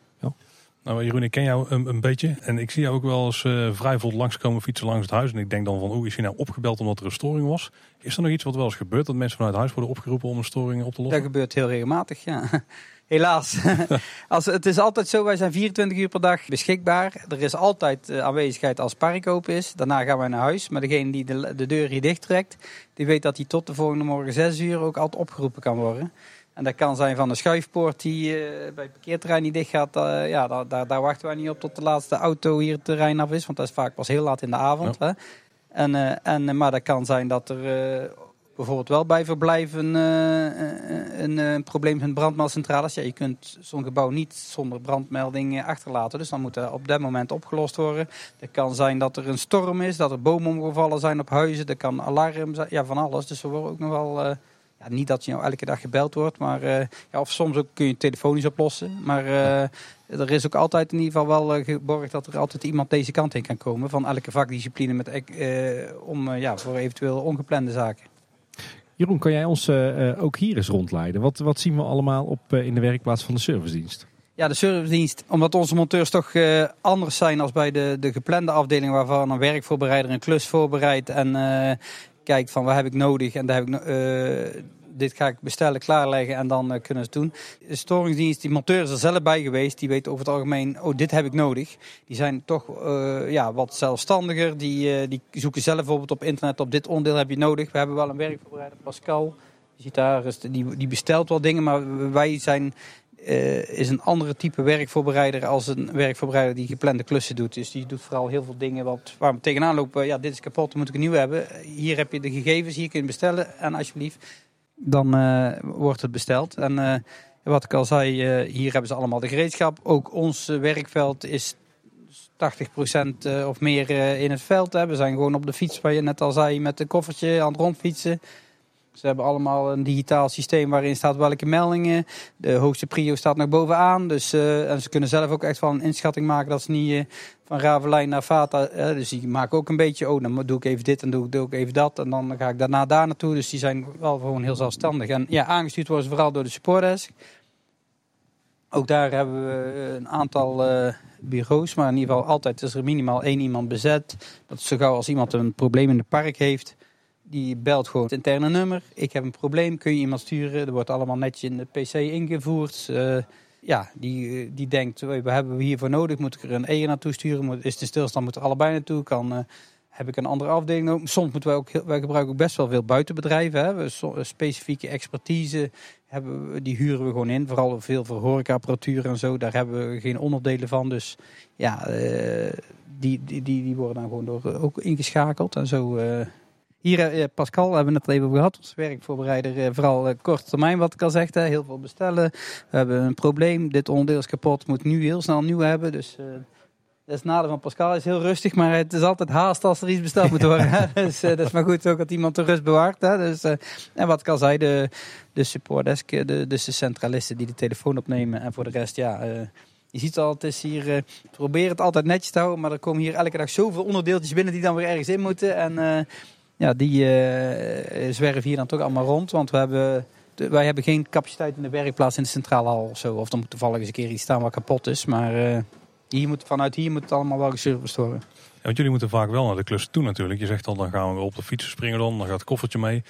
Speaker 1: Nou, Jeroen, ik ken jou een, een beetje. En ik zie jou ook wel eens eh, vrij vlot langskomen fietsen langs het huis. En ik denk dan van, oeh, is hij nou opgebeld omdat er een storing was? Is er nog iets wat wel eens gebeurt? Dat mensen vanuit huis worden opgeroepen om een storing op te
Speaker 9: Dat
Speaker 1: lossen?
Speaker 9: gebeurt heel regelmatig, ja. Helaas. als, het is altijd zo, wij zijn 24 uur per dag beschikbaar. Er is altijd eh, aanwezigheid als park open is. Daarna gaan wij naar huis. Maar degene die de, de deur hier dicht trekt, die weet dat hij tot de volgende morgen 6 uur ook altijd opgeroepen kan worden. En dat kan zijn van de schuifpoort die eh, bij het parkeerterrein niet dicht gaat. eh, ja, daar, daar, daar wachten wij niet op tot de laatste auto hier het terrein af is. Want dat is vaak pas heel laat in de avond. Hè? En, eh, en, maar dat kan zijn dat er bijvoorbeeld wel bij verblijven een, een probleem is met brandmeldcentrales. Ja, je kunt zo'n gebouw niet zonder brandmelding achterlaten. Dus dan moet dat op dat moment opgelost worden. Het kan zijn dat er een storm is, dat er bomen omgevallen zijn op huizen. Er kan alarm zijn, ja, van alles. Dus er wordt ook nog wel... ja, niet dat je nou elke dag gebeld wordt, maar eh, ja, of soms ook kun je telefonisch oplossen. Maar eh, er is ook altijd in ieder geval wel eh, geborgd dat er altijd iemand deze kant in kan komen. Van elke vakdiscipline met, om, ja, voor eventueel ongeplande zaken.
Speaker 2: Jeroen, kan jij ons ook hier eens rondleiden? Wat, wat zien we allemaal op, in de werkplaats van de servicedienst?
Speaker 9: Ja, de servicedienst, omdat onze monteurs toch anders zijn als bij de, de geplande afdeling waarvan een werkvoorbereider een klus voorbereidt en kijkt van wat heb ik nodig en daar heb ik eh, dit ga ik bestellen, klaarleggen en dan eh, kunnen ze het doen. De storingsdienst, die monteur is er zelf bij geweest, die weet over het algemeen, oh dit heb ik nodig. Die zijn toch eh, ja, wat zelfstandiger, die, die zoeken zelf bijvoorbeeld op internet op dit onderdeel heb je nodig. We hebben wel een werkvoorbereider, Pascal. Je ziet daar, die, die bestelt wel dingen, maar wij zijn eh, is een andere type werkvoorbereider als een werkvoorbereider die geplande klussen doet. Dus die doet vooral heel veel dingen wat, waar we tegenaan lopen. Ja, dit is kapot, dan moet ik een nieuw hebben. Hier heb je de gegevens, hier kun je bestellen. En alsjeblieft, dan eh, wordt het besteld. En eh, wat ik al zei, hier hebben ze allemaal de gereedschap. Ook ons werkveld is 80% eh, of meer in het veld. Hè. We zijn gewoon op de fiets, waar je net al zei, met een koffertje aan het rondfietsen. Ze hebben allemaal een digitaal systeem waarin staat welke meldingen. De hoogste prio staat nog bovenaan. Dus, eh, en ze kunnen zelf ook echt wel een inschatting maken dat ze niet eh, van Ravelijn naar Vata. eh, dus die maken ook een beetje, oh dan doe ik even dit en doe ik doe ik even dat. En dan ga ik daarna daar naartoe. Dus die zijn wel gewoon heel zelfstandig. En ja, aangestuurd worden ze vooral door de supportdesk. Ook daar hebben we een aantal bureaus, maar in ieder geval altijd is er minimaal één iemand bezet. Dat is zo gauw als iemand een probleem in het park heeft, die belt gewoon het interne nummer. Ik heb een probleem, kun je iemand sturen? Er wordt allemaal netjes in de PC ingevoerd. Eh, ja, die, eh, die denkt, "Oei, wat hebben we hiervoor nodig? Moet ik er een E naartoe sturen? Moet, is een stilstand? Moet er allebei naartoe? Kan, eh, heb ik een andere afdeling? Soms moeten wij ook, wij gebruiken ook best wel veel buitenbedrijven. Hè? We, specifieke expertise hebben we, die huren we gewoon in. Vooral veel voor en zo. Daar hebben we geen onderdelen van. Dus ja, die, die, die, worden dan gewoon door, ook ingeschakeld. En zo... hier, eh, Pascal, hebben we het even over gehad. Ons werkvoorbereider, eh, vooral eh, korte termijn, wat ik al zeg. Heel veel bestellen. We hebben een probleem. Dit onderdeel is kapot. Moet nu heel snel nieuw hebben. Dus eh, dat is het nadeel van Pascal. Hij is heel rustig, maar het is altijd haast als er iets besteld moet worden. dus dat is maar goed ook dat iemand de rust bewaart. Hè. Dus, en wat ik al zei, de, de supportdesk, de, dus de centralisten die de telefoon opnemen. En voor de rest, ja... je ziet al, het is hier, we proberen het altijd netjes te houden, maar er komen hier elke dag zoveel onderdeeltjes binnen die dan weer ergens in moeten. En ja, die eh, zwerven hier dan toch allemaal rond. Want we hebben, wij hebben geen capaciteit in de werkplaats in de centrale hal of zo. Of er moet toevallig eens een keer iets staan wat kapot is. Maar eh, hier moet, vanuit hier moet het allemaal wel geserviced worden.
Speaker 1: Ja, want jullie moeten vaak wel naar de klus toe natuurlijk. Je zegt al, dan gaan we op de fiets springen dan, dan gaat het koffertje mee.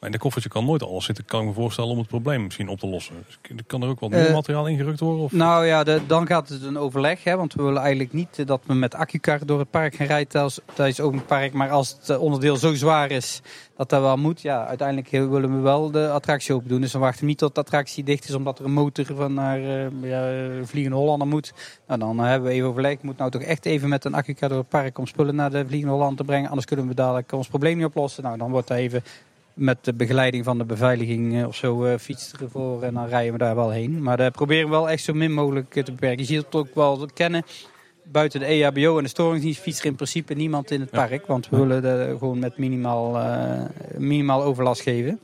Speaker 1: Maar in de koffertje kan nooit alles zitten, kan ik me voorstellen, om het probleem misschien op te lossen. Dus kan er ook wat
Speaker 9: Eh,
Speaker 1: nieuw materiaal ingerukt worden? Of?
Speaker 9: Nou ja, de- dan gaat het een overleg. Hè, want we willen eigenlijk niet eh, dat we met accukar door het park gaan rijden tijdens, open park. Maar als het eh, onderdeel zo zwaar is dat dat wel moet. Ja, uiteindelijk eh, willen we wel de attractie open doen. Dus we wachten niet tot de attractie dicht is omdat er een motor van naar eh, ja, eh, Vliegende Hollander moet. Nou, dan hebben we even overleg. Ik moet nou toch echt even met een accukar door het park om spullen naar de Vliegende Hollander te brengen. Anders kunnen we dadelijk ons probleem niet oplossen. Nou, dan wordt dat even met de begeleiding van de beveiliging eh, of zo eh fietsen ervoor en dan rijden we daar wel heen. Maar daar proberen we wel echt zo min mogelijk eh, te beperken. Je ziet het ook wel kennen. Buiten de EHBO en de storingsdienst fietst er in principe niemand in het
Speaker 1: Ja.
Speaker 9: park. Want we willen er gewoon met minimaal, eh, minimaal overlast geven.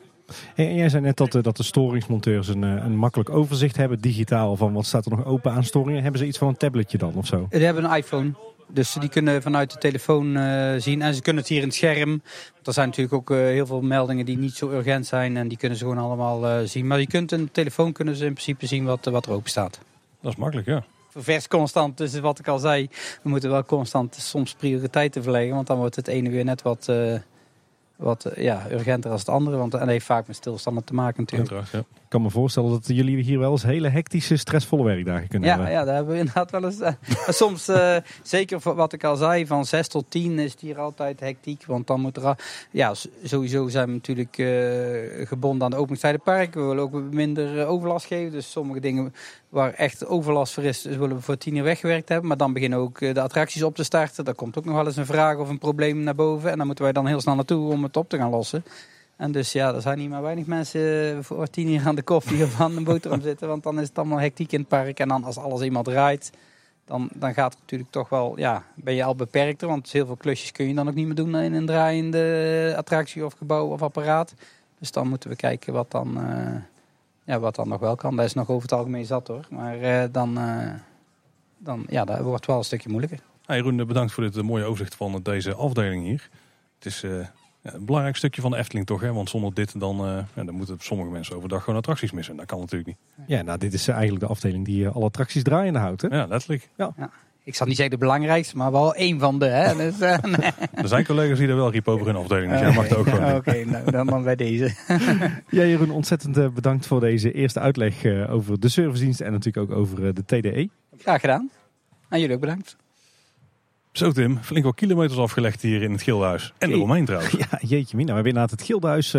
Speaker 2: Hey, en jij zei net dat, de- dat de storingsmonteurs een, een makkelijk overzicht hebben, digitaal, van wat staat er nog open aan storingen. Hebben ze iets van een tabletje dan of zo?
Speaker 9: Die hebben een iPhone. Dus die kunnen vanuit de telefoon eh, zien. En ze kunnen het hier in het scherm. Want er zijn natuurlijk ook eh, heel veel meldingen die niet zo urgent zijn. En die kunnen ze gewoon allemaal eh, zien. Maar je kunt een telefoon kunnen ze in principe zien wat, wat er open staat.
Speaker 1: Dat is makkelijk, ja.
Speaker 9: vers constant. Dus wat ik al zei, we moeten wel constant soms prioriteiten verleggen. Want dan wordt het ene weer net wat, wat eh, ja, urgenter als het andere. Want dat heeft vaak met stilstanden te maken natuurlijk.
Speaker 1: Ja.
Speaker 2: Ik kan me voorstellen dat jullie hier wel eens hele hectische, stressvolle werkdagen kunnen
Speaker 9: Ja,
Speaker 2: hebben.
Speaker 9: ja, daar hebben we inderdaad wel eens. eh, soms, eh, zeker voor wat ik al zei, van 6 tot 10 is het hier altijd hectiek. Want dan moet er. Ja, sowieso zijn we natuurlijk gebonden aan de openingstijden park. We willen ook minder overlast geven. Dus sommige dingen waar echt overlast voor is, willen we voor 10 uur weggewerkt hebben. Maar dan beginnen ook eh, de attracties op te starten. Daar komt ook nog wel eens een vraag of een probleem naar boven. En dan moeten wij dan heel snel naartoe om het op te gaan lossen. En dus ja, er zijn niet maar weinig mensen eh, voor tien uur aan de koffie of aan de boterham zitten. Want dan is het allemaal hectiek in het park. En dan als alles eenmaal draait, dan, dan gaat het natuurlijk toch wel, ja, ben je al beperkter. Want heel veel klusjes kun je dan ook niet meer doen in een draaiende attractie of gebouw of apparaat. Dus dan moeten we kijken wat dan, eh, ja, wat dan nog wel kan. Dat is nog over het algemeen zat hoor. Maar eh, dan, eh, dan, ja, dat wordt wel een stukje moeilijker.
Speaker 1: Hey, Jeroen, eh, bedankt voor dit mooie overzicht van deze afdeling hier. Het is eh, ja, een belangrijk stukje van de Efteling toch, hè? Want zonder dit dan, eh, ja, dan moeten sommige mensen overdag gewoon attracties missen. Dat kan natuurlijk niet.
Speaker 2: Ja, nou, dit is eigenlijk de afdeling die alle attracties draaiende houdt. Hè?
Speaker 1: Ja, letterlijk.
Speaker 9: Ik zal niet zeggen de belangrijkste, maar wel één van de. Hè? Dus, eh, nee.
Speaker 1: Er zijn collega's die er wel riep over hun afdeling, dus jij mag het ook gewoon.
Speaker 9: Oké, nou, dan maar bij deze.
Speaker 2: Ja, Jeroen, ontzettend eh, bedankt voor deze eerste uitleg eh, over de servicedienst en natuurlijk ook over de TDE.
Speaker 9: Graag gedaan. En jullie ook bedankt.
Speaker 1: Zo Tim, flink wel kilometers afgelegd hier in het Gildenhuis. En eromheen trouwens.
Speaker 2: Ja, jeetje mina. We hebben inderdaad het Gildenhuis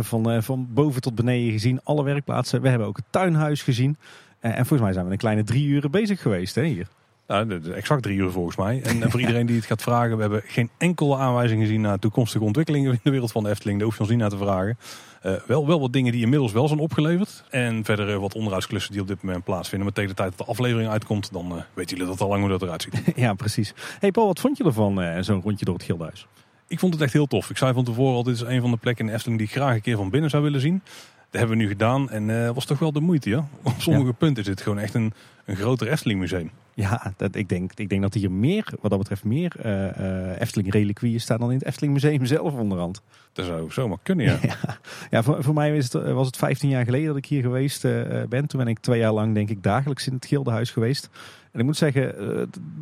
Speaker 2: van, van boven tot beneden gezien. Alle werkplaatsen. We hebben ook het tuinhuis gezien. En volgens mij zijn we een kleine drie uur bezig geweest hè, hier.
Speaker 1: Nou, exact drie uur volgens mij. En eh, voor iedereen die het gaat vragen, we hebben geen enkele aanwijzing gezien naar toekomstige ontwikkelingen in de wereld van de Efteling. Daar hoef je ons niet naar te vragen. Eh, wel, wel wat dingen die inmiddels wel zijn opgeleverd. En verder eh, wat onderhoudsklussen die op dit moment plaatsvinden. Maar tegen de tijd dat de aflevering uitkomt, dan weten jullie dat al lang hoe dat eruit ziet.
Speaker 2: ja, precies. Hey Paul, wat vond je ervan zo'n rondje door het Gildenhuis?
Speaker 1: Ik vond het echt heel tof. Ik zei van tevoren al, dit is een van de plekken in de Efteling die ik graag een keer van binnen zou willen zien. Dat hebben we nu gedaan en was toch wel de moeite, ja? Op sommige punten is het gewoon echt een, een groter Efteling museum.
Speaker 2: Ja, dat, ik, denk, ik denk dat hier meer, wat dat betreft, meer eh eh Efteling reliquieën staan dan in het Efteling Museum zelf onderhand.
Speaker 1: Dat zou zomaar kunnen, ja.
Speaker 2: Ja, voor, voor mij is het, eh, was het 15 jaar geleden dat ik hier geweest ben. Toen ben ik twee jaar lang, denk ik, dagelijks in het Gildenhuis geweest. En ik moet zeggen,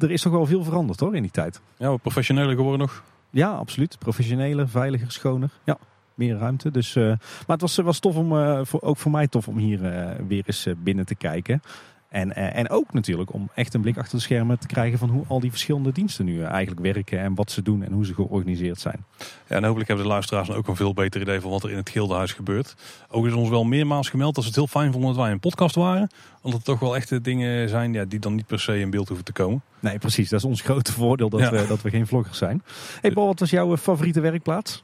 Speaker 2: er is toch wel veel veranderd hoor in die tijd.
Speaker 1: Ja, wat professioneler geworden nog.
Speaker 2: Ja, absoluut. Professioneler, veiliger, schoner. Ja, meer ruimte. Dus, maar het was, was tof om, voor, ook voor mij tof om hier weer eens binnen te kijken. En, eh, en ook natuurlijk om echt een blik achter de schermen te krijgen van hoe al die verschillende diensten nu eh, eigenlijk werken en wat ze doen en hoe ze georganiseerd zijn.
Speaker 1: Ja, en hopelijk hebben de luisteraars dan ook een veel beter idee van wat er in het Gildenhuis gebeurt. Ook is ons wel meermaals gemeld dat ze het heel fijn vonden dat wij een podcast waren. Omdat het toch wel echte dingen zijn ja, die dan niet per se in beeld hoeven te komen.
Speaker 2: Nee, precies. Dat is ons grote voordeel dat,
Speaker 1: Ja.
Speaker 2: we, dat we geen vloggers zijn. Hey Paul, wat was jouw eh, favoriete werkplaats?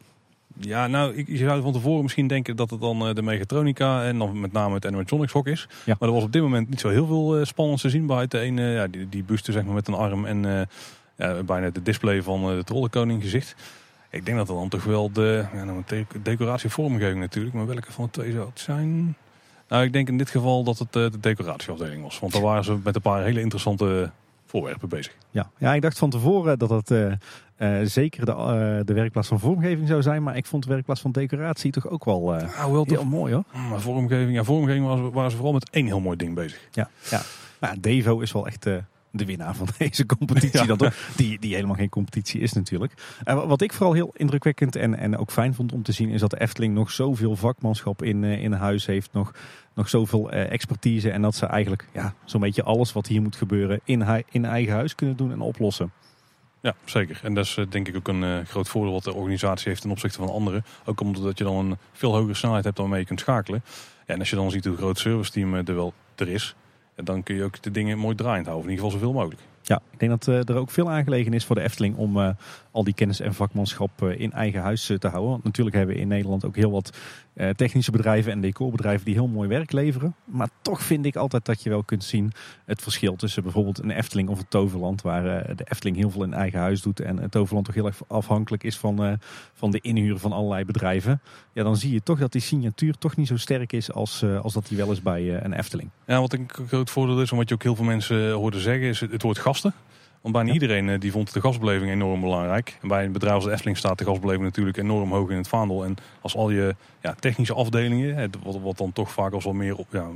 Speaker 1: Ja, nou, ik, je zou van tevoren misschien denken dat het dan eh, de Megatronica en dan met name het animatronics hok is.
Speaker 2: Ja.
Speaker 1: Maar er was op dit moment niet zo heel veel eh, spannends te zien. Buiten een, eh, ja, die, die buste zeg maar met een arm en eh, ja, bijna de display van de trollenkoning gezicht. Ik denk dat het dan toch wel de ja, nou, de decoratie vormgeving natuurlijk. Maar welke van de twee zou het zijn? Nou, ik denk in dit geval dat het de decoratieafdeling was. Want daar waren ze met een paar hele interessante voorwerpen bezig.
Speaker 2: Ja, ja ik dacht van tevoren dat dat eh, eh, zeker de, eh, de werkplaats van vormgeving zou zijn. Maar ik vond de werkplaats van decoratie toch ook wel eh,
Speaker 1: Nou, wel
Speaker 2: heel mooi hoor.
Speaker 1: Maar vormgeving, ja, vormgeving waren ze, waren ze vooral met één heel mooi ding bezig.
Speaker 2: Ja, ja. Maar ja, Devo is wel echt eh, de winnaar van deze competitie.
Speaker 1: Ja.
Speaker 2: Dan toch? Die, die helemaal geen competitie is natuurlijk. En wat ik vooral heel indrukwekkend en, en ook fijn vond om te zien... is dat de Efteling nog zoveel vakmanschap in, eh, in huis heeft. Nog, nog zoveel eh, expertise. En dat ze eigenlijk ja, zo'n beetje alles wat hier moet gebeuren... In, in eigen huis kunnen doen en oplossen.
Speaker 1: Ja, zeker. En dat is eh, denk ik ook een eh, groot voordeel wat de organisatie heeft ten opzichte van anderen. Ook omdat je dan een veel hogere snelheid hebt waarmee je kunt schakelen. Ja, en als je dan ziet hoe groot serviceteam eh, er wel er is, ja, dan kun je ook de dingen mooi draaiend houden. In ieder geval zoveel mogelijk.
Speaker 2: Ja, ik denk dat eh, er ook veel aangelegen is voor de Efteling om eh, al die kennis en vakmanschap eh, in eigen huis te houden. Want natuurlijk hebben we in Nederland ook heel wat technische bedrijven en decorbedrijven die heel mooi werk leveren. Maar toch vind ik altijd dat je wel kunt zien het verschil tussen bijvoorbeeld een Efteling of een Toverland. Waar eh, de Efteling heel veel in eigen huis doet en het Toverland toch heel erg afhankelijk is van, eh, van de inhuur van allerlei bedrijven. Ja, dan zie je toch dat die signatuur toch niet zo sterk is als, eh, als dat die wel is bij eh, een Efteling.
Speaker 1: Ja, wat een groot voordeel is, en wat je ook heel veel mensen eh, hoorde zeggen, is het, het woord gasten. Want bijna iedereen eh, die vond de gasbeleving enorm belangrijk. En bij een bedrijf als de Efteling staat de gasbeleving natuurlijk enorm hoog in het vaandel. En als al je ja, technische afdelingen, hè, wat, wat dan toch vaak als wel meer op, ja,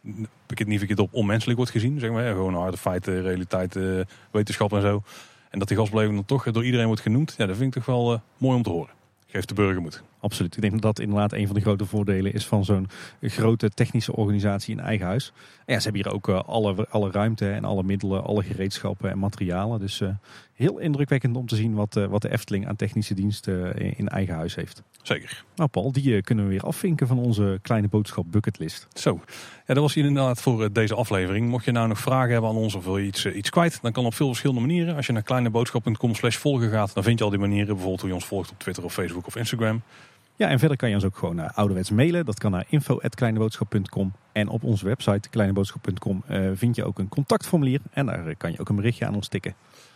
Speaker 1: ik het niet verkeerd op, onmenselijk wordt gezien. Zeg maar, gewoon harde feiten, realiteit, eh, wetenschap en zo. En dat die gasbeleving dan toch door iedereen wordt genoemd. Ja, dat vind ik toch wel eh, mooi om te horen. Geeft de burger moed.
Speaker 2: Absoluut. Ik denk dat dat inderdaad een van de grote voordelen is van zo'n grote technische organisatie in eigen huis. En ja, ze hebben hier ook eh, alle, alle ruimte en alle middelen, alle gereedschappen en materialen. Dus eh, heel indrukwekkend om te zien wat, eh, wat de Efteling aan technische diensten in, in eigen huis heeft.
Speaker 1: Zeker.
Speaker 2: Nou Paul, die kunnen we weer afvinken van onze kleine boodschap bucketlist.
Speaker 1: Zo, ja, dat was hier inderdaad voor deze aflevering. Mocht je nou nog vragen hebben aan ons of wil je iets, iets kwijt, dan kan op veel verschillende manieren. Als je naar kleineboodschap.com slash volgen gaat, dan vind je al die manieren. Bijvoorbeeld hoe je ons volgt op Twitter of Facebook of Instagram.
Speaker 2: Ja, en verder kan je ons ook gewoon naar ouderwets mailen. Dat kan naar info.kleineboodschap.com. En op onze website kleineboodschap.com uh, vind je ook een contactformulier. En daar kan je ook een berichtje aan ons tikken.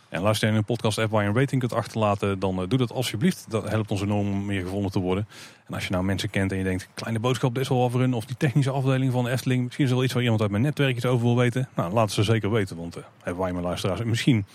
Speaker 1: En luister je in een podcast app waar je een rating kunt achterlaten, dan doe dat alsjeblieft. Dat helpt ons enorm om meer gevonden te worden. En als je nou mensen kent en je denkt, kleine boodschap, dit is wel over hun. Of die technische afdeling van de Efteling. Misschien is er wel iets waar iemand uit mijn netwerk iets over wil weten. Nou, laat ze zeker weten, want uh, hebben wij mijn luisteraars. Misschien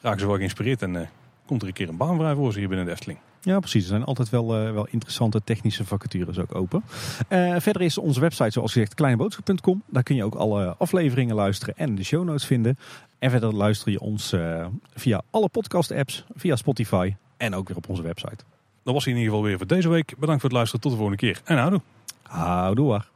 Speaker 1: raken ze wel geïnspireerd en komt er een keer een baan vrij voor ze hier binnen de Efteling.
Speaker 2: Ja, precies. Er zijn altijd wel, uh, wel interessante technische vacatures ook open. Uh, verder is onze website, zoals gezegd, kleineboodschap.com. Daar kun je ook alle afleveringen luisteren en de show notes vinden. En verder luister je ons uh, via alle podcast-apps, via Spotify en ook weer op onze website.
Speaker 1: Dat was in ieder geval weer voor deze week. Bedankt voor het luisteren. Tot de volgende keer. En houdoe.
Speaker 2: Houdoe.